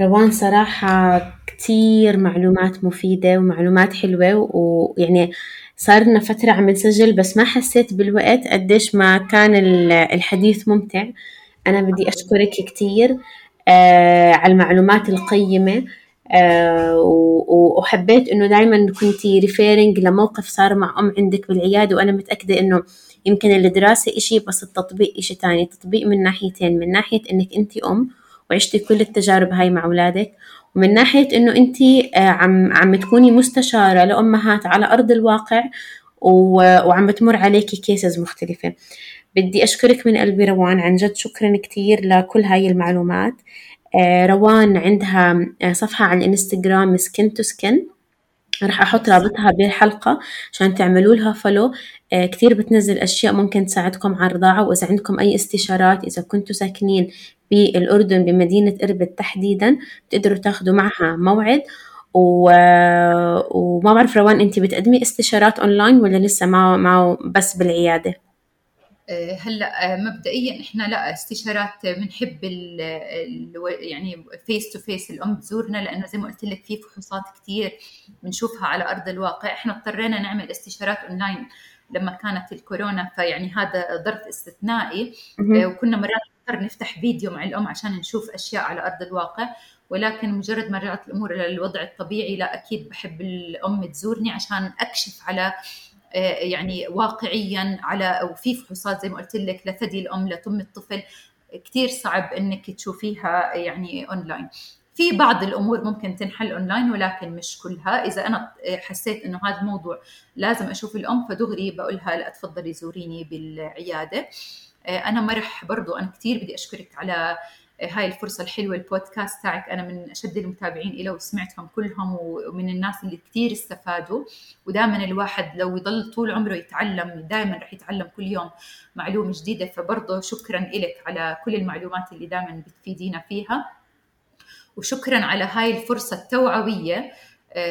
روان صراحة كتير معلومات مفيدة ومعلومات حلوة ويعني صار لنا فترة عم نسجل بس ما حسيت بالوقت قديش ما كان الحديث ممتع. أنا بدي أشكرك كتير آه على المعلومات القيمة آه وحبيت إنه دايما كنتي referring لموقف صار مع أم عندك بالعيادة وأنا متأكدة إنه يمكن الدراسة إشي بس التطبيق إشي تاني. تطبيق من ناحيتين من ناحية إنك أنت أم وعشتي كل التجارب هاي مع أولادك. ومن ناحية إنه أنت آه، عم عم تكوني مستشارة لأمهات على أرض الواقع وعم بتمر عليكي cases مختلفة. بدي أشكرك من قلبي روان. عن جد شكرا كتير لكل هاي المعلومات. آه، روان عندها آه، صفحة على الإنستغرام سكن تو سكن راح أحط رابطها بالحلقة عشان تعملوا لها follow كتير بتنزل أشياء ممكن تساعدكم على الرضاعة. وإذا عندكم أي استشارات إذا كنتوا ساكنين بالأردن بمدينة إربد تحديدا بتقدروا تاخدوا معها موعد. و... وما بعرف روان انت بتقدمي استشارات اونلاين ولا لسه ما ما بس بالعيادة؟ آه، هلأ آه، مبدئيا إحنا لأ استشارات بنحب يعني face to face الأم تزورنا لأنه زي ما قلت لك في فحوصات كثير بنشوفها على أرض الواقع. إحنا اضطرينا نعمل استشارات اونلاين لما كانت الكورونا فيعني هذا ظرف استثنائي. آه، وكنا مرات نضطر نفتح فيديو مع الأم عشان نشوف أشياء على أرض الواقع ولكن مجرد ما رجعت الأمور إلى الوضع الطبيعي لا أكيد بحب الأم تزورني عشان أكشف على آه، يعني واقعيا على وفي فحوصات زي ما قلت لك لثدي الأم لتم الطفل. كثير صعب إنك تشوفيها يعني اونلاين في بعض الأمور ممكن تنحل اونلاين ولكن مش كلها. إذا أنا حسيت إنه هذا الموضوع لازم أشوف الأم فدغري بقولها لا تفضلي زوريني بالعيادة. آه، أنا مرح برضو أنا كثير بدي أشكرك على آه، هاي الفرصة الحلوة البودكاست تاعك. أنا من أشد المتابعين له وسمعتهم كلهم ومن الناس اللي كثير استفادوا. ودائما الواحد لو يضل طول عمره يتعلم دائما رح يتعلم كل يوم معلومة جديدة. فبرضه شكرا لك على كل المعلومات اللي دائما بتفيدينا فيها. وشكرا على هاي الفرصة التوعوية. آه،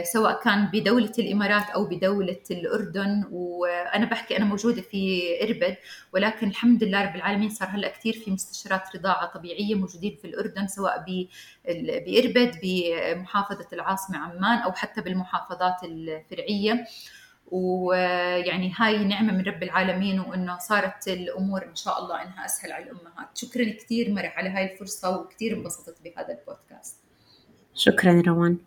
سواء كان بدولة الإمارات أو بدولة الأردن وأنا بحكي أنا موجودة في إربد ولكن الحمد لله رب العالمين صار هلأ كثير في مستشارات رضاعة طبيعية موجودين في الأردن سواء بإربد بمحافظة العاصمة عمان أو حتى بالمحافظات الفرعية. ويعني هاي نعمة من رب العالمين وإنه صارت الأمور إن شاء الله إنها أسهل على الأمهات. شكرا كثير مرح على هاي الفرصة وكثير انبسطت بهذا البودكاست. شكرا روان.